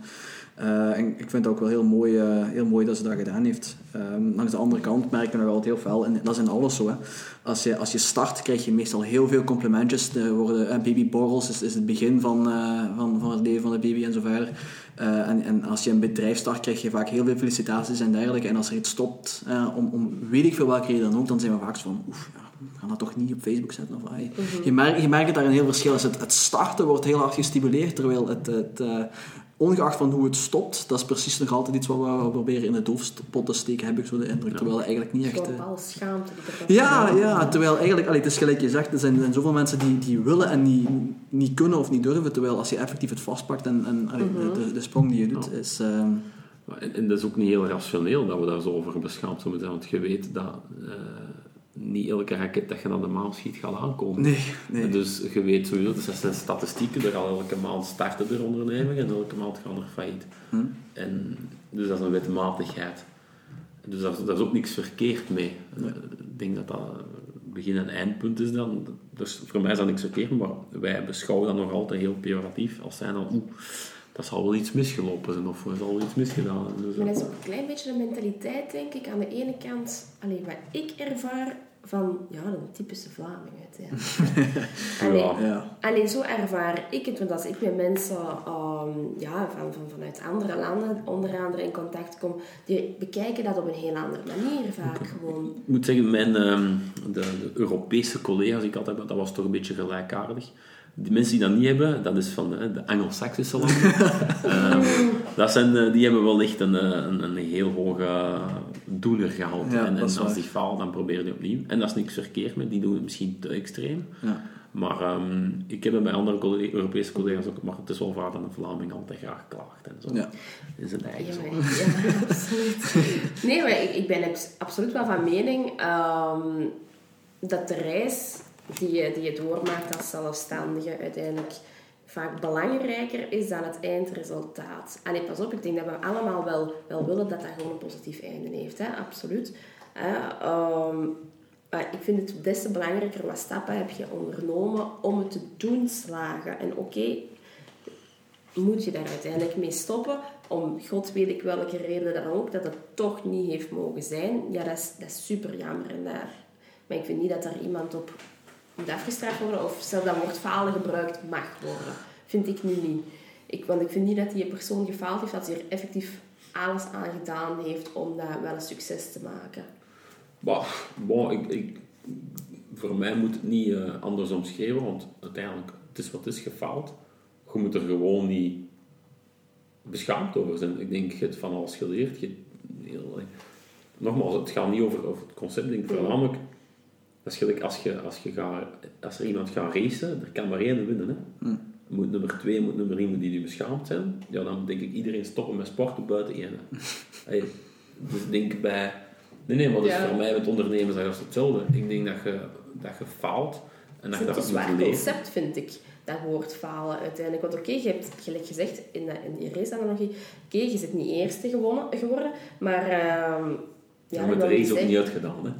A: Eh, en ik vind het ook wel heel mooi, eh, heel mooi dat ze dat gedaan heeft. Ehm, langs de andere kant merken we altijd heel veel, en dat is in alles zo. Hè. Als, je, als je start, krijg je meestal heel veel complimentjes. Er worden, eh, babyborrels is, is het begin van, van, van het leven van de baby en zo verder. En, en als je een bedrijf start, krijg je vaak heel veel felicitaties en dergelijke. En als er iets stopt, om, om weet ik veel welke reden dan ook, dan zijn we vaak van, oef, ja, we gaan dat toch niet op Facebook zetten? Of, ai. je, merkt, je merkt daar een heel verschil is. Het, het starten wordt heel hard gestimuleerd, terwijl het, het ongeacht van hoe het stopt, dat is precies nog altijd iets wat we proberen in de doofpot te steken, heb ik zo de indruk. Terwijl het eigenlijk niet echt... Eh,
C: bepaalde schaamte
A: ja, ja, terwijl eigenlijk, allee, het is gelijk je zegt, er zijn, er zijn zoveel mensen die, die willen en die niet kunnen of niet durven, terwijl als je effectief het vastpakt en, en allee, de- de, de sprong die je doet,
B: Ja.
A: is... ehm,
B: En, en dat is ook niet heel rationeel dat we daar zo over beschaamd zullen zijn, want je weet dat eh, niet elke raket dat je naar de maan schiet gaat aankomen.
A: nee, nee.
B: Dus je weet sowieso, dus dat zijn statistieken, er al elke maand starten er ondernemingen en elke maand gaan er failliet.
A: Hm.
B: En, dus dat is een wetmatigheid. Dus daar, is- daar is ook niks verkeerd mee. Eh, ik denk dat dat begin- en eindpunt is dan. Dus voor mij is dat niks verkeerd, maar wij beschouwen dat nog altijd heel pejoratief. Als zijn dan, oeh, dat zal wel iets misgelopen zijn of er zal wel iets misgedaan zijn. Dus,
C: Maar dat is ook een klein beetje de mentaliteit, denk ik. Aan de ene kant, alleen wat ik ervaar van, ja, een typische Vlaming uiteindelijk. (laughs) Allee,
B: Ja.
C: Alleen zo ervaar ik het, want als ik met mensen ehm, ja, van, van, vanuit andere landen onder andere in contact kom, die bekijken dat op een heel andere manier vaak gewoon.
B: Ik moet zeggen, mijn, ehm, de, de Europese collega's die ik altijd heb, dat was toch een beetje gelijkaardig. Die mensen die dat niet hebben, dat is van de, de Anglo-Saxische landen. (laughs) Ehm, dat zijn, eh, die hebben wel echt een, eh, een, een heel hoge doenergehalte.
A: Ja,
B: en
A: is
B: als die falen, dan proberen die opnieuw. En dat is niks verkeerd met, die doen het misschien te extreem.
A: Ja.
B: Maar ehm, ik heb het bij andere collega- Europese collega's ook, maar het is wel vaak dat een Vlaming altijd graag klaagt en zo.
A: Ja.
B: In zijn eigen
C: Ja,
B: zo.
C: maar- ja, absoluut. Nee, maar ik, ik ben abs- absoluut wel van mening ehm, dat de reis die je, die je doormaakt als zelfstandige uiteindelijk vaak belangrijker is dan het eindresultaat. Allee, pas op, ik denk dat we allemaal wel, willen dat dat gewoon een positief einde heeft, hè? absoluut. Ehm, maar ik vind het des te belangrijker wat stappen heb je ondernomen om het te doen slagen. En oké, moet je daar uiteindelijk mee stoppen. Om god weet ik welke reden dan ook, dat het toch niet heeft mogen zijn. Ja, dat is, dat is super jammer. En daar, maar ik vind niet dat daar iemand op moet afgestraft worden. Of zelfs dat woord falen gebruikt mag worden. Vind ik nu niet. Ik, want ik vind niet dat die persoon gefaald heeft, dat hij er effectief alles aan gedaan heeft om dat wel een succes te maken.
B: Ik, ik, voor mij moet het niet eh, anders omschreven, want uiteindelijk, het is wat is gefaald. Je moet er gewoon niet beschaamd over zijn. Ik denk, je hebt van alles geleerd. Je, heel, nogmaals, het gaat niet over, over het concept. Ik denk voornamelijk, dat is gelijk als, je, als, je gaat, als er iemand gaat racen, er kan maar één winnen. Hè. Moet nummer twee, moet nummer één, moet die nu beschaamd zijn. Ja, dan denk ik iedereen stoppen met sport buiten één. (laughs) Hey, dus ik denk bij... Nee, nee, maar dat is
C: Ja.
B: voor mij met ondernemers dat is hetzelfde. Ik denk dat je, dat je faalt en dat je
C: Het is een zwaar
B: moet
C: concept, vind ik, dat woord falen uiteindelijk. Want oké, je hebt, gelijk gezegd, in, de, in die race-analogie, oké, je zit niet eerste gewonnen, geworden, maar... ehm
B: Ja,
C: dat wil niet
B: race ook niet uitgedaan. Hè.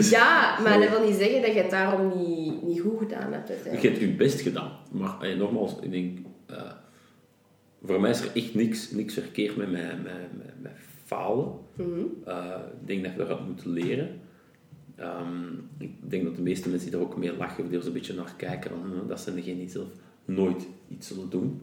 B: (laughs)
C: Ja, maar dat wil niet zeggen dat je het daarom niet, niet goed gedaan hebt
B: Je
C: uiteindelijk.
B: hebt je best gedaan. Maar eh, nogmaals, ik denk... eh, voor mij is er echt niks, niks verkeerd met, met, met, met falen.
C: Mhm.
B: Eh, ik denk dat je dat moet leren. Ehm, ik denk dat de meeste mensen die er ook mee lachen, die er een beetje naar kijken, van, eh, dat zijn degenen die zelf nooit iets zullen doen.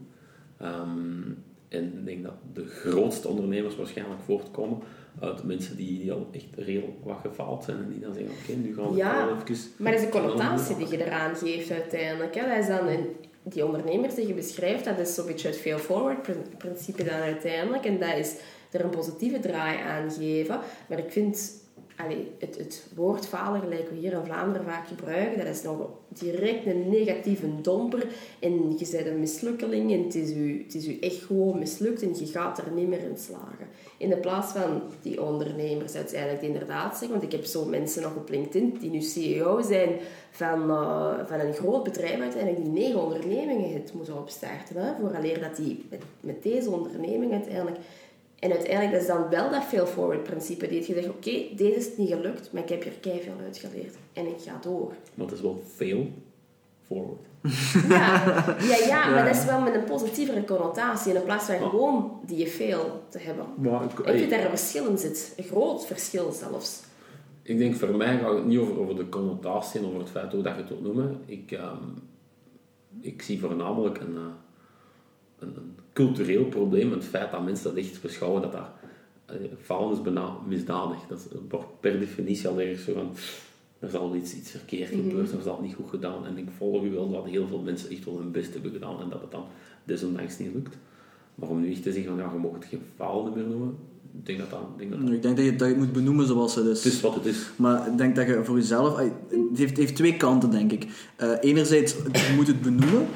B: Ehm, en ik denk dat de grootste ondernemers waarschijnlijk voortkomen uit mensen die, die al echt redelijk wat gefaald zijn en die dan zeggen, oké, nu gaan we
C: Ja,
B: wel even...
C: Maar dat is de connotatie die je eraan geeft uiteindelijk. Hè. Dat is dan een, die ondernemers die je beschrijft, dat is zo'n beetje het fail-forward prin- principe dan uiteindelijk. En dat is er een positieve draai aan geven. Maar ik vind het, het woord falen, gelijk we hier in Vlaanderen vaak gebruiken, dat is nog direct een negatieve domper. En je bent een mislukkeling en het is, u, het is u echt gewoon mislukt en je gaat er niet meer in slagen. In de plaats van die ondernemers uiteindelijk die inderdaad zeggen, want ik heb zo mensen nog op LinkedIn die nu CEO zijn van, eh, van een groot bedrijf uiteindelijk die negen ondernemingen het moeten opstarten. Hè, vooraleer dat die met, met deze onderneming uiteindelijk En uiteindelijk, dat is dan wel dat fail-forward principe. Die je zegt, oké, deze is niet gelukt, maar ik heb hier keihard uit geleerd. En ik ga door.
B: Maar het is wel fail forward.
C: Ja, ja, (laughs) ja, maar dat is wel met een positievere connotatie. In plaats van gewoon die fail te hebben.
B: Maar ik,
C: Ik vind daar een verschil in zit. Een groot verschil zelfs.
B: ik denk voor mij gaat het niet over, over de connotatie en over het feit hoe dat je het wilt noemen. Ik, ehm, ik zie voornamelijk een, eh, een, een cultureel probleem. Het feit dat mensen dat echt beschouwen dat dat eh, falen is bijna misdadig. Dat wordt per definitie al ergens zo van... Er zal iets, iets verkeerd gebeurd, er zal niet goed gedaan. En ik volg u wel dat heel veel mensen echt wel hun best hebben gedaan en dat het dan desondanks niet lukt. Maar om nu echt te zeggen van ja, je mag het geen falen meer noemen, ik denk dat dat... Ik denk dat dat
A: Ik denk dat je, dat je het moet benoemen zoals het is.
B: het is wat het is.
A: Maar ik denk dat je voor jezelf... Het heeft, heeft twee kanten, denk ik. Eh, enerzijds, je moet het benoemen.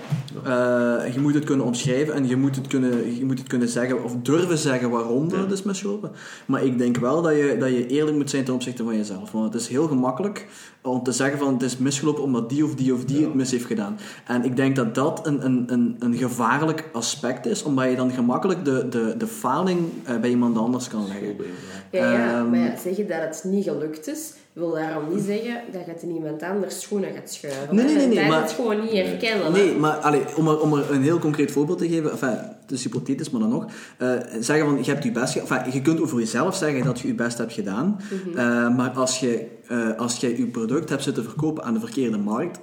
A: Eh, je moet het kunnen omschrijven. En je moet het kunnen, je moet het kunnen zeggen, of durven zeggen waarom dat het is misgelopen. Maar ik denk wel dat je, dat je eerlijk moet zijn ten opzichte van jezelf. Want het is heel gemakkelijk om te zeggen van het is misgelopen omdat die of die of die het mis heeft gedaan. En ik denk dat dat een, een, een, een gevaarlijk aspect is, omdat je dan gemakkelijk de, de, de faling eh, bij iemand anders kan leggen.
C: Ja, ja,
A: Ehm,
C: maar ja, zeggen dat het niet gelukt is, wil daarom niet zeggen dat je het in iemand anders schoenen gaat schuiven.
A: Nee, nee, nee, nee,
C: Dat
A: maar-
C: het gewoon niet herkennen. hè.
A: Nee, maar allee, om, er, om er een heel concreet voorbeeld te geven, enfin, het is hypothetisch, maar dan nog. eh, zeggen van, je hebt je best gedaan. Enfin, je kunt over jezelf zeggen dat je je best hebt gedaan.
C: Mhm.
A: Eh, maar als je, eh, als je je product hebt zitten verkopen aan de verkeerde markt,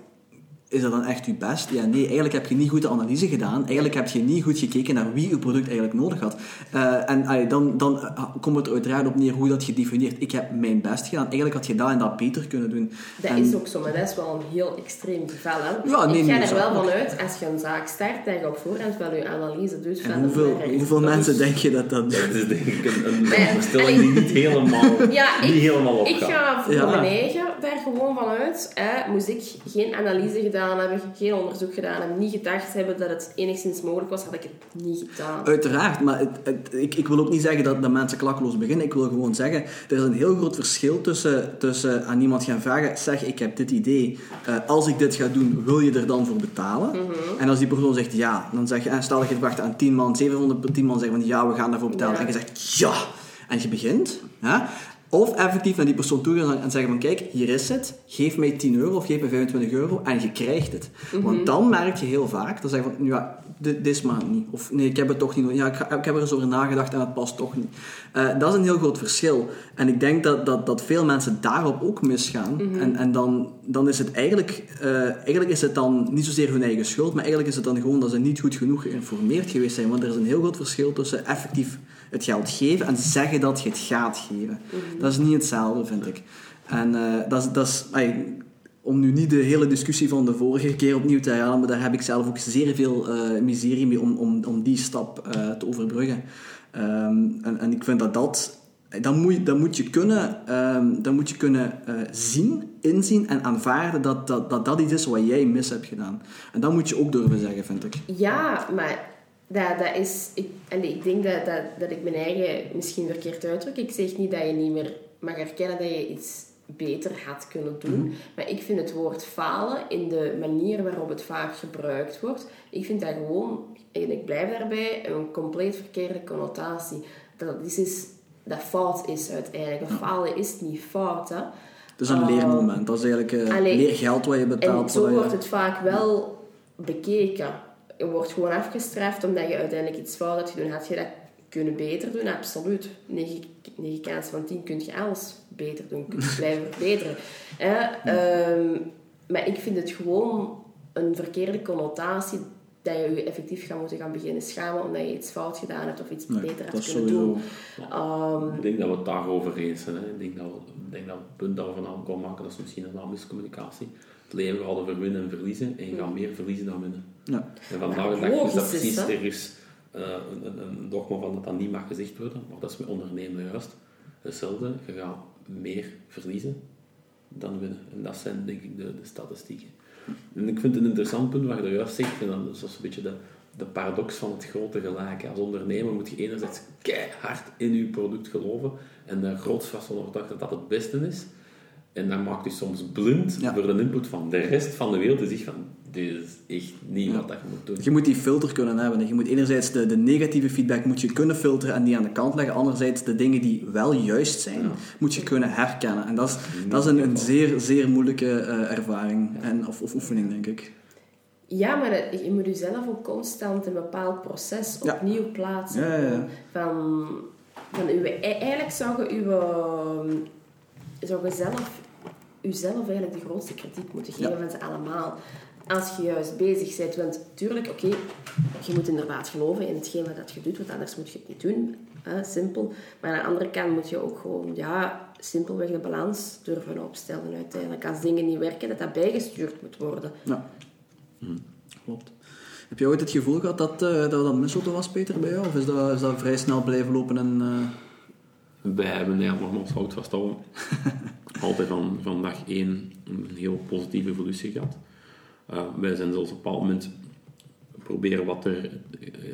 A: is dat dan echt je best? Ja, nee, eigenlijk heb je niet goed de analyse gedaan. Eigenlijk heb je niet goed gekeken naar wie je product eigenlijk nodig had. Eh, en allee, dan, dan eh, komt het er uiteraard op neer hoe dat je definieert. Ik heb mijn best gedaan. Eigenlijk had je dat en dat beter kunnen doen.
C: Dat
A: En-
C: is ook zo, maar dat is wel een heel extreem geval. Hè?
A: Ja, nee,
C: ik ga
A: nee,
C: er wel vanuit, als je een zaak start, dat je op voorhand wel je analyse doet van
A: En
C: de
A: hoeveel, hoeveel
C: Dat
A: mensen
C: is-
A: denk je dat dat...
B: Dat is denk ik een, een die niet helemaal, (laughs)
C: Ja, ik,
B: helemaal
C: ik
B: opgaat.
C: ga voor
A: Ja.
C: mijn eigen daar gewoon vanuit. Hè, moest ik geen analyse gedaan hebben, geen onderzoek gedaan hebben, niet gedacht hebben dat het enigszins mogelijk was, had ik het niet gedaan.
A: Uiteraard, maar het, het- ik, ik wil ook niet zeggen dat, dat mensen klakkeloos beginnen. Ik wil gewoon zeggen, er is een heel groot verschil tussen, tussen aan iemand gaan vragen, zeg, ik heb dit idee, eh, als ik dit ga doen, wil je er dan voor betalen? En als die persoon zegt ja, dan zeg je, en stel dat je het wacht aan 10 man, 700 per 10 man zeggen van ja, we gaan daarvoor betalen.
C: Ja.
A: En je zegt ja, en je begint, hè? Of effectief naar die persoon toe gaan en zeggen van kijk, hier is het, geef mij 10 euro of geef mij 25 euro en je krijgt het. Want dan merk je heel vaak, dan zeg je van ja, dit, is maar niet. Of nee, ik heb het toch niet nodig. Ja, ik, ga- ik heb er eens over nagedacht en het past toch niet. Eh, dat is een heel groot verschil. En ik denk dat, dat, dat veel mensen daarop ook misgaan. En, en dan, dan is het eigenlijk, eh, eigenlijk is het dan niet zozeer hun eigen schuld, maar eigenlijk is het dan gewoon dat ze niet goed genoeg geïnformeerd geweest zijn. Want er is een heel groot verschil tussen effectief het geld geven en zeggen dat je het gaat geven. Dat is niet hetzelfde, vind ik. En eh, dat is... Dat is om nu niet de hele discussie van de vorige keer opnieuw te herhalen, maar daar heb ik zelf ook zeer veel eh, miserie mee om, om, om die stap eh, te overbruggen. Ehm, en, en ik vind dat dat... Dan moet, je- dan moet je kunnen, ehm, dan moet je kunnen zien, inzien en aanvaarden dat dat, dat dat iets is wat jij mis hebt gedaan. En dat moet je ook durven zeggen, vind ik.
C: Ja, maar dat, dat is... Ik, allee, ik denk dat, dat, dat ik mijn eigen misschien verkeerd uitdruk. Ik zeg niet dat je niet meer mag erkennen dat je iets beter had kunnen doen. Maar ik vind het woord falen in de manier waarop het vaak gebruikt wordt, ik vind dat gewoon, en ik blijf daarbij, een compleet verkeerde connotatie. Dat is, is dat fout is uiteindelijk. Dat falen is niet fout, hè.
A: Het is een
C: Oh.
A: leermoment. Dat is eigenlijk eh,
C: Allee,
A: meer geld wat je betaalt.
C: En zo wordt het vaak wel bekeken. Je wordt gewoon afgestraft omdat je uiteindelijk iets fout hebt gedaan. Had je dat kunnen beter doen? Absoluut. 9, 9 kansen van 10 kun je alles beter doen. Kun je blijven (laughs) verbeteren. Hè? Ehm, maar ik vind het gewoon een verkeerde connotatie dat je je effectief gaat moeten gaan beginnen schamen omdat je iets fout gedaan hebt of iets
A: Nee,
C: beter
A: is
C: kunnen
A: sowieso...
C: doen. Ehm,
B: Ik denk dat we het daarover eens zijn. Hè. Ik denk dat, we, ik denk dat het punt dat we vanavond komen maken, dat is misschien een miscommunicatie. Het leven gaat over winnen en verliezen en je gaat meer verliezen dan winnen.
A: Ja.
B: En vandaag de dag is dat precies, er is eh, een, een, dogma van dat dat niet mag gezegd worden, maar dat is met ondernemen juist. Hetzelfde, je gaat meer verliezen dan winnen. En dat zijn denk ik de, de statistieken. En ik vind het een interessant punt wat je er juist zegt, en dat is een beetje de, de paradox van het grote gelijk. Als ondernemer moet je enerzijds keihard in je product geloven en er groots vast van overtuigd dat dat het beste is. En dat maakt je soms blind
A: Ja.
B: voor de input van de rest van de wereld. Die zegt van, dit is echt niet wat dat je moet doen.
A: Je moet die filter kunnen hebben. Je moet enerzijds de, de negatieve feedback moet je kunnen filteren en die aan de kant leggen. Anderzijds de dingen die wel juist zijn, moet je kunnen herkennen. En dat is, dat is een, een zeer, zeer moeilijke eh, ervaring en, of, of oefening, denk ik.
C: Ja, maar het- je moet jezelf ook constant een bepaald proces
A: Ja.
C: opnieuw plaatsen.
A: Ja, ja, ja.
C: Van, van uw, e- eigenlijk zou je, uw, ehm, zou je zelf, uzelf eigenlijk de grootste kritiek moeten geven
A: Ja.
C: van ze allemaal. Als je juist bezig bent. Want tuurlijk, oké, je moet inderdaad geloven in hetgeen wat dat je doet, want anders moet je het niet doen. Hè, simpel. Maar aan de andere kant moet je ook gewoon, ja, simpelweg de balans durven opstellen uiteindelijk. Als dingen niet werken, dat dat bijgestuurd moet worden.
A: Ja. Klopt. Heb je ooit het gevoel gehad dat eh, dat, dat misselde was, Peter, bij jou? Of is dat, is dat vrij snel blijven lopen en... eh,
B: Wij hebben ja, nogmaals hout vasthouden. Altijd van, van dag één een heel positieve evolutie gehad. Eh, wij zijn zelfs op een bepaald moment proberen wat te,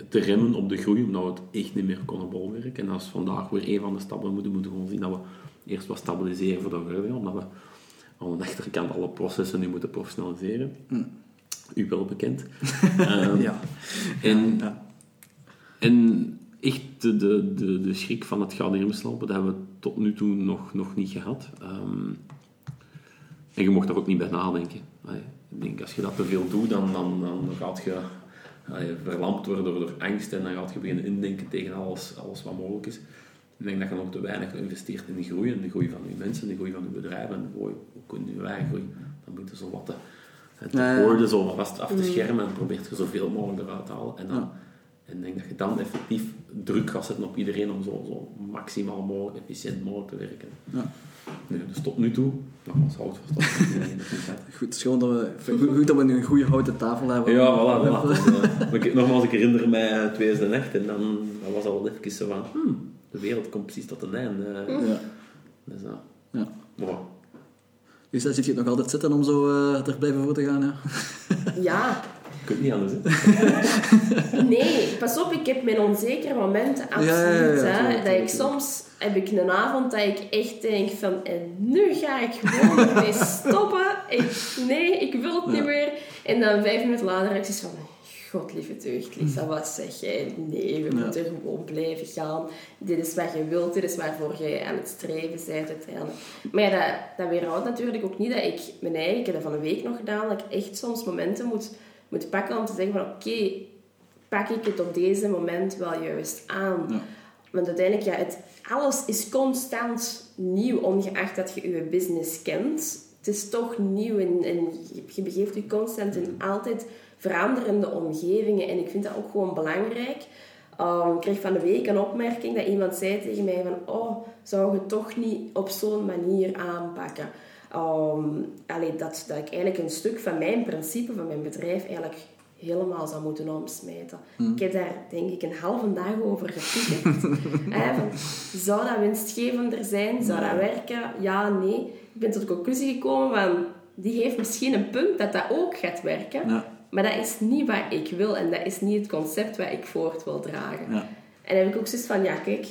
B: te remmen op de groei, omdat we het echt niet meer konden bolwerken. En dat is vandaag weer een van de stappen. We moeten, moeten gewoon zien dat we eerst wat stabiliseren we verder gaan, omdat we aan de achterkant alle processen nu moeten professionaliseren. U wel bekend. (laughs) Ehm,
A: ja.
B: En
A: ja.
B: en echt de, de, de, de schrik van het gouden remslopen, dat hebben we tot nu toe nog, nog niet gehad. Ehm, en je mocht daar ook niet bij nadenken. Allee, ik denk, als je dat te veel doet, dan, dan, dan gaat je allee, verlamd worden door, door angst en dan gaat je beginnen indenken tegen alles, alles wat mogelijk is. Ik denk dat je nog te weinig investeert in de groei, in de groei van je mensen, de groei van je bedrijf en de groei, ook in je eigen groei. Dan moet je zo wat te, te hoorden, zo vast af te schermen en probeert je zoveel mogelijk eruit te halen. En dan,
A: Ja.
B: en ik denk dat je dan effectief druk gaat zetten op iedereen om zo, zo maximaal mogelijk, efficiënt mogelijk te werken.
A: Ja.
B: Nee, dus tot nu toe, hout (laughs) dat is niet uit.
A: Goed, het is gewoon dat we, goed, goed dat we nu een goede houten tafel hebben.
B: Ja, voilà. voilà. Dus, eh, nogmaals, ik herinner mij eh, 2008 en dan dat was al even zo van, hmm, de wereld komt precies tot een einde. eh.
A: Ja.
B: Dus, uh,
A: Ja.
B: maar,
A: Dus daar zit je het nog altijd zitten om zo eh er blijven voor te gaan, ja?
C: Ja, (laughs)
B: je kunt niet anders, hè. (laughs)
C: Nee, pas op, ik heb mijn onzekere momenten, absoluut.
A: Ja, ja, ja,
C: hè. dat ik soms heb ik een avond dat ik echt denk van en nu ga ik gewoon (laughs) ermee stoppen. Ik, nee, ik wil het niet meer. En dan vijf minuten later heb ik zoiets van God lieve deugd, Lisa, wat zeg jij? Nee, we
A: Ja.
C: moeten gewoon blijven gaan. Dit is wat je wilt, dit is waarvoor je aan het streven bent uiteindelijk. Maar ja, dat, dat weerhoudt natuurlijk ook niet dat ik mijn eigen, ik heb dat van een week nog gedaan, dat ik echt soms momenten moet, moet pakken om te zeggen van oké, pak ik het op deze moment wel juist aan.
A: Ja.
C: Want uiteindelijk, ja, het, alles is constant nieuw, ongeacht dat je je business kent. Het is toch nieuw en, en je, begeeft je constant in altijd veranderende omgevingen. En ik vind dat ook gewoon belangrijk. Um, ik kreeg van de week een opmerking dat iemand zei tegen mij van... Oh, zou je het toch niet op zo'n manier aanpakken? Um, allee, dat, dat ik eigenlijk een stuk van mijn principe, van mijn bedrijf, eigenlijk helemaal zou moeten omsmijten. Ik heb daar denk ik een halve dag over (laughs) van, zou dat winstgevender zijn? Zou dat werken? Ja, nee. Ik ben tot de conclusie gekomen van... Die heeft misschien een punt dat dat ook gaat werken.
A: Ja.
C: Maar dat is niet wat ik wil. En dat is niet het concept wat ik voort wil dragen.
A: Ja.
C: En dan heb ik ook zoiets van... Ja, kijk...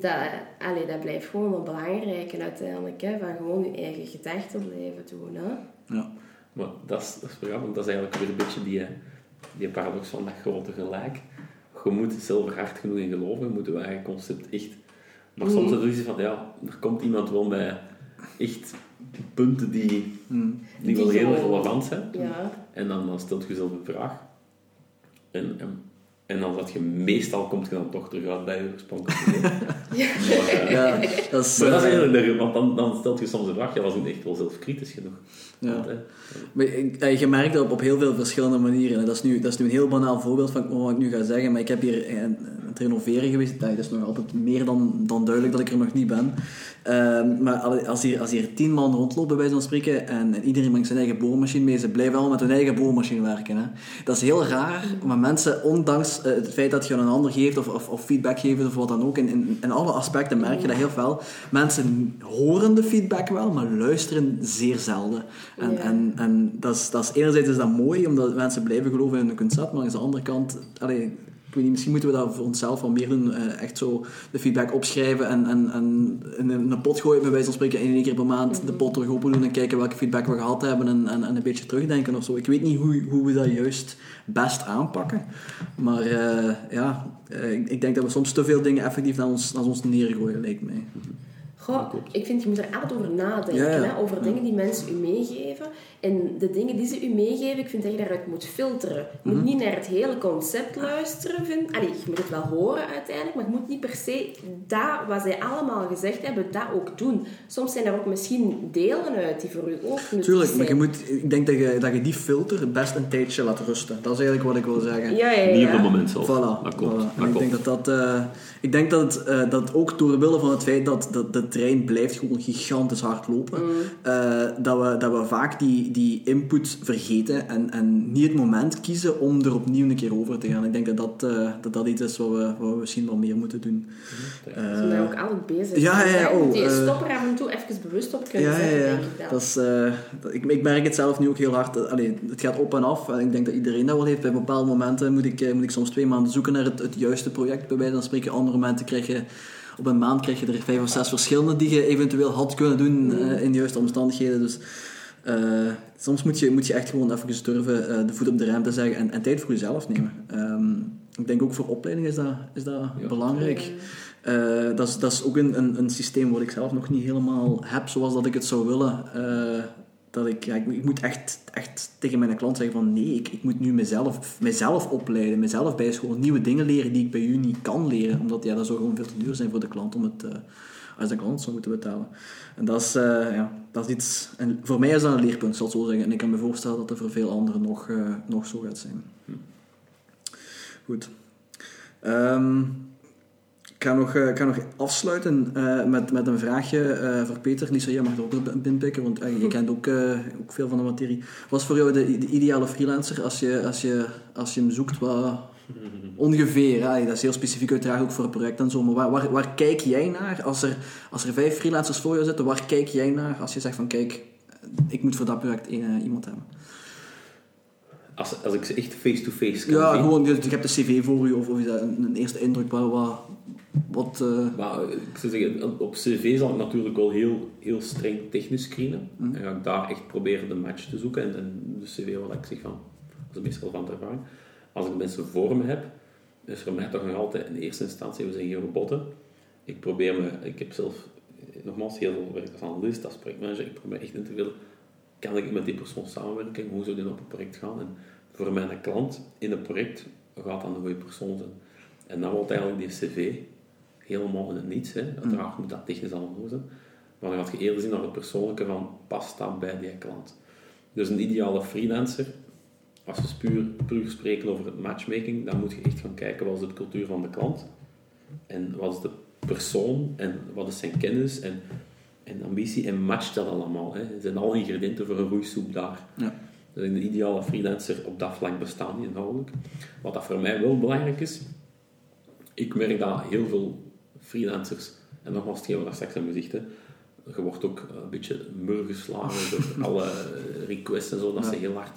C: Dat, allee, dat blijft gewoon wel belangrijk. En uiteindelijk, hè, van gewoon je eigen gedachten blijven doen. Hè.
A: Ja.
B: Maar dat is, dat is vergrappig, want dat is eigenlijk weer een beetje die, die paradox van dat grote gelijk. Je moet zelf er hard genoeg in geloven, je moet je eigen concept echt... Maar soms is het van, ja, er komt iemand wel met echt punten die, die,
C: Die
B: wel heel relevant zijn.
C: Ja.
B: En dan, dan stelt je jezelf een vraag. En, en, en dan dat je meestal komt je dan toch terug uit bij je oorspronkelijke idee. (laughs)
A: ja, dat is...
B: Maar dat is
A: eh,
B: want dan, dan stelt je soms de vraag, ja, was ik echt wel zelfkritisch genoeg?
A: Ja.
B: Want,
A: Maar ik- eh, je merkt dat op, op heel veel verschillende manieren. En Dat is, nu, dat is nu een heel banaal voorbeeld van wat ik nu ga zeggen. Maar ik heb hier een, een het renoveren geweest. Dat is nog altijd meer dan, dan duidelijk dat ik er nog niet ben. Ehm, maar als hier, als hier tien man rondlopen, bij wijze van spreken, en, en iedereen brengt zijn eigen boormachine mee, ze blijven allemaal met hun eigen boormachine werken. Hè. Dat is heel raar, maar mensen, ondanks eh, het feit dat je aan een ander geeft of, of, of feedback geeft of wat dan ook, in, in, in alle aspecten merk je dat heel veel. Mensen horen de feedback wel, maar luisteren zeer zelden. En, en, en dat is, dat is, enerzijds is dat mooi, omdat mensen blijven geloven in hun concept, maar aan de andere kant, allee, misschien moeten we dat voor onszelf wel meer doen. eh, echt zo de feedback opschrijven en, en, en in een, pot gooien, bij wijze van spreken, één keer per maand de pot terug open doen en kijken welke feedback we gehad hebben en, en, en een beetje terugdenken of zo. Ik weet niet hoe, hoe we dat juist best aanpakken. Maar eh, ja, eh, ik, ik denk dat we soms te veel dingen effectief naar ons, naar ons neergooien, lijkt mij.
C: Goh, ik vind je moet er altijd over nadenken.
A: Ja, ja.
C: Hè? Over
A: Ja.
C: dingen die mensen u meegeven. En de dingen die ze u meegeven, ik vind dat je daaruit moet filteren. Je moet niet naar het hele concept luisteren. Vind. Allee, je moet het wel horen uiteindelijk, maar je moet niet per se dat wat zij allemaal gezegd hebben, dat ook doen. Soms zijn er ook misschien delen uit die voor u ook nuttig
A: Tuurlijk, maar je
C: zijn.
A: moet, ik denk dat je, dat je die filter het best een tijdje laat rusten. Dat is eigenlijk wat ik wil zeggen.
C: Ja, ja, ja.
B: Niet op het moment zelf.
A: Voilà.
B: Dat Dat
A: ik denk dat dat, eh, ik denk dat, het, eh, dat ook door wille van het feit dat, dat de trein blijft gewoon gigantisch hard lopen,
C: Mm.
A: eh, dat, we, dat we vaak die, die input vergeten en, en niet het moment kiezen om er opnieuw een keer over te gaan. Ik denk dat dat, eh, dat, dat iets is wat we, wat we misschien wel meer moeten doen.
C: Ze zijn ook altijd bezig.
A: ja, ja, ja,
C: Daar moet
A: oh,
C: je
A: eh,
C: stop er af en toe even bewust op kunnen
A: Ja, ja,
C: zetten,
A: ja.
C: denk ik dan.
A: Dat is, eh, ik, ik merk het zelf nu ook heel hard. Allee, het gaat op en af. En ik denk dat iedereen dat wel heeft. Bij bepaalde momenten moet ik, eh, moet ik soms twee maanden zoeken naar het, het juiste project. Bij wijze van spreken, andere momenten krijg je... Op een maand krijg je er vijf of zes verschillende die je eventueel had kunnen doen eh, in de juiste omstandigheden. Dus eh, soms moet je, moet je echt gewoon even durven eh, de voet op de rem te zeggen en, en tijd voor jezelf nemen. Ehm, ik denk ook voor opleiding is dat, is dat
B: Ja.
A: belangrijk. Dat, is, dat is ook een, een, een systeem wat ik zelf nog niet helemaal heb zoals dat ik het zou willen. Dat ik, ja, ik, moet- ik moet echt, echt tegen mijn klant zeggen van nee, ik, ik moet nu mezelf, mezelf opleiden, mezelf bijscholen, nieuwe dingen leren die ik bij u niet kan leren, omdat ja, dat zou gewoon veel te duur zijn voor de klant om het, eh, als de klant zou moeten betalen. En dat is, eh, ja, dat is iets, en voor mij is dat een leerpunt, zal ik zo zeggen. En ik kan me voorstellen dat dat voor veel anderen nog, eh, nog zo gaat zijn. Goed. Ehm, ik ga nog, eh, ik ga nog afsluiten eh, met, met een vraagje eh, voor Peter. Lisa, jij mag er ook inpikken, want je kent ook, ook veel van de materie. Wat is voor jou de, de ideale freelancer als je, als je, als je hem zoekt? Wat, ongeveer, hè? dat is heel specifiek uiteraard ook voor een project en zo. Maar waar, waar, waar kijk jij naar als er, als er vijf freelancers voor jou zitten? Waar kijk jij naar als je zegt van kijk, ik moet voor dat project iemand hebben?
B: Als, als ik ze echt face-to-face kan
A: Ja,
B: zien.
A: gewoon, je, je hebt de cv voor je of, of is dat een, een eerste indruk. Wat, wat, wat eh,
B: Maar eh, ik zou zeggen, op cv zal ik natuurlijk wel heel, heel streng technisch screenen.
A: Mhm.
B: En ga ik daar echt proberen de match te zoeken. En, en de cv wat ik zeg van, dat is de meest relevante ervaring. Als ik mensen voor me heb, is voor mij toch nog altijd in eerste instantie, we zijn geen robotten. Ik probeer me, ik heb zelf eh, nogmaals heel veel werk als analist, als projectmanager. Ik probeer echt in te willen, kan ik met die persoon samenwerken? Hoe zou die op een project gaan? En voor mijn klant in het project gaat dan een goede persoon zijn. En dan wordt eigenlijk die cv helemaal in het niets. Hè. Uiteraard moet dat technisch allemaal zijn. Maar dan gaat je eerder zien naar het persoonlijke van, past dat bij die klant? Dus een ideale freelancer, als we puur, puur spreken over het matchmaking, dan moet je echt gaan kijken wat is de cultuur van de klant. En wat is de persoon en wat is zijn kennis en, en ambitie en matcht dat allemaal. Hè. Zijn alle ingrediënten voor een roeisoep daar.
A: ja.
B: Dus een ideale freelancer op dat vlak bestaat niet inhoudelijk. Wat dat voor mij wel belangrijk is, ik merk dat heel veel freelancers, en nogmaals hetgeen wat straks aan gezegd je wordt ook een beetje mur geslagen door (laughs) alle requests en zo, dat ze heel hard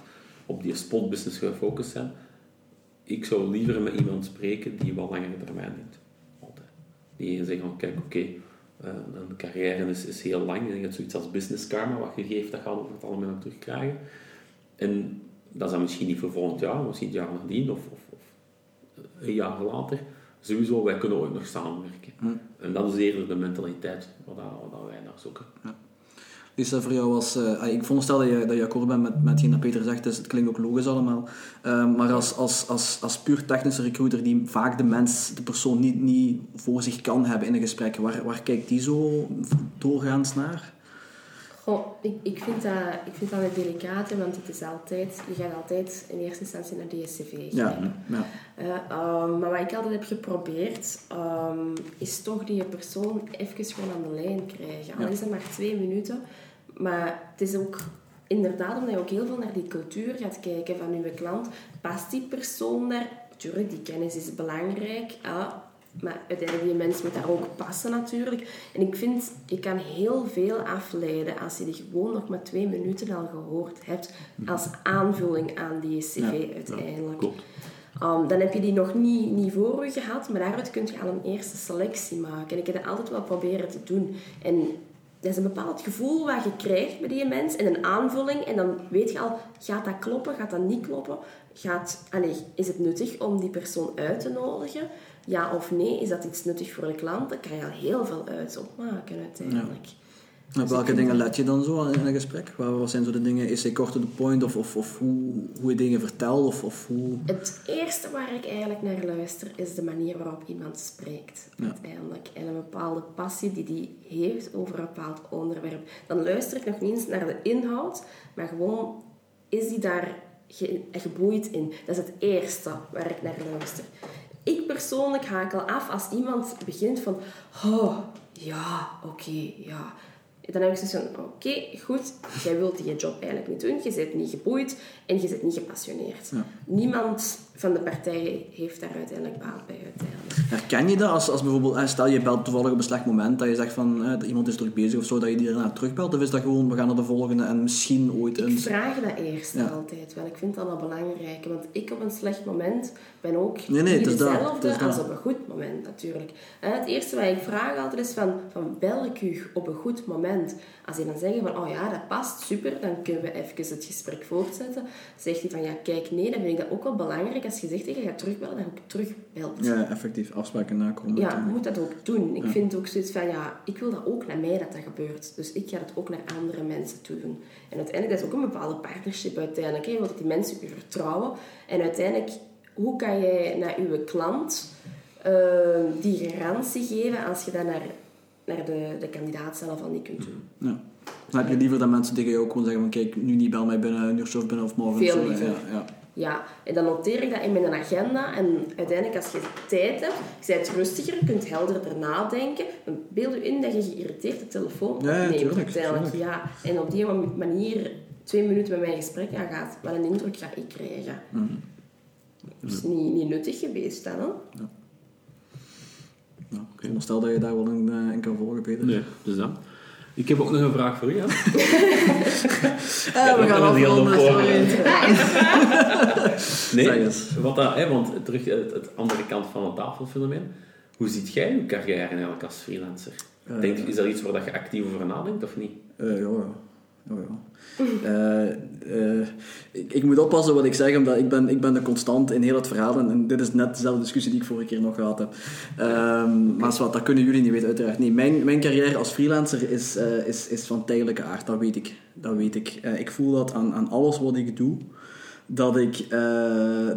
B: op die spotbusiness gefocust zijn. Ik zou liever met iemand spreken die wel langere termijn denkt. Altijd. Die zegt van, kijk, oké, eh, een carrière is, is heel lang. En je hebt zoiets als business karma, wat je geeft, dat gaat over het algemeen ook terugkrijgen. En dat is dan misschien niet voor volgend jaar, misschien het jaar nadien of, of, of een jaar later. Sowieso, wij kunnen ooit nog samenwerken. En dat is eerder de mentaliteit dat wij naar zoeken.
A: Lisa, voor jou was... eh, ah, ik veronderstel dat je, dat je akkoord bent met, met hetgeen dat Peter zegt, dus het klinkt ook logisch allemaal. Eh, maar als, als, als, als puur technische recruiter die vaak de mens, de persoon niet, niet voor zich kan hebben in een gesprek, waar, waar kijkt die zo doorgaans naar?
C: Goh, ik, ik, vind dat, ik vind dat een delicate, want het is altijd, je gaat altijd in eerste instantie naar de cv
A: Ja, ja.
C: Eh, ehm, maar wat ik altijd heb geprobeerd, ehm, is toch die persoon even gewoon aan de lijn krijgen. Al
A: Ja.
C: is dat maar twee minuten. Maar het is ook inderdaad omdat je ook heel veel naar die cultuur gaat kijken van je klant. Past die persoon daar? Tuurlijk, die kennis is belangrijk. ja, maar uiteindelijk, die mens moet daar ook passen natuurlijk. En ik vind, je kan heel veel afleiden als je die gewoon nog maar twee minuten al gehoord hebt. Als aanvulling aan die cv
A: Ja,
C: uiteindelijk. Um, dan heb je die nog niet, niet voor je gehad, maar daaruit kun je al een eerste selectie maken. En ik heb dat altijd wel proberen te doen. En dat is een bepaald gevoel wat je krijgt bij die mens en een aanvulling. En dan weet je al, gaat dat kloppen, gaat dat niet kloppen? Gaat, allez, is het nuttig om die persoon uit te nodigen? Ja of nee? Is dat iets nuttig voor de klant? Daar kan je al heel veel uit opmaken uiteindelijk.
A: En op welke dingen let je dan zo in een gesprek? Wat zijn zo de dingen? Is hij kort to the point? Of, of, of hoe, hoe je dingen vertelt? Of, of hoe...
C: Het eerste waar ik eigenlijk naar luister is de manier waarop iemand spreekt. Uiteindelijk. En een bepaalde passie die die heeft over een bepaald onderwerp. Dan luister ik nog niet eens naar de inhoud, maar gewoon is die daar ge geboeid in. Dat is het eerste waar ik naar luister. Ik persoonlijk hakel af als iemand begint van... Oh, ja, oké, ja. Dan heb ik zoiets van, oké, goed, jij wilt je job eigenlijk niet doen, je bent niet geboeid en je bent niet gepassioneerd. Niemand van de partijen heeft daar uiteindelijk baat bij. Uiteindelijk.
A: Herken je dat als, als bijvoorbeeld, stel je belt toevallig op een slecht moment, dat je zegt van eh, iemand is druk bezig of zo, dat je die ernaar terugbelt? Of is dat gewoon, we gaan naar de volgende en misschien ooit een...
C: Ik vraag dat eerst altijd wel. Ik vind dat wel belangrijk, want ik op een slecht moment ben ook
A: nee, nee,
C: niet
A: hetzelfde
C: als op een goed moment natuurlijk. En het eerste wat ik vraag altijd is van, van bel ik u op een goed moment? Als je dan zeggen van, oh ja, dat past, super, dan kunnen we even het gesprek voortzetten. Zegt hij van, ja, kijk, nee, dan vind ik dat ook wel belangrijk. Als je zegt dat je gaat terugbellen, dan ook terugbelt.
A: Ja, effectief, afspraken nakomen.
C: Ja, je moet dat ook doen. Ik vind ook zoiets van, ja, ik wil dat ook naar mij dat dat gebeurt. Dus ik ga het ook naar andere mensen toe doen. En uiteindelijk, dat is ook een bepaalde partnership uiteindelijk. Je wilt die mensen u vertrouwen. En uiteindelijk, hoe kan jij naar uw klant uh, die garantie geven als je dat naar naar de, de kandidaat zelf al niet kunt doen.
A: Ja. Dan heb je liever dat mensen tegen jou ook gewoon zeggen van kijk, nu niet bel mij binnen een uurtje of binnen of morgen.
C: Veel liever.
A: Ja, ja.
C: Ja, en dan noteer ik dat in mijn agenda en uiteindelijk als je tijd hebt, je bent rustiger, je kunt helderder nadenken, dan beeld je in dat je geïrriteerd de telefoon opneemt.
A: Ja, tuurlijk,
C: uiteindelijk.
A: tuurlijk.
C: Ja, en op die manier twee minuten met mijn gesprek aangaat, wat een indruk ga ik krijgen.
A: Mm
C: Dat is niet, niet nuttig geweest dan, hè?
A: Ja. Nou, oké, dan stel dat je daar wel in, uh, in kan volgen, Peter.
B: Nee, dus dat. Ik heb ook nog een vraag voor jou.
A: Ah, (laughs) we gaan sorry. (laughs)
B: Nee, wat dat, hè, want terug het, het andere kant van het tafelfenomeen. Hoe ziet jij je carrière eigenlijk als freelancer?
A: Eh,
B: Denk, is dat iets waar dat je actief over nadenkt of niet?
A: Eh, ja, ja. ja, ja. Eh, eh, ik, moet oppassen wat ik zeg, omdat ik ben, ik ben de constant in heel het verhaal. En, dit is net dezelfde discussie die ik vorige keer nog gehad heb. Ehm, Maar wat, dat kunnen jullie niet weten, uiteraard. Nee, mijn, mijn carrière als freelancer is, eh, is, is van tijdelijke aard, dat weet ik. Dat weet ik. Ik voel dat aan, aan alles wat ik doe. Dat ik,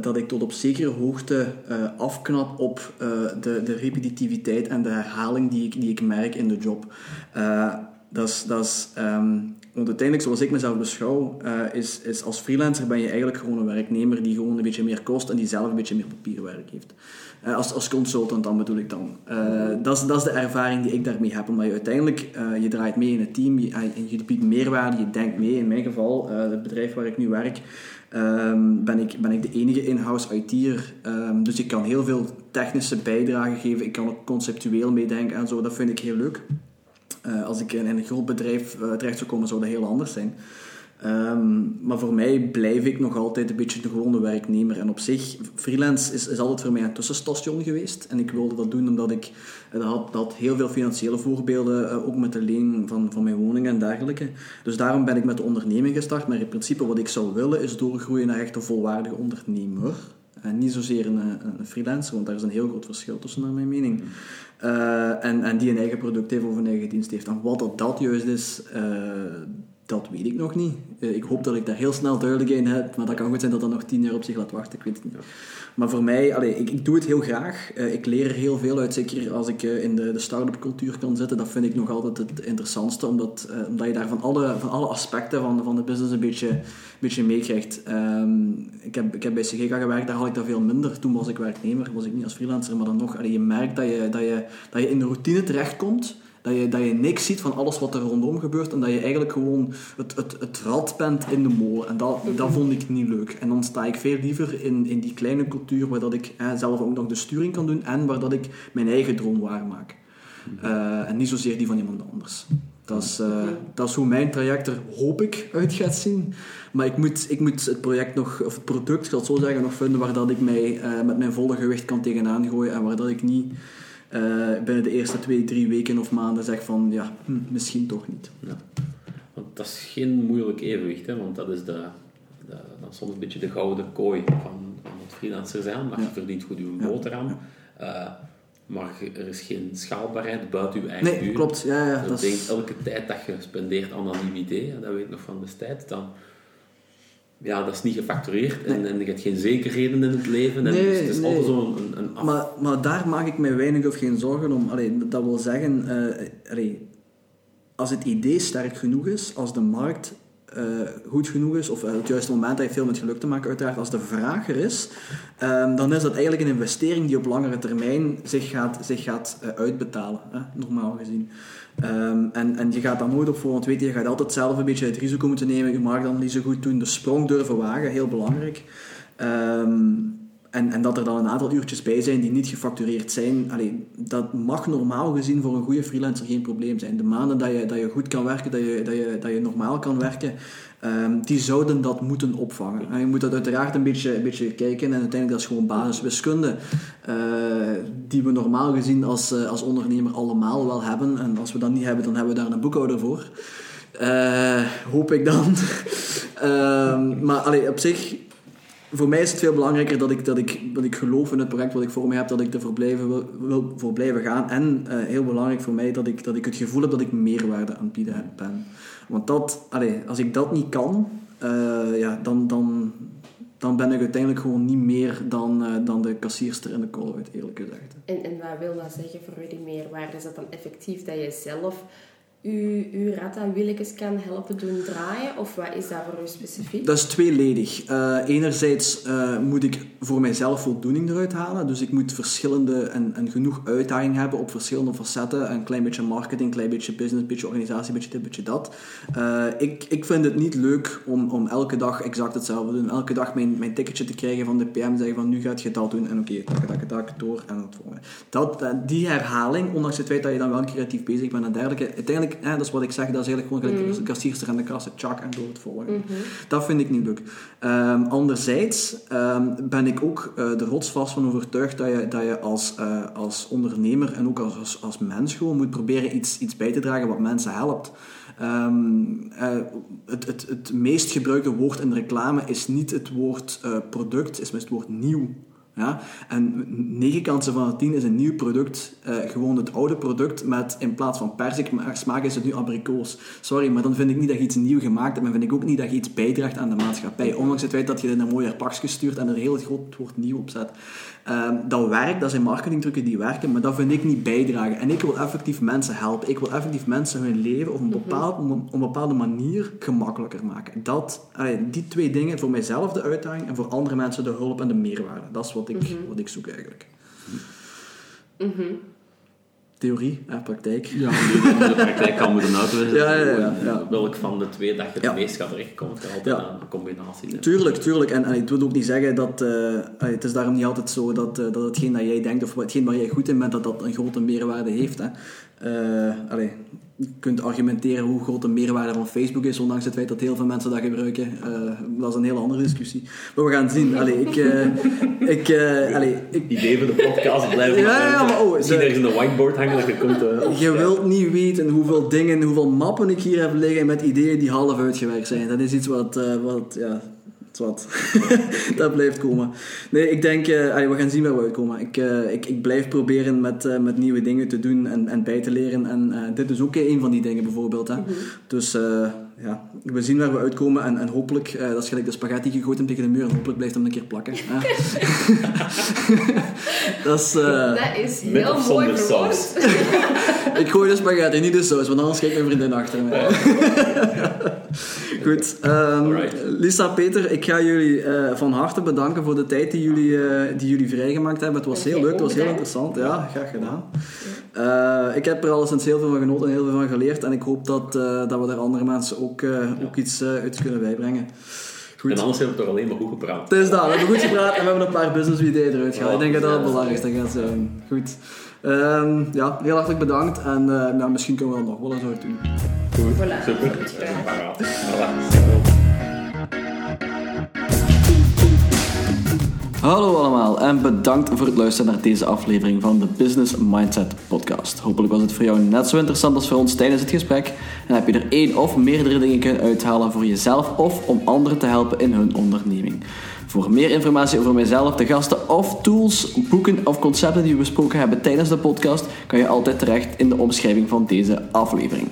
A: dat ik tot op zekere hoogte afknap op de, de repetitiviteit en de herhaling die ik, die ik merk in de job. Dat is, dat ehm, want uiteindelijk, zoals ik mezelf beschouw, eh, is, is als freelancer ben je eigenlijk gewoon een werknemer die gewoon een beetje meer kost en die zelf een beetje meer papierwerk heeft. Eh, als, als consultant dan bedoel ik dan. Eh, dat, is, dat is de ervaring die ik daarmee heb, omdat je uiteindelijk, je draait mee in het team, je, je biedt meerwaarde, je denkt mee. In mijn geval, het bedrijf waar ik nu werk, ehm, ben, ik, ben ik de enige in-house IT'er. Ehm, dus ik kan heel veel technische bijdrage geven, ik kan ook conceptueel meedenken en zo, dat vind ik heel leuk. Eh, als ik in, een groot bedrijf eh, terecht zou komen, zou dat heel anders zijn. Ehm, maar voor mij blijf ik nog altijd een beetje de gewone werknemer. En op zich, freelance is, is altijd voor mij een tussenstation geweest. En ik wilde dat doen omdat ik... eh, Dat had, dat heel veel financiële voorbeelden, ook met de leen van, van mijn woning en dergelijke. Dus daarom ben ik met de onderneming gestart. Maar in principe wat ik zou willen, is doorgroeien naar echt een volwaardige ondernemer. En niet zozeer een, freelancer, want daar is een heel groot verschil tussen, naar mijn mening. Eh, en, en die een eigen product heeft of een eigen dienst heeft. En wat dat, dat juist is, eh, dat weet ik nog niet. Eh, ik hoop dat ik daar heel snel duidelijk in heb, maar dat kan goed zijn dat dat nog tien jaar op zich laat wachten, ik weet het niet. Maar voor mij, allee, ik, ik doe het heel graag. Eh, ik leer er heel veel uit, zeker als ik eh, in de, de start-up cultuur kan zitten. Dat vind ik nog altijd het interessantste, omdat, omdat je daar van alle, van alle aspecten van, van de business een beetje, een beetje meekrijgt. Ehm, ik, heb, ik heb bij CGK gewerkt, daar had ik dat veel minder. Toen was ik werknemer, was ik niet als freelancer, maar dan nog. Allee, je merkt dat je, dat, je, dat je in de routine terechtkomt. Dat je, dat je niks ziet van alles wat er rondom gebeurt en dat je eigenlijk gewoon het, het, het rad bent in de molen. En dat, dat vond ik niet leuk. En dan sta ik veel liever in, in die kleine cultuur waar dat ik eh, zelf ook nog de sturing kan doen en waar dat ik mijn eigen droom waarmaak. Eh, en niet zozeer die van iemand anders. Dat is, eh, dat is hoe mijn traject er, hoop ik, uit gaat zien. Maar ik moet, ik moet het project nog, of het product, ik zal het zo zeggen, nog vinden waar dat ik mij eh, met mijn volle gewicht kan tegenaan gooien en waar dat ik niet eh, binnen de eerste twee, drie weken of maanden zeg van, ja, hm, misschien toch niet.
B: Ja. Want dat is geen moeilijk evenwicht, hè, want dat is de, de, dan soms een beetje de gouden kooi van, van het freelancer zijn. Maar je verdient goed je boterham. Eh, maar er is geen schaalbaarheid buiten je eigen
A: Nee,
B: uur.
A: klopt. Ja, ja,
B: Dus
A: dat is-
B: denk, elke tijd dat je spendeert aan anonimiteit, dat weet ik nog van destijds, dan... Ja, dat is niet gefactureerd en, en je hebt geen zekerheden in het leven. En
A: Nee,
B: dus het is
A: nee.
B: altijd zo'n een, een af...
A: Maar, maar daar maak ik mij weinig of geen zorgen om. Allee, dat wil zeggen, eh, allee, als het idee sterk genoeg is, als de markt eh, goed genoeg is, of op het juiste moment heeft veel met geluk te maken uiteraard, als de vraag er is, ehm, dan is dat eigenlijk een investering die op langere termijn zich gaat, zich gaat eh, uitbetalen, hè, normaal gezien. Ehm, en, en je gaat daar nooit op voor, want weet je, gaat altijd zelf een beetje het risico moeten nemen, je marktanalyse goed doen, de sprong durven wagen, heel belangrijk. Ehm, en, en dat er dan een aantal uurtjes bij zijn die niet gefactureerd zijn, allee, dat mag normaal gezien voor een goede freelancer geen probleem zijn. De maanden dat je, dat je goed kan werken, dat je, dat je, dat je normaal kan werken, ehm, die zouden dat moeten opvangen. En je moet dat uiteraard een beetje, een beetje kijken en uiteindelijk dat is gewoon basiswiskunde, eh, die we normaal gezien als, eh, als ondernemer allemaal wel hebben. En als we dat niet hebben, dan hebben we daar een boekhouder voor. Eh, hoop ik dan. (laughs) Ehm, maar allee, op zich, voor mij is het veel belangrijker dat ik, dat, ik, dat ik geloof in het project wat ik voor mij heb, dat ik er voor blijven, wil, voor blijven gaan. En eh, heel belangrijk voor mij dat ik, dat ik het gevoel heb dat ik meerwaarde aan het bieden ben. Want dat, als ik dat niet kan, eh, ja, dan, dan, dan ben ik uiteindelijk gewoon niet meer dan, eh, dan de kassierster in de call-out, eerlijk gezegd.
C: En, en wat wil dat zeggen voor u, die meerwaarde? Is dat dan effectief dat je zelf uw, uw rata-wieltjes kan helpen doen draaien? Of wat is dat voor u specifiek?
A: Dat is tweeledig. Eh, enerzijds eh, moet ik voor mijzelf voldoening eruit halen. Dus ik moet verschillende en, en genoeg uitdaging hebben op verschillende facetten. Een klein beetje marketing, een klein beetje business, een beetje organisatie, een beetje dit, een beetje dat. Eh, ik, ik vind het niet leuk om, om elke dag exact hetzelfde te doen. Elke dag mijn, mijn ticketje te krijgen van de PM. Zeggen van nu gaat je dat doen. En oké, tak, tak, tak, door en het volgende. Dat, die herhaling, ondanks het feit dat je dan wel creatief bezig bent en dergelijke. Uiteindelijk, eh, dat is wat ik zeg, dat is eigenlijk gewoon gelijk de kassierster en de kassen. Tjak en door het volgende. Dat vind ik niet leuk. Ehm, anderzijds ehm, ben ik ook eh er rotsvast van overtuigd dat je, dat je als, eh, als ondernemer en ook als, als, als mens gewoon moet proberen iets, iets bij te dragen wat mensen helpt. Ehm, eh, het, het, het meest gebruikte woord in reclame is niet het woord eh, product, is het woord nieuw. Ja? En 9 kansen van de 10 is een nieuw product, eh, gewoon het oude product met in plaats van persik maar smaak is het nu abrikoos. Sorry, maar dan vind ik niet dat je iets nieuw gemaakt hebt, maar vind ik ook niet dat je iets bijdraagt aan de maatschappij. Ondanks het feit dat je er een mooier pakje stuurt en er heel groot woord nieuw op zet. Ehm, dat werkt, dat zijn marketingdrukken die werken, maar dat vind ik niet bijdragen. En ik wil effectief mensen helpen. Ik wil effectief mensen hun leven op een, bepaald, op een bepaalde manier gemakkelijker maken. Dat, allee, die twee dingen, voor mijzelf de uitdaging en voor andere mensen de hulp en de meerwaarde. Dat is wat ik, wat ik zoek eigenlijk. Theorie, hè, praktijk.
B: Ja, (laughs) de praktijk kan moeten uitwijzen
A: Ja, ja, ja, ja.
B: welk van de twee dat je het meest gaat terechtkomen. Het kan altijd een combinatie.
A: Tuurlijk, tuurlijk. En, en ik wil ook niet zeggen dat... eh, het is daarom niet altijd zo dat, eh, dat hetgeen dat jij denkt of hetgeen waar jij goed in bent, dat dat een grote meerwaarde heeft. Hè. Eh, je kunt argumenteren hoe groot de meerwaarde van Facebook is, ondanks het feit dat heel veel mensen dat gebruiken. Eh, dat is een heel andere discussie. Maar we gaan zien. Allee, ik... eh, ik, eh, allee, ik
B: Idee voor de podcast blijven.
A: Ja, ja, maar oh, ze-
B: ergens een whiteboard hangen dat je komt.
A: Je wilt niet weten hoeveel dingen, hoeveel mappen ik hier heb liggen met ideeën die half uitgewerkt zijn. Dat is iets wat, wat ja, (laughs) dat blijft komen. Nee, ik denk, eh, allee, we gaan zien waar we uitkomen. Ik, eh, ik, ik blijf proberen met, eh, met nieuwe dingen te doen en, en bij te leren. En eh, dit is ook een van die dingen bijvoorbeeld. Hè. Dus eh, ja, we zien waar we uitkomen. En, en hopelijk, eh, dat is gelijk de spaghetti gegooid hem tegen de muur. En hopelijk blijft hem een keer plakken. hè. (laughs) dat is... eh, (laughs)
C: dat is
B: met
C: heel
B: of
C: mooi
B: saus?
A: ik gooi de spaghetti, niet de saus, want anders kijkt mijn vriendin achter me. (laughs) Goed. ehm. Lisa, Peter, ik ga jullie eh, van harte bedanken voor de tijd die jullie, eh, die jullie vrijgemaakt hebben. Het was heel leuk, het was heel interessant. Ja, graag gedaan. Eh, ik heb er alleszins heel veel van genoten en heel veel van geleerd. En ik hoop dat, eh, dat we er andere mensen ook, eh, ook iets uh, uit kunnen bijbrengen. Goed.
B: En anders hebben we toch alleen maar goed gepraat.
A: Het is dat, we hebben goed gepraat en we hebben een paar business ideeën eruit gehaald. Ik denk dat dat het belangrijkste gaat zijn. Goed. Ehm, ja, heel hartelijk bedankt. En eh, nou, misschien kunnen we dat nog wel eens uit doen.
B: Goed.
C: Voilà,
B: super.
A: Hallo allemaal en bedankt voor het luisteren naar deze aflevering van de Business Mindset Podcast. Hopelijk was het voor jou net zo interessant als voor ons tijdens het gesprek en heb je er één of meerdere dingen kunnen uithalen voor jezelf of om anderen te helpen in hun onderneming. Voor meer informatie over mijzelf, de gasten of tools, boeken of concepten die we besproken hebben tijdens de podcast, kan je altijd terecht in de omschrijving van deze aflevering.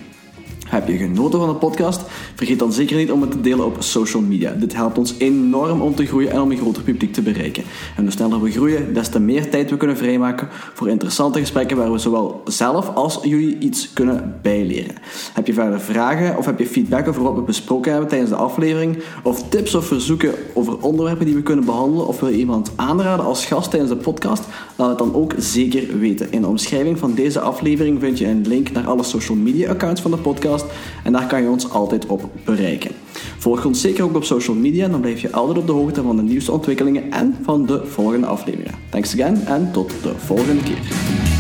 A: Heb je genoten van de podcast? Vergeet dan zeker niet om het te delen op social media. Dit helpt ons enorm om te groeien en om een groter publiek te bereiken. En hoe sneller we groeien, des te meer tijd we kunnen vrijmaken voor interessante gesprekken waar we zowel zelf als jullie iets kunnen bijleren. Heb je verder vragen of heb je feedback over wat we besproken hebben tijdens de aflevering? Of tips of verzoeken over onderwerpen die we kunnen behandelen? Of wil je iemand aanraden als gast tijdens de podcast? Laat het dan ook zeker weten. In de omschrijving van deze aflevering vind je een link naar alle social media accounts van de En daar kan je ons altijd op bereiken. Volg ons zeker ook op social media, dan blijf je altijd op de hoogte van de nieuwste ontwikkelingen en van de volgende afleveringen. Thanks again en tot de volgende keer.